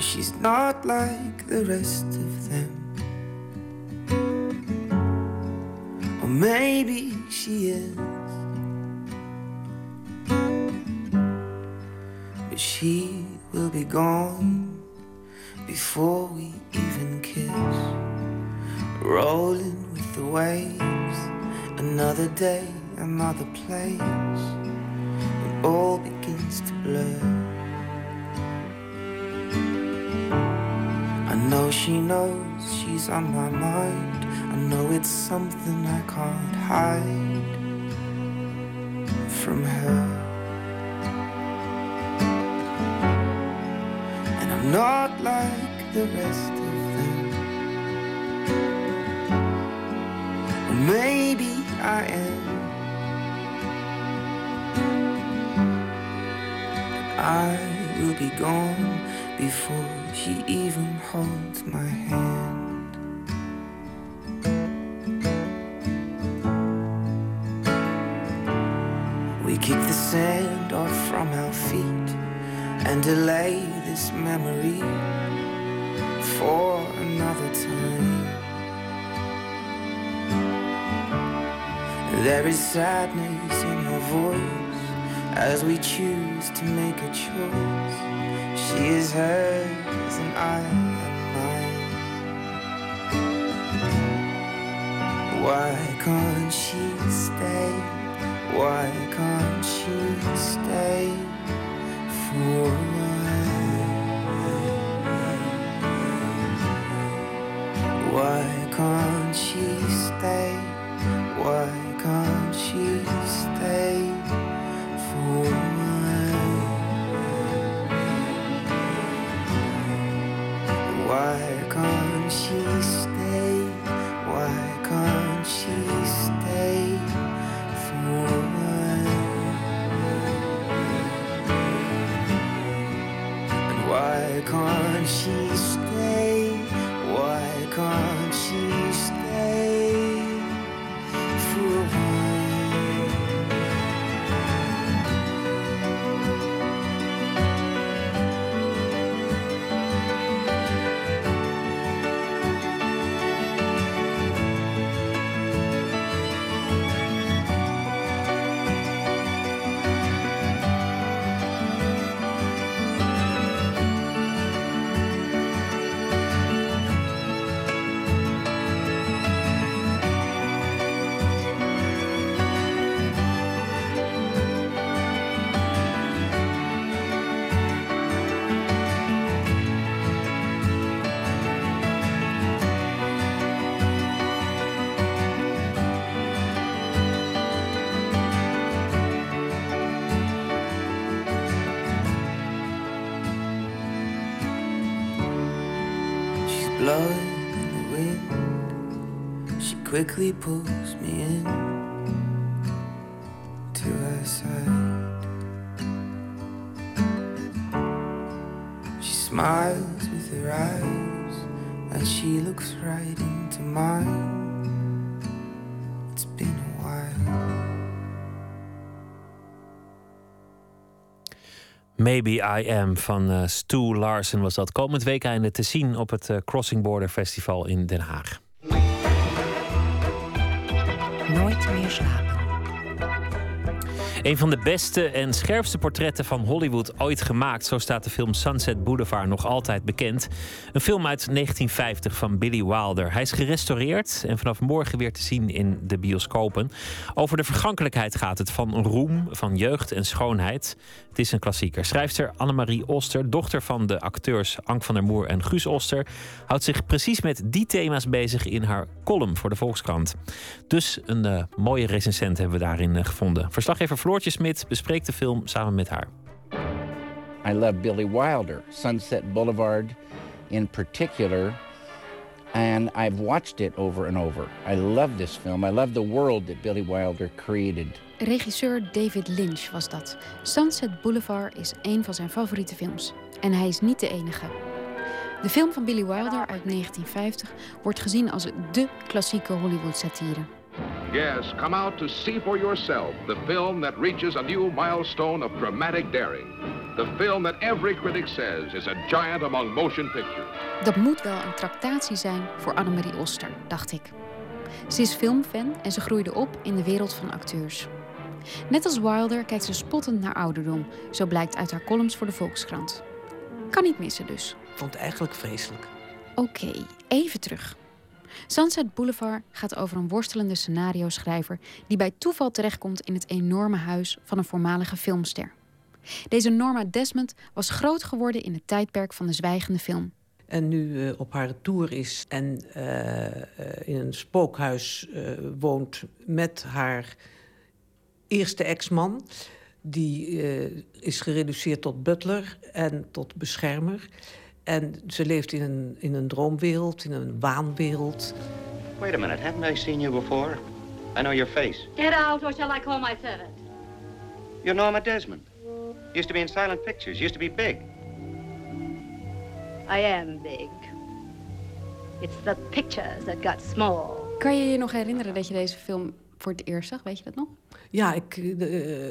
She's not like the rest of maybe she is. But she will be gone before we even kiss. Rolling with the waves, another day, another place. It all begins to blur. I know she knows she's on my mind. I know it's something I can't hide from her. And I'm not like the rest of them. Or maybe I am. I will be gone before she even holds my hand. There is sadness in her voice as we choose to make a choice. She is hers and I am mine. Why can't she stay? Why can't she stay for quickly pulls me in to her side. She smiles with her eyes and she looks right into mine. It's been a while. Maybe I Am van eh Stu Larsen was dat. Komend weekende te zien op het eh, Crossing Border Festival in Den Haag. Nooit meer slapen. Een van de beste en scherpste portretten van Hollywood ooit gemaakt. Zo staat de film Sunset Boulevard nog altijd bekend. Een film uit 1950 van Billy Wilder. Hij is gerestaureerd en vanaf morgen weer te zien in de bioscopen. Over de vergankelijkheid gaat het van roem, van jeugd en schoonheid. Het is een klassieker. Schrijfster Annemarie Oster, dochter van de acteurs Ank van der Moer en Guus Oster, houdt zich precies met die thema's bezig in haar column voor de Volkskrant. Dus een eh, mooie recensent hebben we daarin eh, gevonden. Verslaggever Floortje Smit bespreekt de film samen met haar. I love Billy Wilder, Sunset Boulevard in particular, and I've watched it over and over. I love this film. I love the world that Billy Wilder created. Regisseur David Lynch was dat. Sunset Boulevard is een van zijn favoriete films. En hij is niet de enige. De film van Billy Wilder uit 1950 wordt gezien als dé klassieke Hollywood-satire. Yes, come out to see for yourself the film that reaches a new milestone of dramatic daring. The film that every critic says is a giant among motion pictures. Dat moet wel een tractatie zijn voor Annemarie Oster, dacht ik. Ze is filmfan en ze groeide op in de wereld van acteurs. Net als Wilder kijkt ze spottend naar ouderdom, zo blijkt uit haar columns voor de Volkskrant. Kan niet missen dus. vond het eigenlijk vreselijk. Oké, even terug. Sunset Boulevard gaat over een worstelende scenario-schrijver die bij toeval terechtkomt in het enorme huis van een voormalige filmster. Deze Norma Desmond was groot geworden in het tijdperk van de zwijgende film. En nu eh, op haar retour is en eh, eh, in een spookhuis woont met haar eerste ex-man. Die is gereduceerd tot butler en tot beschermer. En ze leeft in een, in een droomwereld, in een waanwereld. Wait a minute, haven't I seen you before? I know your face. Get out, or shall I call my servant? You're Norma Desmond. Used to be in silent pictures, used to be big. I am big. It's the pictures that got small. Kan je je nog herinneren dat je deze film voor het eerst zag? Weet je dat nog? Ja, ik, eh,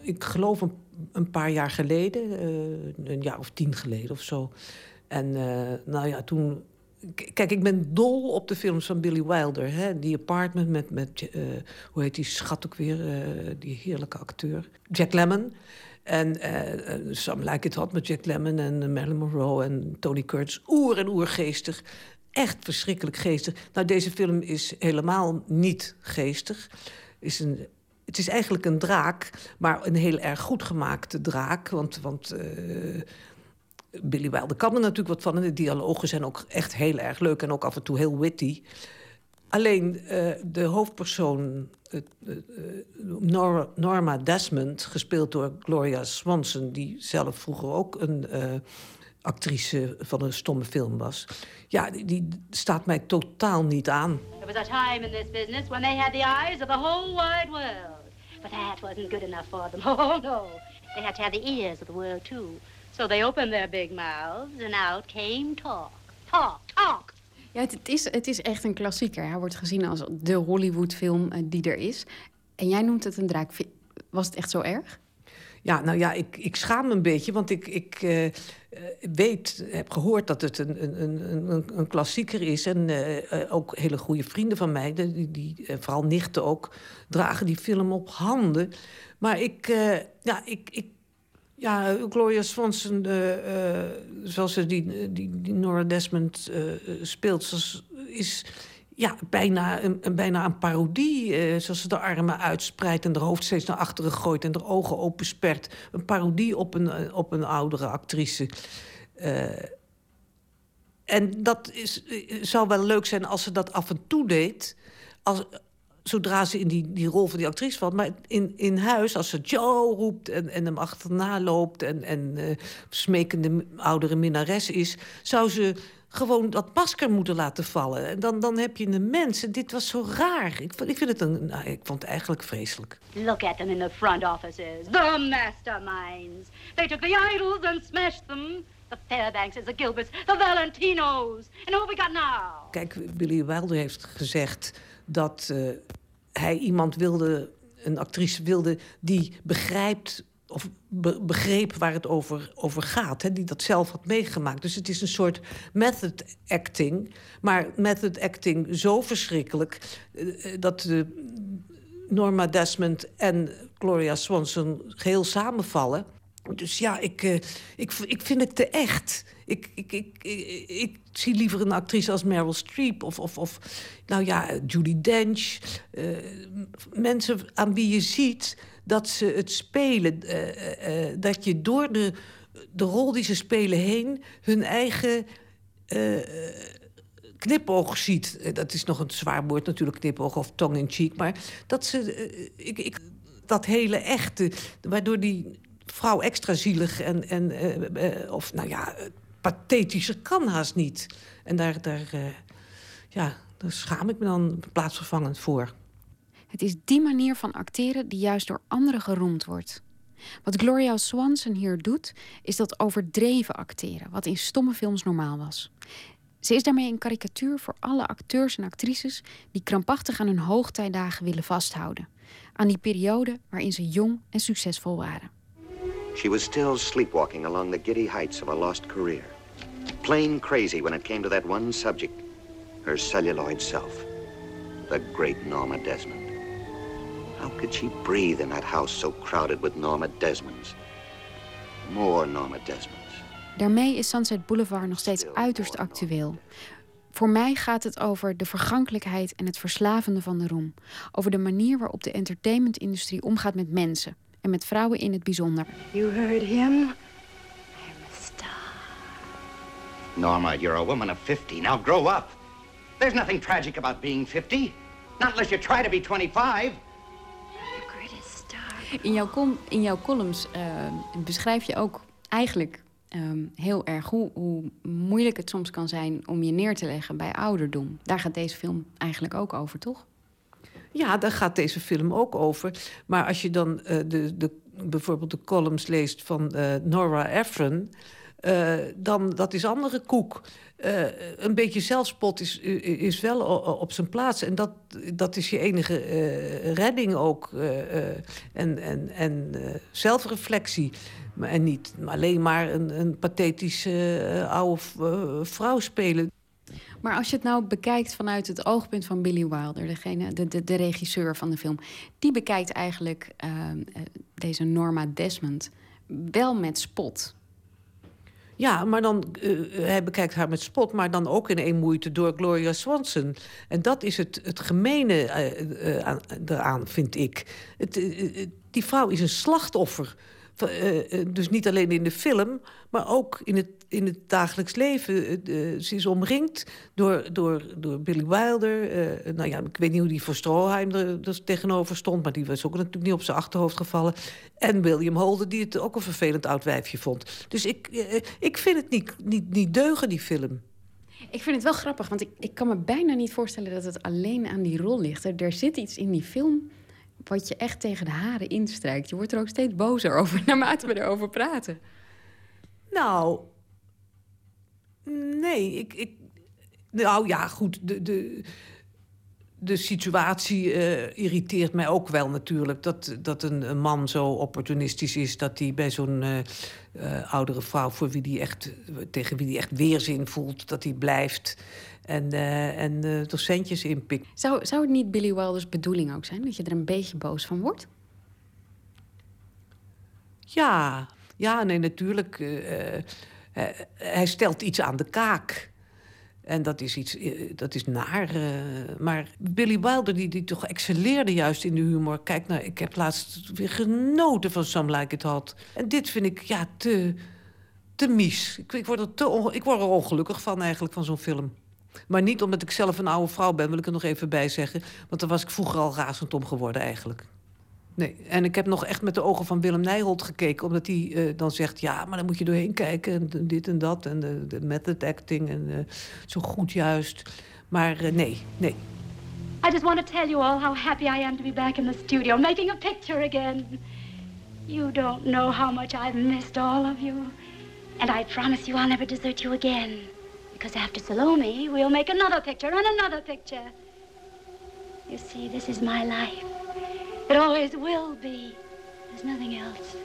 ik geloof een, een paar jaar geleden, eh, een jaar of tien geleden of zo. En eh, nou ja, toen. Kijk, ik ben dol op de films van Billy Wilder. Hè? Die Apartment met, met eh, hoe heet die schat ook weer, die heerlijke acteur. Jack Lemmon. En eh, Some Like It Hot met Jack Lemmon en Marilyn Monroe en Tony Curtis. Oer en oer geestig. Echt verschrikkelijk geestig. Nou, deze film is helemaal niet geestig. Is een, het is eigenlijk een draak, maar een heel erg goed gemaakte draak. Want, want eh, Billy Wilder kan er natuurlijk wat van. En de dialogen zijn ook echt heel erg leuk en ook af en toe heel witty. Alleen uh, de hoofdpersoon, Nor Norma Desmond, gespeeld door Gloria Swanson, die zelf vroeger ook een actrice van een stomme film was. Ja, die, die, staat mij totaal niet aan. There was a time in this business when they had the eyes of the whole wide world. But that wasn't good enough for them. Oh no. They had to have the ears of the world too. So they opened their big mouths and out came talk. Talk, talk. Ja, het, is, het is echt een klassieker. Hij wordt gezien als de Hollywood-film uh, die er is. En jij noemt het een draak. Was het echt zo erg? Ja, nou ja, ik, ik schaam me een beetje, want ik, ik uh, weet, heb gehoord dat het een, een, een, een klassieker is. En uh, ook hele goede vrienden van mij, die, die vooral nichten ook, dragen die film op handen. Maar ik, ja, ik, ik ja, Gloria Swanson, uh, uh, zoals ze die, die, die Nora Desmond uh, speelt, is ja, bijna, een, bijna een parodie. zoals ze de armen uitspreidt en de hoofd steeds naar achteren gooit... en de ogen openspert. Een parodie op een, op een oudere actrice. en dat is, zou wel leuk zijn als ze dat af en toe deed... Als, zodra ze in die, die rol van die actrice valt. Maar in, in huis, als ze Joe roept en, en hem achterna loopt... en, en smekende oudere minnares is... zou ze gewoon dat masker moeten laten vallen. En dan, dan heb je een mens. En dit was zo raar. Ik, ik, vind het een, nou, ik vond het eigenlijk vreselijk. Look at them in the front offices. The masterminds. They took the idols and smashed them. The Fairbankses, the Gilberts, the Valentinos. And who we got now? Kijk, Billy Wilder heeft gezegd dat uh, hij iemand wilde, een actrice wilde, die begrijpt of be begreep waar het over, over gaat. Hè, die dat zelf had meegemaakt. Dus het is een soort method acting. Maar method acting zo verschrikkelijk... Uh, dat uh, Norma Desmond en Gloria Swanson geheel samenvallen. Dus ja, ik, ik, ik vind het te echt. Ik, ik, ik, ik, zie liever een actrice als Meryl Streep of, of, of nou ja, Judy Dench. Mensen aan wie je ziet dat ze het spelen. Uh, dat je door de, de rol die ze spelen heen hun eigen knipoog ziet. Dat is nog een zwaar woord natuurlijk, knipoog of tong in cheek. Maar dat ze... ik, ik, dat hele echte, waardoor die vrouw extra zielig en, en of nou ja, pathetischer kan haast niet. En daar, daar, ja, daar schaam ik me dan plaatsvervangend voor. Het is die manier van acteren die juist door anderen geroemd wordt. Wat Gloria Swanson hier doet, is dat overdreven acteren, wat in stomme films normaal was. Ze is daarmee een karikatuur voor alle acteurs en actrices die krampachtig aan hun hoogtijdagen willen vasthouden. Aan die periode waarin ze jong en succesvol waren. She was still sleepwalking along the giddy heights of a lost career. Plain crazy when it came to that one subject, her celluloid self, the great Norma Desmond. How could she breathe in that house so crowded with Norma Desmonds? More Norma Desmonds. Daarmee is Sunset Boulevard nog steeds uiterst actueel. Voor mij gaat het over de vergankelijkheid en het verslavende van de roem. Over de manier waarop de entertainmentindustrie omgaat met mensen en met vrouwen in het bijzonder. You heard him? I'm a star. Norma, you're a woman of 50. Now grow up. There's nothing tragic about being 50. Not unless you try to be 25. In jouw, in jouw columns uh, beschrijf je ook eigenlijk um, heel erg hoe, hoe moeilijk het soms kan zijn om je neer te leggen bij ouderdom. Daar gaat deze film eigenlijk ook over, toch? Ja, daar gaat deze film ook over. Maar als je dan uh, de, de, bijvoorbeeld de columns leest van uh, Nora Ephron... Uh, dan dat is andere koek. Uh, een beetje zelfspot is, is wel op zijn plaats. En dat, dat is je enige uh, redding ook. en en, en zelfreflectie. En niet alleen maar een, een pathetische oude vrouw spelen. Maar als je het nou bekijkt vanuit het oogpunt van Billy Wilder, degene, de, de, de regisseur van de film, die bekijkt eigenlijk uh, deze Norma Desmond wel met spot. Ja, maar dan, uh, hij bekijkt haar met spot, maar dan ook in één moeite door Gloria Swanson. En dat is het, het gemene aan, eraan, vind ik. Het, die vrouw is een slachtoffer. dus niet alleen in de film, maar ook in het in het dagelijks leven. Eh, eh, ze is omringd door, door, door Billy Wilder. Uh, nou ja, ik weet niet hoe die voor Stroheim er, er, tegenover stond... maar die was ook natuurlijk niet op zijn achterhoofd gevallen. En William Holden, die het ook een vervelend oud wijfje vond. Dus ik, ik vind het niet, niet, niet deugen, die film. Ik vind het wel grappig, want ik, ik kan me bijna niet voorstellen... dat het alleen aan die rol ligt. Er, er zit iets in die film wat je echt tegen de haren instrijkt. Je wordt er ook steeds bozer over naarmate we erover praten. Nou, nee, ik, ik, nou ja, goed. De, de, de situatie uh, irriteert mij ook wel natuurlijk. Dat, dat een, een, man zo opportunistisch is dat hij bij zo'n uh, uh, oudere vrouw voor wie die echt, tegen wie hij echt weerzin voelt, dat hij blijft en, en er centjes inpikt. Zou, zou het niet Billy Wilders bedoeling ook zijn dat je er een beetje boos van wordt? Ja, ja, nee, natuurlijk. Hij stelt iets aan de kaak. En dat is iets, eh, dat is naar. Uh, maar Billy Wilder, die, die toch excelleerde juist in de humor. Kijk, nou, ik heb laatst weer genoten van Some Like It Hot. En dit vind ik, ja, te, te mies. Ik, ik, word er te ik word er ongelukkig van eigenlijk, van zo'n film. Maar niet omdat ik zelf een oude vrouw ben, wil ik er nog even bij zeggen. Want daar was ik vroeger al razend om geworden eigenlijk. Nee, en ik heb nog echt met de ogen van Willem Nijholt gekeken... omdat hij uh, dan zegt, ja, maar dan moet je doorheen kijken... en dit en dat, en de, de method acting en uh, zo goed juist. Maar uh, nee, nee. I just want to tell you all how happy I am to be back in the studio... making a picture again. You don't know how much I've missed all of you. And I promise you I'll never desert you again. Because after Salome, we'll make another picture and another picture. You see, this is my life. It always will be. There's nothing else.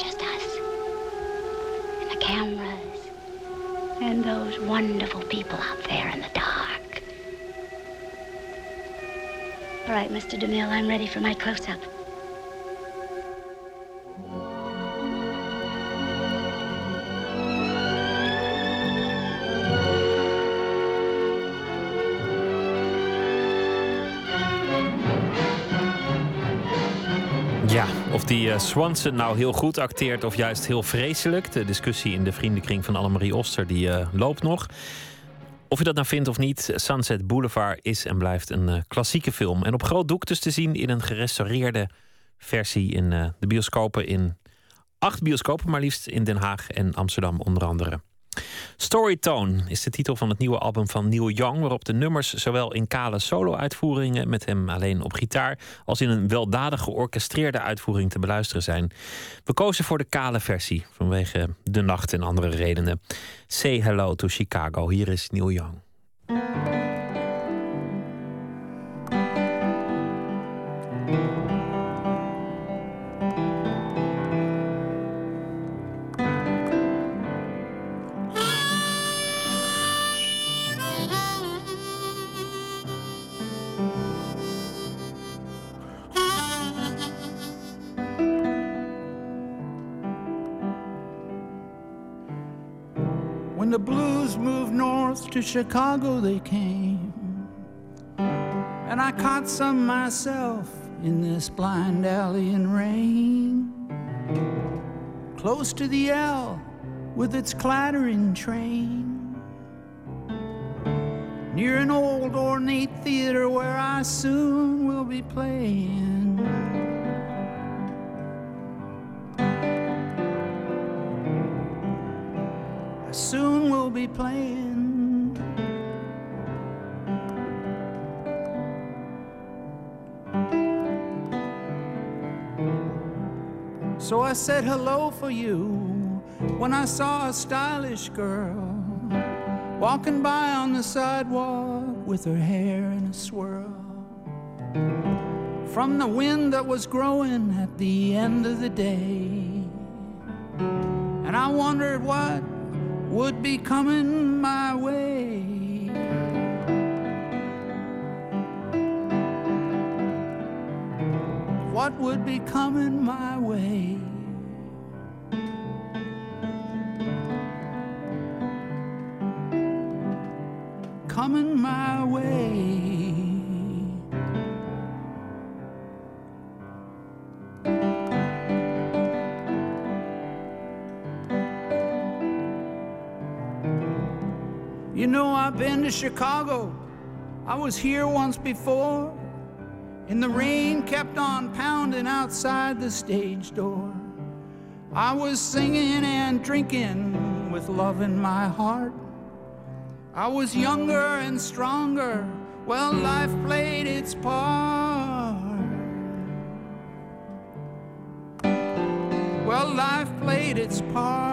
Just us. And the cameras. And those wonderful people out there in the dark. All right, Mr. DeMille, I'm ready for my close-up. Of die uh, Swanson nou heel goed acteert of juist heel vreselijk. De discussie in de vriendenkring van Annemarie Oster die uh, loopt nog. Of je dat nou vindt of niet, Sunset Boulevard is en blijft een uh, klassieke film. En op groot doek dus te zien in een gerestaureerde versie in de bioscopen in acht bioscopen, maar liefst in Den Haag en Amsterdam onder andere. Storytone is de titel van het nieuwe album van Neil Young, waarop de nummers zowel in kale solo-uitvoeringen met hem alleen op gitaar als in een weldadig georchestreerde uitvoering te beluisteren zijn. We kozen voor de kale versie vanwege de nacht en andere redenen. Say hello to Chicago. Hier is Neil Young. To Chicago they came. And I caught some myself in this blind alley in rain. Close to the L with its clattering train. Near an old ornate theater where I soon will be playing. I soon will be playing. So I said hello for you when I saw a stylish girl walking by on the sidewalk with her hair in a swirl. From the wind that was growing at the end of the day. And I wondered what would be coming my way. What would be coming my way? To Chicago. I was here once before. And the rain kept on pounding outside the stage door. I was singing and drinking with love in my heart. I was younger and stronger. Well, life played its part. Well, life played its part.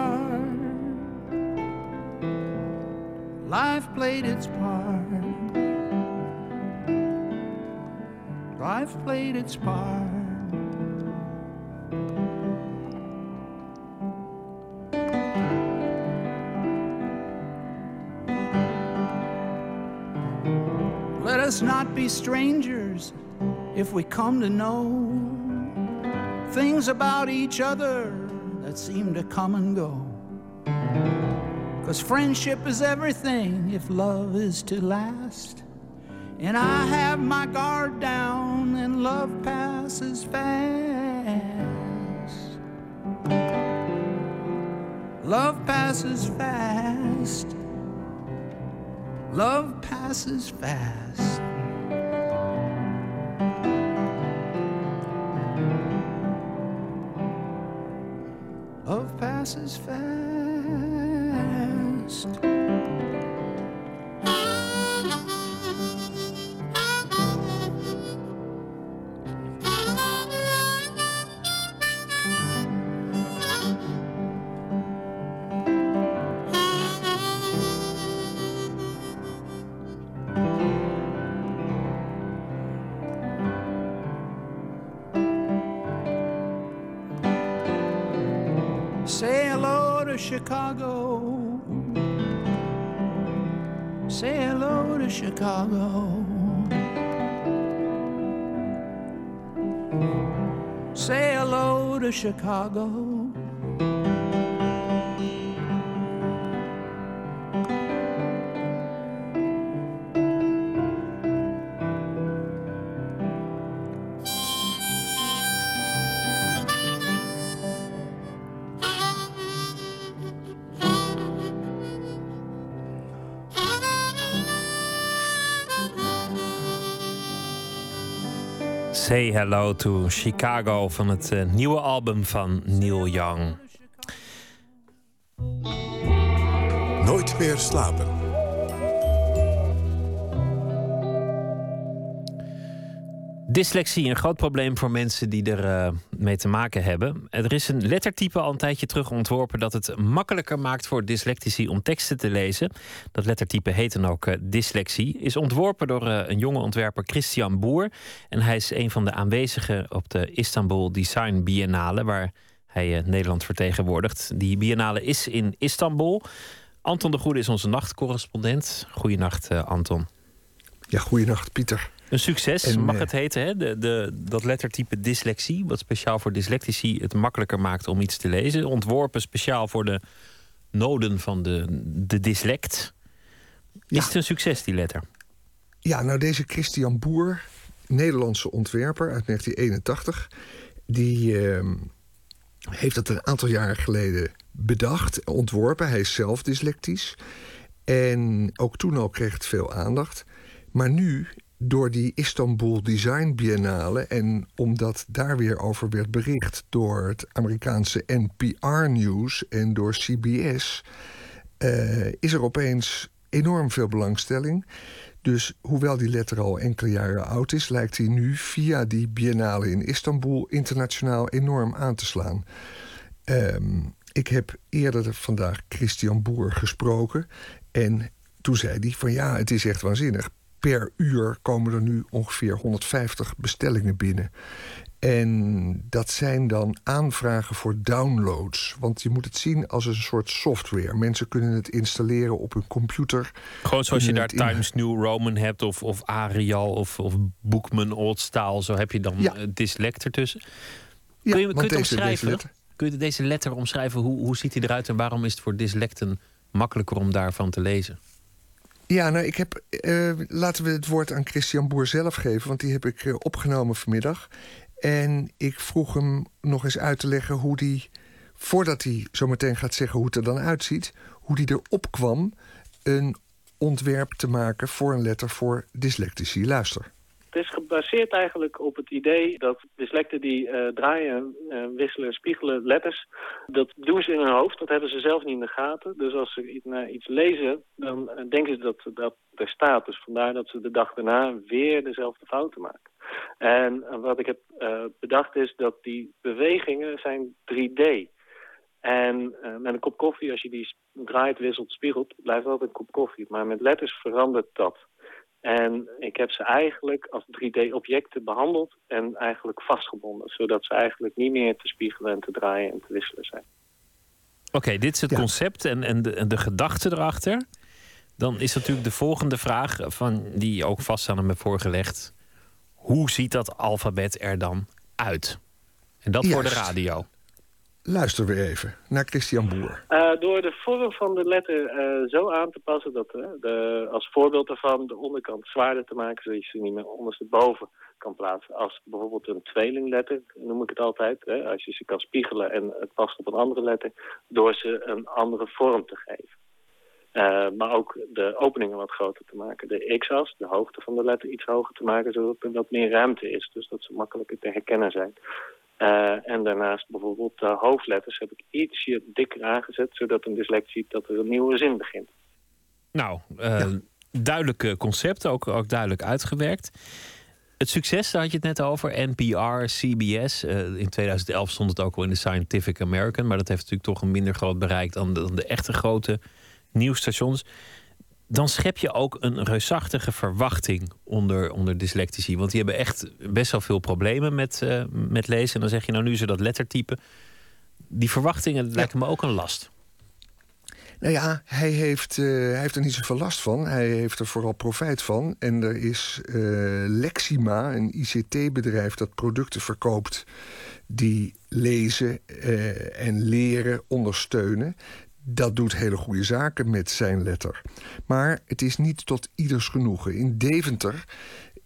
Life played its part. Life played its part. Let us not be strangers if we come to know things about each other that seem to come and go. Cause friendship is everything if love is to last. And I have my guard down and love passes fast. Love passes fast. Love passes fast. Love passes fast. Say hello to Chicago. Chicago. Say hello to Chicago. Say Hello to Chicago van het eh, nieuwe album van Neil Young. Nooit meer slapen. Dyslexie, een groot probleem voor mensen die er eh, mee te maken hebben. Er is een lettertype al een tijdje terug ontworpen dat het makkelijker maakt voor dyslectici om teksten te lezen. Dat lettertype heet dan ook eh, dyslexie. Is ontworpen door eh, een jonge ontwerper Christian Boer. En hij is een van de aanwezigen op de Istanbul Design Biennale, waar hij Nederland vertegenwoordigt. Die biennale is in Istanbul. Anton de Goede is onze nachtcorrespondent. Goedenacht, Anton. Ja, goedenacht, Pieter. Een succes En, mag eh, het heten, hè? De, de, dat lettertype dyslexie, wat speciaal voor dyslectici het makkelijker maakt om iets te lezen. Ontworpen speciaal voor de noden van de, de dyslect. Is het een succes, die letter? Ja, nou deze Christian Boer, Nederlandse ontwerper uit 1981... die ehm, heeft dat een aantal jaren geleden bedacht, ontworpen. Hij is zelf dyslectisch. En ook toen al kreeg het veel aandacht. Maar nu, door die Istanbul Design Biennale... en omdat daar weer over werd bericht door het Amerikaanse NPR-nieuws... en door CBS, eh, is er opeens enorm veel belangstelling... Dus hoewel die letter al enkele jaren oud is, lijkt hij nu via die biennale in Istanbul internationaal enorm aan te slaan. Ehm, ik heb eerder vandaag Christian Boer gesproken. En toen zei hij van ja, het is echt waanzinnig. Per uur komen er nu ongeveer 150 bestellingen binnen. En dat zijn dan aanvragen voor downloads. Want je moet het zien als een soort software. Mensen kunnen het installeren op hun computer. Gewoon zoals je daar in- Times New Roman hebt, of, of Arial, of, of Boekman Old Style. Zo heb je dan Ja. eh, dyslect ertussen. Ja, kun je, kun je want het deze- deze omschrijven? letter- kun je deze letter omschrijven? Hoe, hoe ziet hij eruit en waarom is het voor dyslecten makkelijker om daarvan te lezen? Ja, nou, ik heb. eh, laten we het woord aan Christian Boer zelf geven, want die heb ik eh, opgenomen vanmiddag. En ik vroeg hem nog eens uit te leggen hoe die, voordat hij zo meteen gaat zeggen hoe het er dan uitziet, hoe die erop kwam een ontwerp te maken voor een letter voor dyslectici. Luister. Is gebaseerd eigenlijk op het idee dat dyslecten die uh, draaien, uh, wisselen, spiegelen letters, dat doen ze in hun hoofd, dat hebben ze zelf niet in de gaten. Dus als ze iets, naar iets lezen, dan denken ze dat dat er staat. Dus vandaar dat ze de dag daarna weer dezelfde fouten maken. En wat ik heb bedacht is dat die bewegingen zijn 3D. En met een kop koffie, als je die draait, wisselt, spiegelt, blijft altijd een kop koffie. Maar met letters verandert dat. En ik heb ze eigenlijk als 3D-objecten behandeld en eigenlijk vastgebonden. Zodat ze eigenlijk niet meer te spiegelen en te draaien en te wisselen zijn. Oké, dit is het concept en, en, de, en de gedachte erachter. Dan is natuurlijk de volgende vraag, van, die ook vast aan hem heb voorgelegd. Hoe ziet dat alfabet er dan uit? En dat voor de radio. Luister weer even naar Christian Boer. Uh, door de vorm van de letter uh, zo aan te passen dat uh, de, als voorbeeld daarvan de onderkant zwaarder te maken, zodat je ze niet meer ondersteboven kan plaatsen. Als bijvoorbeeld een tweelingletter, noem ik het altijd, als je ze kan spiegelen en het past op een andere letter, door ze een andere vorm te geven. maar ook de openingen wat groter te maken. De x-as, de hoogte van de letter, iets hoger te maken, zodat er wat meer ruimte is. Dus dat ze makkelijker te herkennen zijn. Uh, en daarnaast bijvoorbeeld de hoofdletters heb ik ietsje dikker aangezet... zodat een dyslect ziet dat er een nieuwe zin begint. Nou, uh, ja. duidelijk concept, ook, ook duidelijk uitgewerkt. Het succes, daar had je het net over, NPR, CBS. Uh, in 2011 stond het ook al in de Scientific American... maar dat heeft natuurlijk toch een minder groot bereik... dan de, dan de echte grote nieuwsstations dan schep je ook een reusachtige verwachting onder, onder dyslectici. Want die hebben echt best wel veel problemen met, uh, met lezen. En dan zeg je nou nu ze dat lettertype. Die verwachtingen ja. lijken me ook een last. Nou ja, hij heeft, uh, hij heeft er niet zoveel last van. Hij heeft er vooral profijt van. En er is uh, Lexima, een ICT-bedrijf dat producten verkoopt die lezen uh, en leren ondersteunen dat doet hele goede zaken met zijn letter. Maar het is niet tot ieders genoegen. In Deventer,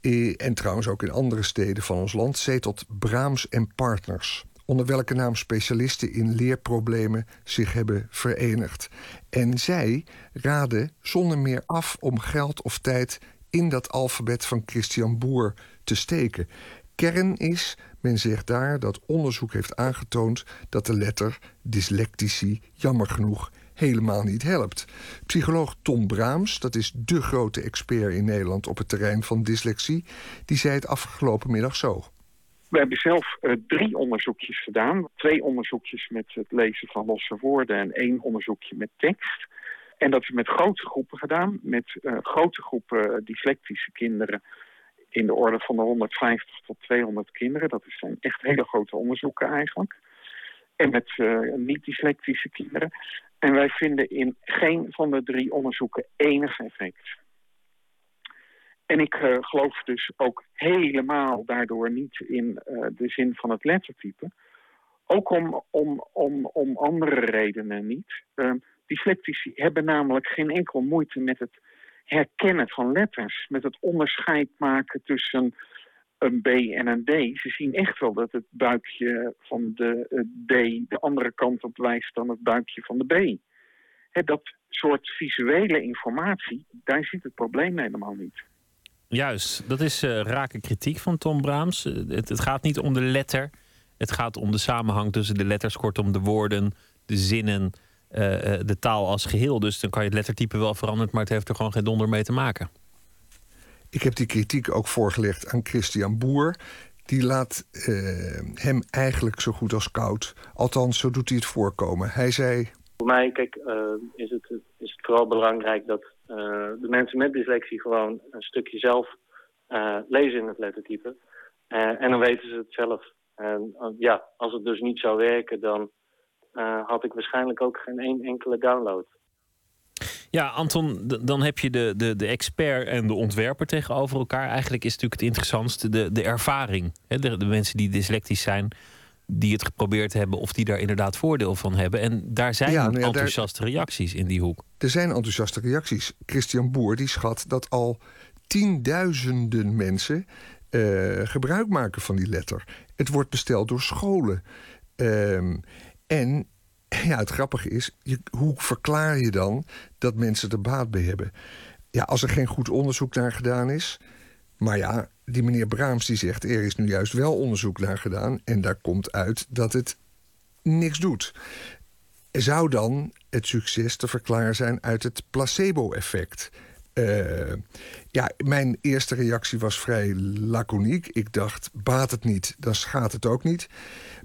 eh, en trouwens ook in andere steden van ons land, zetelt Braams en Partners. Onder welke naam specialisten in leerproblemen zich hebben verenigd. En zij raden zonder meer af om geld of tijd in dat alfabet van Christian Boer te steken. Kern is, men zegt daar dat onderzoek heeft aangetoond dat de letter dyslectici jammer genoeg helemaal niet helpt. Psycholoog Tom Braams, dat is de grote expert in Nederland op het terrein van dyslexie, die zei het afgelopen middag zo. We hebben zelf uh, drie onderzoekjes gedaan. Twee onderzoekjes met het lezen van losse woorden en één onderzoekje met tekst. En dat is met grote groepen gedaan, met uh, grote groepen dyslectische kinderen in de orde van de 150 tot 200 kinderen. Dat zijn echt hele grote onderzoeken eigenlijk. En met uh, niet-dyslectische kinderen. En wij vinden in geen van de drie onderzoeken enig effect. En ik uh, geloof dus ook helemaal daardoor niet in uh, de zin van het lettertype. Ook om, om, om, om andere redenen niet. Dyslectici hebben namelijk geen enkel moeite met het herkennen van letters. Met het onderscheid maken tussen een B en een D. Ze zien echt wel dat het buikje van de D de andere kant op wijst dan het buikje van de B. Dat soort visuele informatie, daar zit het probleem helemaal niet. Juist, dat is uh, rake kritiek van Tom Braams. Uh, het, het, gaat niet om de letter. Het gaat om de samenhang tussen de letters, kortom de woorden, de zinnen, de taal als geheel. Dus dan kan je het lettertype wel veranderen, maar het heeft er gewoon geen donder mee te maken. Ik heb die kritiek ook voorgelegd aan Christian Boer. Die laat hem eigenlijk zo goed als koud. Althans, zo doet hij het voorkomen. Hij zei voor mij kijk, uh, is, het, is het vooral belangrijk dat uh, de mensen met dyslexie gewoon een stukje zelf uh, lezen in het lettertype. en dan weten ze het zelf. En ja, als het dus niet zou werken, dan had ik waarschijnlijk ook geen één enkele download. Ja, Anton, dan heb je de, de, de expert en de ontwerper tegenover elkaar. Eigenlijk is natuurlijk het interessantste de, de ervaring. De, de mensen die dyslectisch zijn, die het geprobeerd hebben of die daar inderdaad voordeel van hebben. En daar zijn ja, nou ja, enthousiaste daar, reacties in die hoek. Er zijn enthousiaste reacties. Christian Boer die schat dat al tienduizenden mensen uh, gebruik maken van die letter. Het wordt besteld door scholen. Um, en ja, het grappige is, hoe verklaar je dan dat mensen er baat bij hebben? ja, als er geen goed onderzoek naar gedaan is. Maar ja, die meneer Braams die zegt... er is nu juist wel onderzoek naar gedaan... en daar komt uit dat het niks doet. Zou dan het succes te verklaren zijn uit het placebo-effect... Uh, ja, mijn eerste reactie was vrij laconiek. Ik dacht, baat het niet, dan schaadt het ook niet.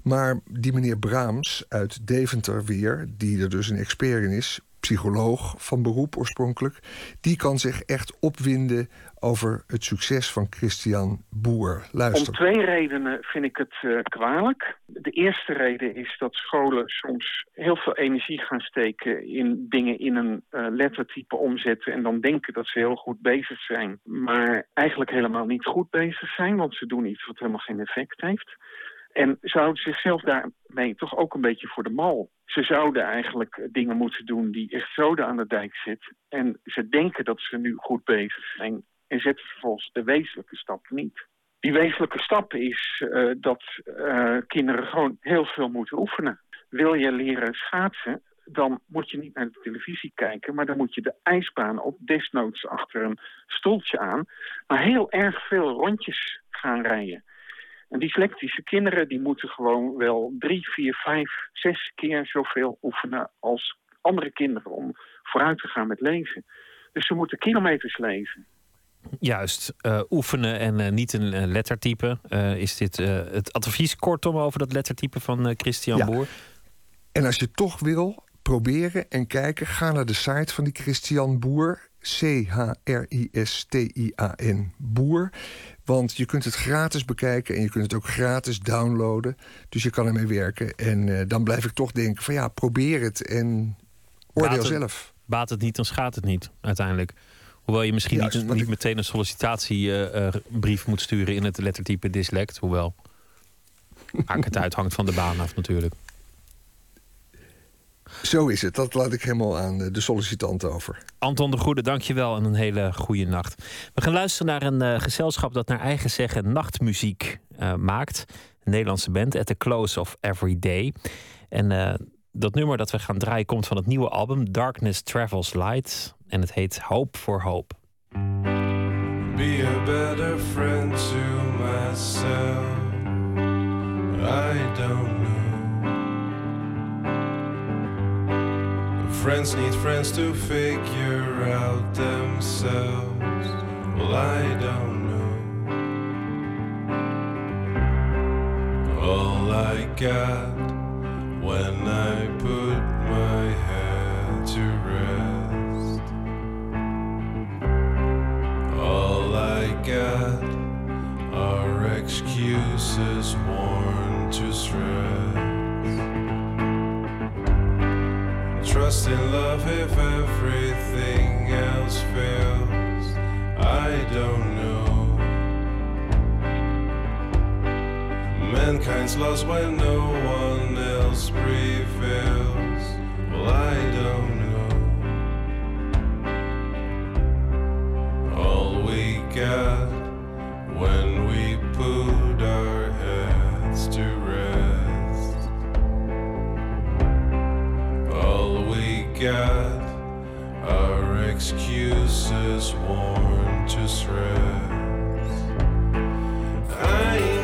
Maar die meneer Braams uit Deventer weer... die er dus een expert in is, psycholoog van beroep oorspronkelijk... die kan zich echt opwinden over het succes van Christian Boer. Luister. Om twee redenen vind ik het uh, kwalijk. De eerste reden is dat scholen soms heel veel energie gaan steken... in dingen in een uh, lettertype omzetten... en dan denken dat ze heel goed bezig zijn... maar eigenlijk helemaal niet goed bezig zijn... want ze doen iets wat helemaal geen effect heeft... En ze houden zichzelf daarmee toch ook een beetje voor de mal. Ze zouden eigenlijk dingen moeten doen die echt zoden aan de dijk zitten. En ze denken dat ze nu goed bezig zijn. En zetten vervolgens de wezenlijke stap niet. Die wezenlijke stap is uh, dat uh, kinderen gewoon heel veel moeten oefenen. Wil je leren schaatsen, dan moet je niet naar de televisie kijken... maar dan moet je de ijsbaan op desnoods achter een stoeltje aan... maar heel erg veel rondjes gaan rijden. En dyslectische kinderen die moeten gewoon wel drie, vier, vijf, zes keer zoveel oefenen als andere kinderen om vooruit te gaan met lezen. Dus ze moeten kilometers lezen. Juist, uh, oefenen en uh, niet een uh, lettertype. is dit het advies kortom over dat lettertype van Christian ja. Boer? En als je toch wil proberen en kijken, ga naar de site van die Christian Boer. C-H-R-I-S-T-I-A-N Boer. Want je kunt het gratis bekijken en je kunt het ook gratis downloaden. Dus je kan ermee werken. En uh, dan blijf ik toch denken van ja, probeer het en oordeel baat het, zelf. Baat het niet, dan schaadt het niet uiteindelijk. Hoewel je misschien Juist, niet, niet ik... meteen een sollicitatiebrief uh, moet sturen in het lettertype dyslect. Hoewel, maakt het uit, hangt van de baan af natuurlijk. Zo is het. Dat laat ik helemaal aan de sollicitant over. Anton de Goede, dankjewel en een hele goede nacht. We gaan luisteren naar een uh, gezelschap dat naar eigen zeggen nachtmuziek uh, maakt. Een Nederlandse band, At the Close of Every Day. En uh, dat nummer dat we gaan draaien komt van het nieuwe album Darkness Travels Light. En het heet Hope for Hope. Be a better friend to myself. I don't Friends need friends to figure out themselves. Well, I don't know. All I got when I put my head to rest. All I got are excuses worn to stress. Trust in love if everything else fails. I don't know. Mankind's lost when no one else prevails. Well, I don't know. All we got when we are excuses worn to shreds. I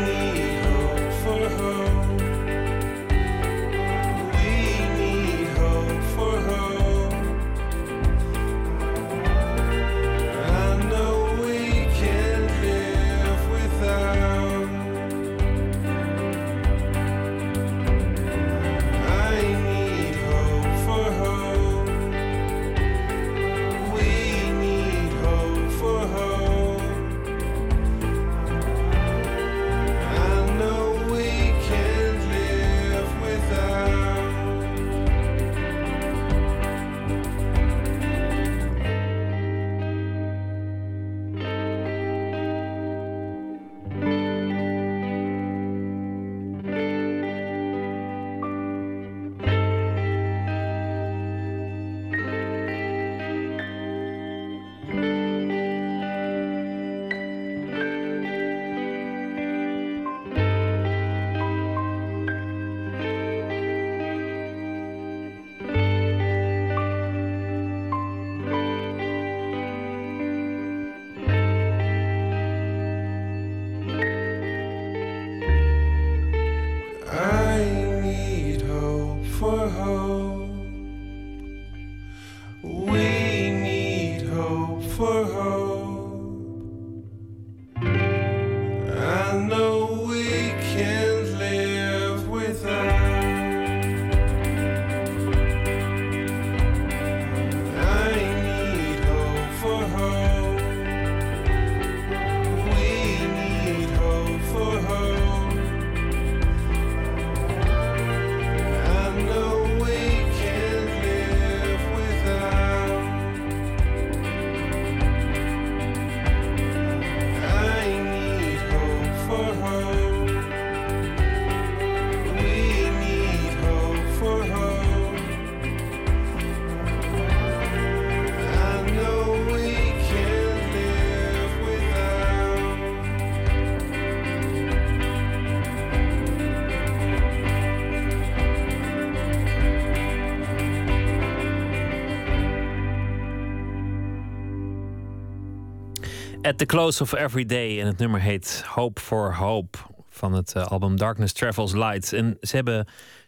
At the Close of Every Day. En het nummer heet Hope for Hope. Van het eh, album Darkness Travels Light. En ze hebben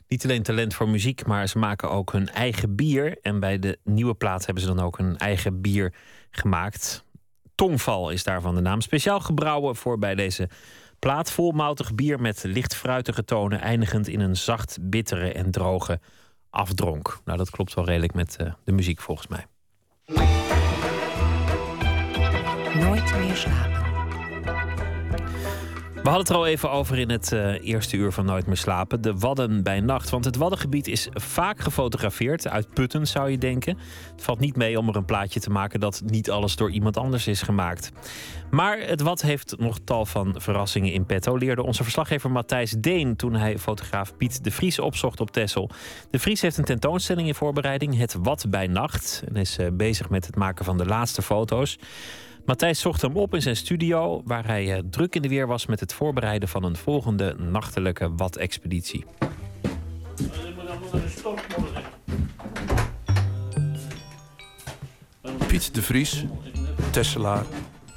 niet alleen talent voor muziek, maar ze maken ook hun eigen bier. En bij de nieuwe plaat hebben ze dan ook een eigen bier gemaakt. Tongval is daarvan de naam. Speciaal gebrouwen voor bij deze plaat. Volmoutig bier met licht fruitige tonen. Eindigend in een zacht, bittere en droge afdronk. Nou, dat klopt wel redelijk met uh, de muziek volgens mij. Nooit meer slapen. We hadden het er al even over in het uh, eerste uur van Nooit meer slapen. De Wadden bij nacht. Want het Waddengebied is vaak gefotografeerd. Uit putten zou je denken. Het valt niet mee om er een plaatje te maken dat niet alles door iemand anders is gemaakt. Maar het Wad heeft nog tal van verrassingen in petto. Leerde onze verslaggever Matthijs Deen toen hij fotograaf Piet de Vries opzocht op Tessel. De Vries heeft een tentoonstelling in voorbereiding. Het Wad bij nacht. En is uh, bezig met het maken van de laatste foto's. Matthijs zocht hem op in zijn studio, waar hij uh, druk in de weer was met het voorbereiden van een volgende nachtelijke Wat-expeditie. Piet de Vries, Tesselaar,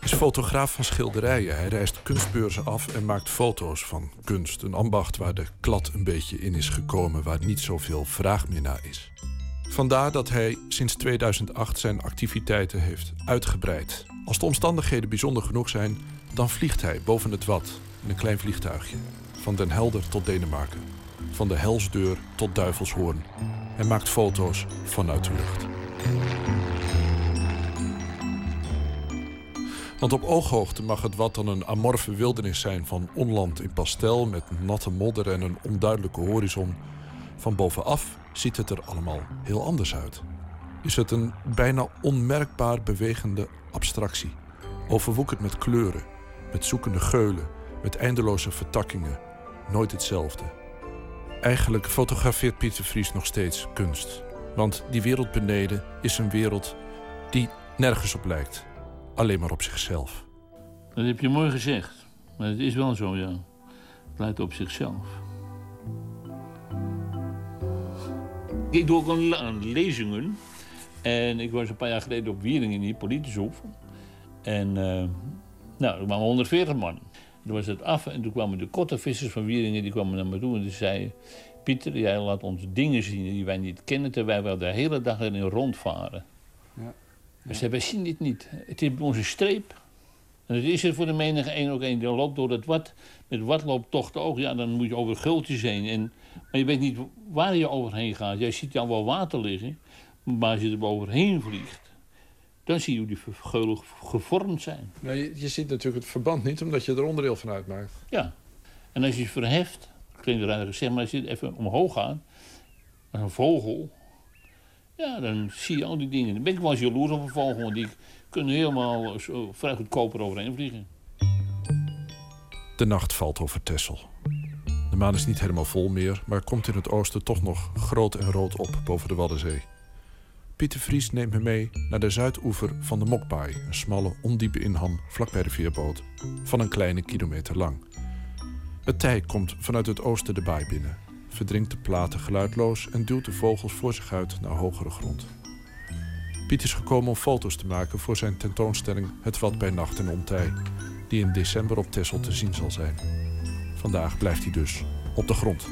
is fotograaf van schilderijen. Hij reist kunstbeurzen af en maakt foto's van kunst. Een ambacht waar de klad een beetje in is gekomen, waar niet zoveel vraag meer naar is. Vandaar dat hij sinds 2008 zijn activiteiten heeft uitgebreid. Als de omstandigheden bijzonder genoeg zijn, dan vliegt hij boven het Wad in een klein vliegtuigje. Van Den Helder tot Denemarken. Van de Helsdeur tot Duivelshoorn. Hij maakt foto's vanuit de lucht. Want op ooghoogte mag het wat dan een amorfe wildernis zijn van onland in pastel met natte modder en een onduidelijke horizon. Van bovenaf ziet het er allemaal heel anders uit. Is het een bijna onmerkbaar bewegende abstractie, overwoekerd met kleuren, met zoekende geulen, met eindeloze vertakkingen, nooit hetzelfde. Eigenlijk fotografeert Pieter Vries nog steeds kunst. Want die wereld beneden is een wereld die nergens op lijkt, alleen maar op zichzelf. Dat heb je mooi gezegd, maar het is wel zo, ja. Het lijkt op zichzelf. Ik doe ook aan lezingen. En ik was een paar jaar geleden op Wieringen hier, politiehof. En uh, nou, er kwamen 140 man. Toen was het af en toen kwamen de korte vissers van Wieringen die kwamen naar me toe en die zeiden... Pieter, jij laat ons dingen zien die wij niet kennen... terwijl wij de hele dag erin rondvaren. Ja. Ja. Ze wij zien dit niet. Het is een streep. En het is er voor de menige een ook een. Die loopt door het wat. Met wat loopt toch de oog. Ja, dan moet je over gultjes heen. En, maar je weet niet waar je overheen gaat. Jij ziet dan wel water liggen. Maar als je er overheen vliegt, dan zie je hoe die geulen gevormd zijn. Nou, je, je, ziet natuurlijk het verband niet, omdat je er onderdeel van uitmaakt. Ja. En als je het verheft, klinkt eigenlijk zeg maar als je even omhoog gaat, als een vogel, ja, dan zie je al die dingen. Dan ben ik wel eens jaloers op een vogel, want die kunnen helemaal zo vrij goedkoop overheen vliegen. De nacht valt over Tessel. De maan is niet helemaal vol meer, maar komt in het oosten toch nog groot en rood op boven de Waddenzee. Pieter Vries neemt me mee naar de zuidoever van de Mokbaai, een smalle, ondiepe inham vlakbij de veerboot, van een kleine kilometer lang. Het tij komt vanuit het oosten de baai binnen, verdrinkt de platen geluidloos en duwt de vogels voor zich uit naar hogere grond. Piet is gekomen om foto's te maken voor zijn tentoonstelling Het Wat bij Nacht en Ontij, die in december op Texel te zien zal zijn. Vandaag blijft hij dus op de grond.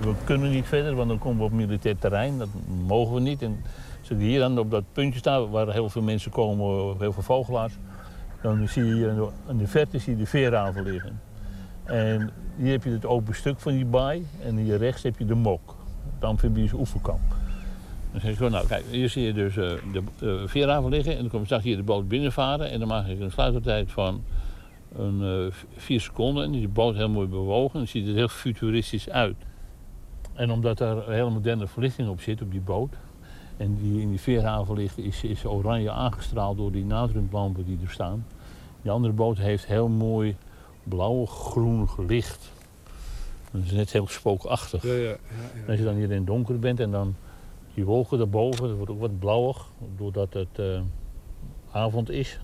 We kunnen niet verder, want dan komen we op militair terrein. Dat mogen we niet. En als ik hier dan op dat puntje sta, waar heel veel mensen komen, heel veel vogelaars... dan zie je in de verte zie je de veerhaven liggen. En hier heb je het open stuk van die baai en hier rechts heb je de mok. Het amfibische oefenkamp. Dan zeg ik zo, nou kijk, hier zie je dus uh, de uh, liggen... en dan komt straks hier de boot binnenvaren... en dan maak ik een sluitertijd van een, uh, vier seconden... en die boot heel mooi bewogen en dan ziet het heel futuristisch uit. En omdat er een hele moderne verlichting op zit, op die boot... en die in die veerhaven ligt, is, is oranje aangestraald door die natriumlampen die er staan. Die andere boot heeft heel mooi blauw-groen licht. Dat is net heel spookachtig. Ja, ja, ja, ja, Als je dan hier in het donker bent en dan die wolken daarboven, dat wordt ook wat blauwig, doordat het uh, avond is.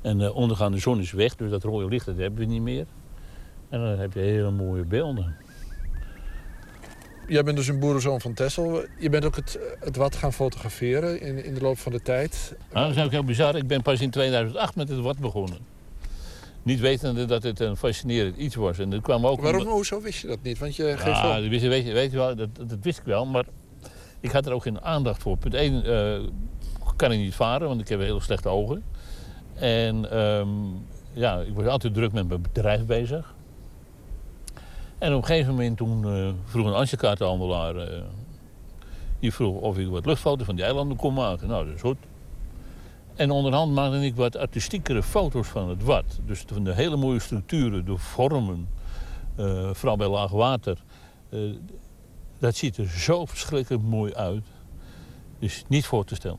En de uh, ondergaande zon is weg, dus dat rode licht dat hebben we niet meer. En dan heb je hele mooie beelden. Jij bent dus een boerenzoon van Texel. Je bent ook het, het wat gaan fotograferen in, in de loop van de tijd. Nou, dat is ook heel bizar. Ik ben pas in 2008 met het wat begonnen. Niet wetende dat het een fascinerend iets was. En dat kwam ook Waarom, hoezo wist je dat niet? Want je geeft Ja, wel- dat wist, weet, je, weet je wel, dat, dat wist ik wel, maar ik had er ook geen aandacht voor. Punt 1 kan ik niet varen, want ik heb hele slechte ogen. En ehm, ja, ik was altijd druk met mijn bedrijf bezig. En op een gegeven moment toen eh, vroeg een Antje-kaartenhandelaar... eh, die vroeg of ik wat luchtfoto's van die eilanden kon maken. Nou, dat is goed. En onderhand maakte ik wat artistiekere foto's van het wat. Dus van de hele mooie structuren, de vormen, eh, vooral bij laag water. Dat ziet er zo verschrikkelijk mooi uit. Dus niet voor te stellen.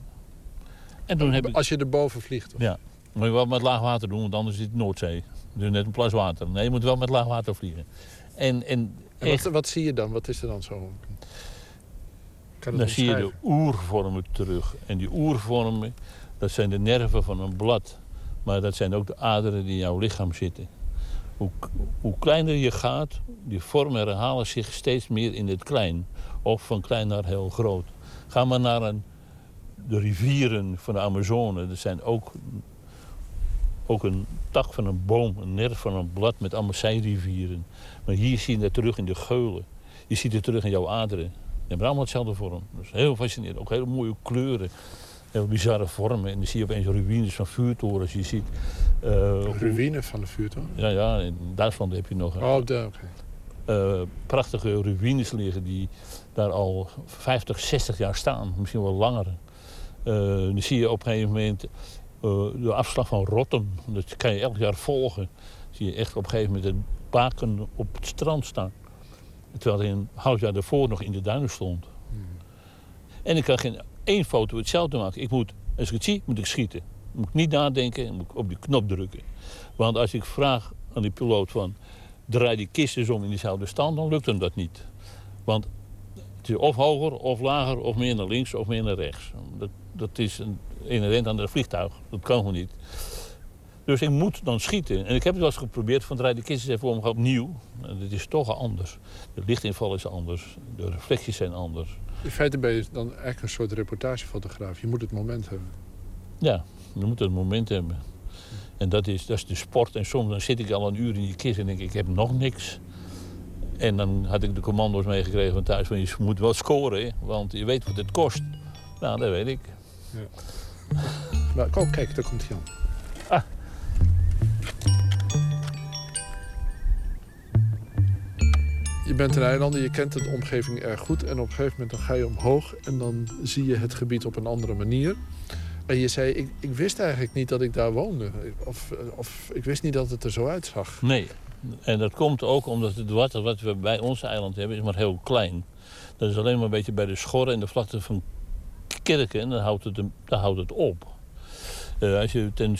En toen heb ik... Als je erboven vliegt? Of? Ja, moet je wel met laag water doen, want anders is het Noordzee. Dus net een plas water. Nee, je moet wel met laag water vliegen. En, en, wat, wat zie je dan? Wat is er dan zo? Dan zie je de oervormen terug. En die oervormen, dat zijn de nerven van een blad. Maar dat zijn ook de aderen die in jouw lichaam zitten. Hoe, hoe kleiner je gaat, die vormen herhalen zich steeds meer in het klein. Of van klein naar heel groot. Ga maar naar een, de rivieren van de Amazone. Dat zijn ook, ook een tak van een boom, een nerf van een blad met allemaal zijrivieren. Maar hier zie je dat terug in de geulen. Je ziet het terug in jouw aderen. Die hebben allemaal hetzelfde vorm. Is heel fascinerend. Ook hele mooie kleuren. Heel bizarre vormen. En dan zie je opeens ruïnes van vuurtorens. Je ziet... hoe- Ruïne van de vuurtoren? ja, ja, in Duitsland heb je nog Oh, daar, oké. eh, prachtige ruïnes liggen die daar al 50, 60 jaar staan. Misschien wel langer. Eh, dan zie je op een gegeven moment de afslag van Rotten. Dat kan je elk jaar volgen. Zie je echt op een gegeven moment baken op het strand staan. Terwijl hij een half jaar daarvoor nog in de duinen stond. En ik kan geen één foto hetzelfde maken. Ik moet, als ik het zie, moet ik schieten. Moet ik niet nadenken, moet ik op die knop drukken. Want als ik vraag aan die piloot van... draai die kist eens om in dezelfde stand, dan lukt hem dat niet. Want het is of hoger, of lager, of meer naar links, of meer naar rechts. Dat, dat is een, inherent aan het vliegtuig. Dat kan gewoon niet. Dus ik moet dan schieten. En ik heb het wel eens geprobeerd van draai de kist eens even om opnieuw. En dat is toch anders. De lichtinval is anders. De reflecties zijn anders. In feite ben je dan eigenlijk een soort reportagefotograaf. Je moet het moment hebben. Ja, je moet het moment hebben. En dat is, dat is de sport. En soms dan zit ik al een uur in die kist en denk ik, ik heb nog niks. En dan had ik de commando's meegekregen van thuis van je moet wel scoren, hè, want je weet wat het kost. Nou, dat weet ik. Maar, oh, kijk, daar komt hij aan. Je bent een eilander, je kent de omgeving erg goed. En op een gegeven moment dan ga je omhoog en dan zie je het gebied op een andere manier. En je zei, ik, ik wist eigenlijk niet dat ik daar woonde. Of, of ik wist niet dat het er zo uitzag. Nee, en dat komt ook omdat het water wat we bij ons eiland hebben is maar heel klein. Dat is alleen maar een beetje bij de schorren en de vlakte van Kerken en dan houdt het, dan houdt het op. Eh, als je ten,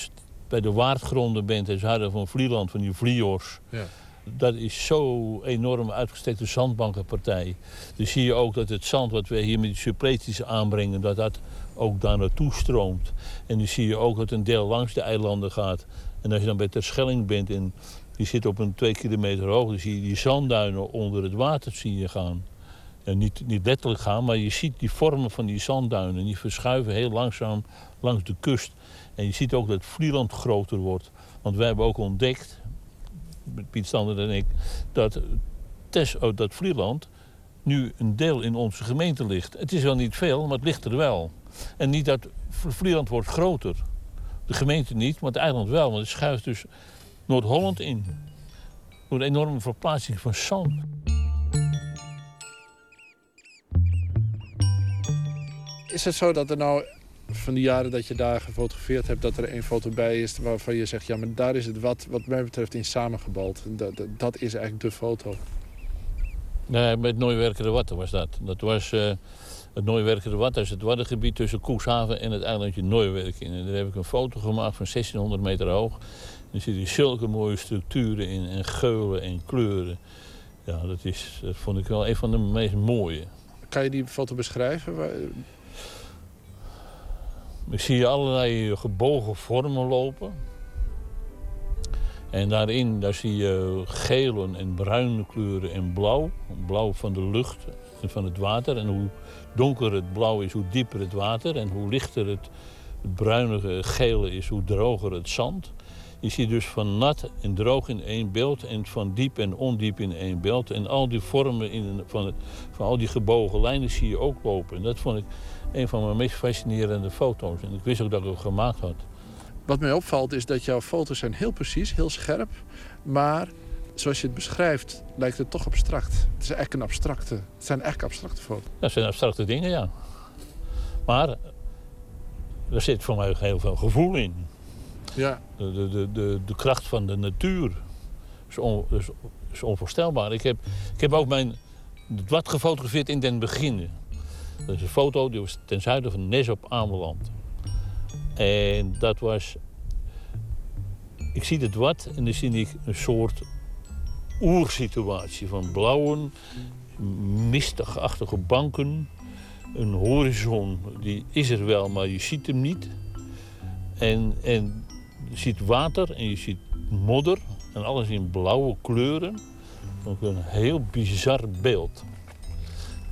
bij de waardgronden bent ten zuiden van Vlieland, van die Vliors... Ja. Dat is zo'n enorm uitgestrekte zandbankenpartij. Dus zie je ook dat het zand wat we hier met die suppleties aanbrengen... dat dat ook daar naartoe stroomt. En dan zie je ook dat een deel langs de eilanden gaat. En als je dan bij Terschelling bent en je zit op een twee kilometer hoogte... dan zie je die zandduinen onder het water zie je gaan. Niet, niet letterlijk gaan, maar je ziet die vormen van die zandduinen. Die verschuiven heel langzaam langs de kust. En je ziet ook dat Vlieland groter wordt. Want wij hebben ook ontdekt, met Piet Stander en ik, dat, Tes, oh, dat Vlieland nu een deel in onze gemeente ligt. Het is wel niet veel, maar het ligt er wel. En niet dat Vlieland wordt groter. De gemeente niet, maar het eiland wel. Want het schuift dus Noord-Holland in. Door een enorme verplaatsing van zand. Is het zo dat er nou van die jaren dat je daar gefotografeerd hebt... dat er één foto bij is waarvan je zegt... ja, maar daar is het wat, wat mij betreft in samengebald. En Dat, dat, dat is eigenlijk de foto. Nee, met Nooiwerkere Watten was dat. Dat was eh, het Nooiwerkere Watten, is het waddengebied tussen Koeshaven en het eilandje Nooiwerken. En daar heb ik een foto gemaakt van 1600 meter hoog. Er zitten zulke mooie structuren in en geulen en kleuren. Ja, dat, is, dat vond ik wel een van de meest mooie. Kan je die foto beschrijven? Ik zie allerlei gebogen vormen lopen. En daarin daar zie je gele en bruine kleuren en blauw. Blauw van de lucht van het water. En hoe donker het blauw is, hoe dieper het water. En hoe lichter het, het bruinige gele is, hoe droger het zand. Je ziet dus van nat en droog in één beeld en van diep en ondiep in één beeld. En al die vormen in, van, van al die gebogen lijnen zie je ook lopen. En dat vond ik een van mijn meest fascinerende foto's. En ik wist ook dat ik het gemaakt had. Wat mij opvalt is dat jouw foto's zijn heel precies, heel scherp. Maar zoals je het beschrijft, lijkt het toch abstract. Het, is echt een abstracte, het zijn echt abstracte foto's. Dat zijn abstracte dingen, ja. Maar er zit voor mij heel veel gevoel in. Ja. De, de, de, de, de kracht van de natuur is, on, is, is onvoorstelbaar. Ik heb, ik heb ook mijn wat gefotografeerd in den begin. Dat is een foto die was ten zuiden van Nes op Ameland. En dat was... Ik zie het wat en dan zie ik een soort oersituatie van blauwe, mistigachtige banken. Een horizon, die is er wel, maar je ziet hem niet. En, en je ziet water en je ziet modder en alles in blauwe kleuren. Ook een heel bizar beeld.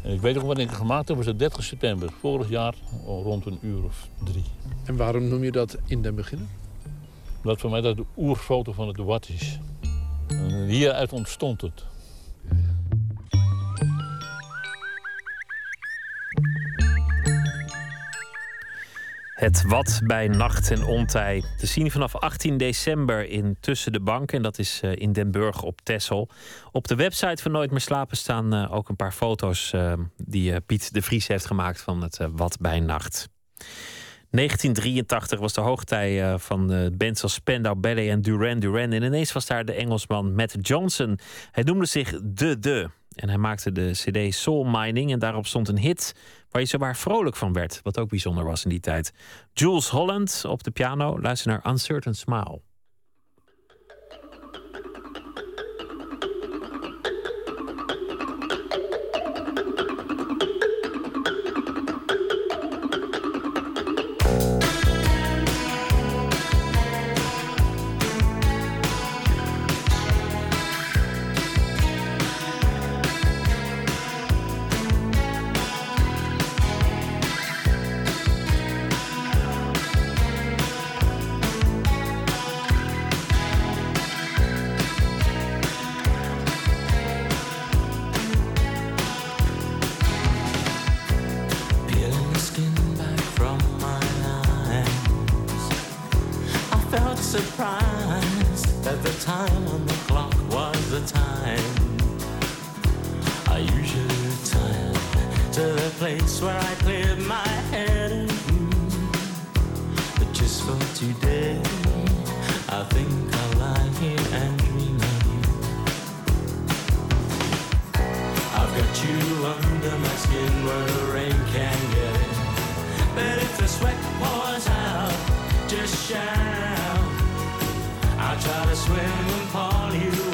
En ik weet ook wat ik gemaakt heb, was het 30 september vorig jaar, rond een uur of drie. En waarom noem je dat in den beginnen? Dat voor mij dat de oerfoto van het wat is. En hieruit ontstond het. Het Wat bij Nacht en Ontij. Te zien vanaf 18 december in Tussen de Banken. En dat is eh, in Den Burg op Texel. Op de website van Nooit meer slapen staan eh, ook een paar foto's... Uh, die Piet de Vries heeft gemaakt van het Wat bij Nacht. 1983 was de hoogtij van de bands als Spandau Ballet en Duran Duran. En ineens was daar de Engelsman Matt Johnson. Hij noemde zich De De. En hij maakte de CD Soul Mining. En daarop stond een hit waar je zowaar vrolijk van werd. Wat ook bijzonder was in die tijd. Jules Holland op de piano. Luister naar Uncertain Smile. surprised that the time on the clock was the time I usually retire to the place where I cleared my head you. But just for today, I think I'll lie here and dream of you. I've got you under my skin where the rain can get in. But if the sweat pours out, just shine try to swim upon you.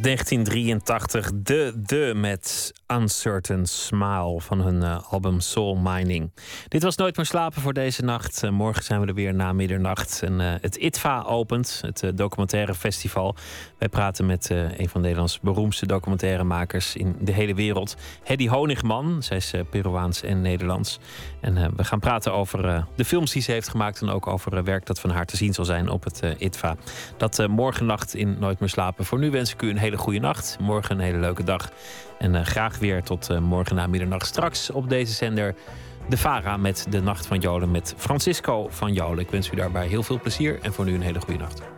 1983, de, de met Uncertain Smile van hun uh, album Soul Mining. Dit was Nooit meer slapen voor deze nacht. Uh, morgen zijn we er weer na middernacht. En, uh, het ITVA opent, het documentaire festival. Wij praten met een van Nederlands beroemdste documentairemakers in de hele wereld. Hedy Honigman, zij is Peruaans en Nederlands. En we gaan praten over de films die ze heeft gemaakt... en ook over werk dat van haar te zien zal zijn op het ITVA. Dat morgen nacht in Nooit meer slapen. Voor nu wens ik u een hele goede nacht. Morgen een hele leuke dag. En uh, graag weer tot uh, morgen na middernacht. Straks op deze zender de Vara met de Nacht van Jolen met Francisco van Jolen. Ik wens u daarbij heel veel plezier en voor nu een hele goede nacht.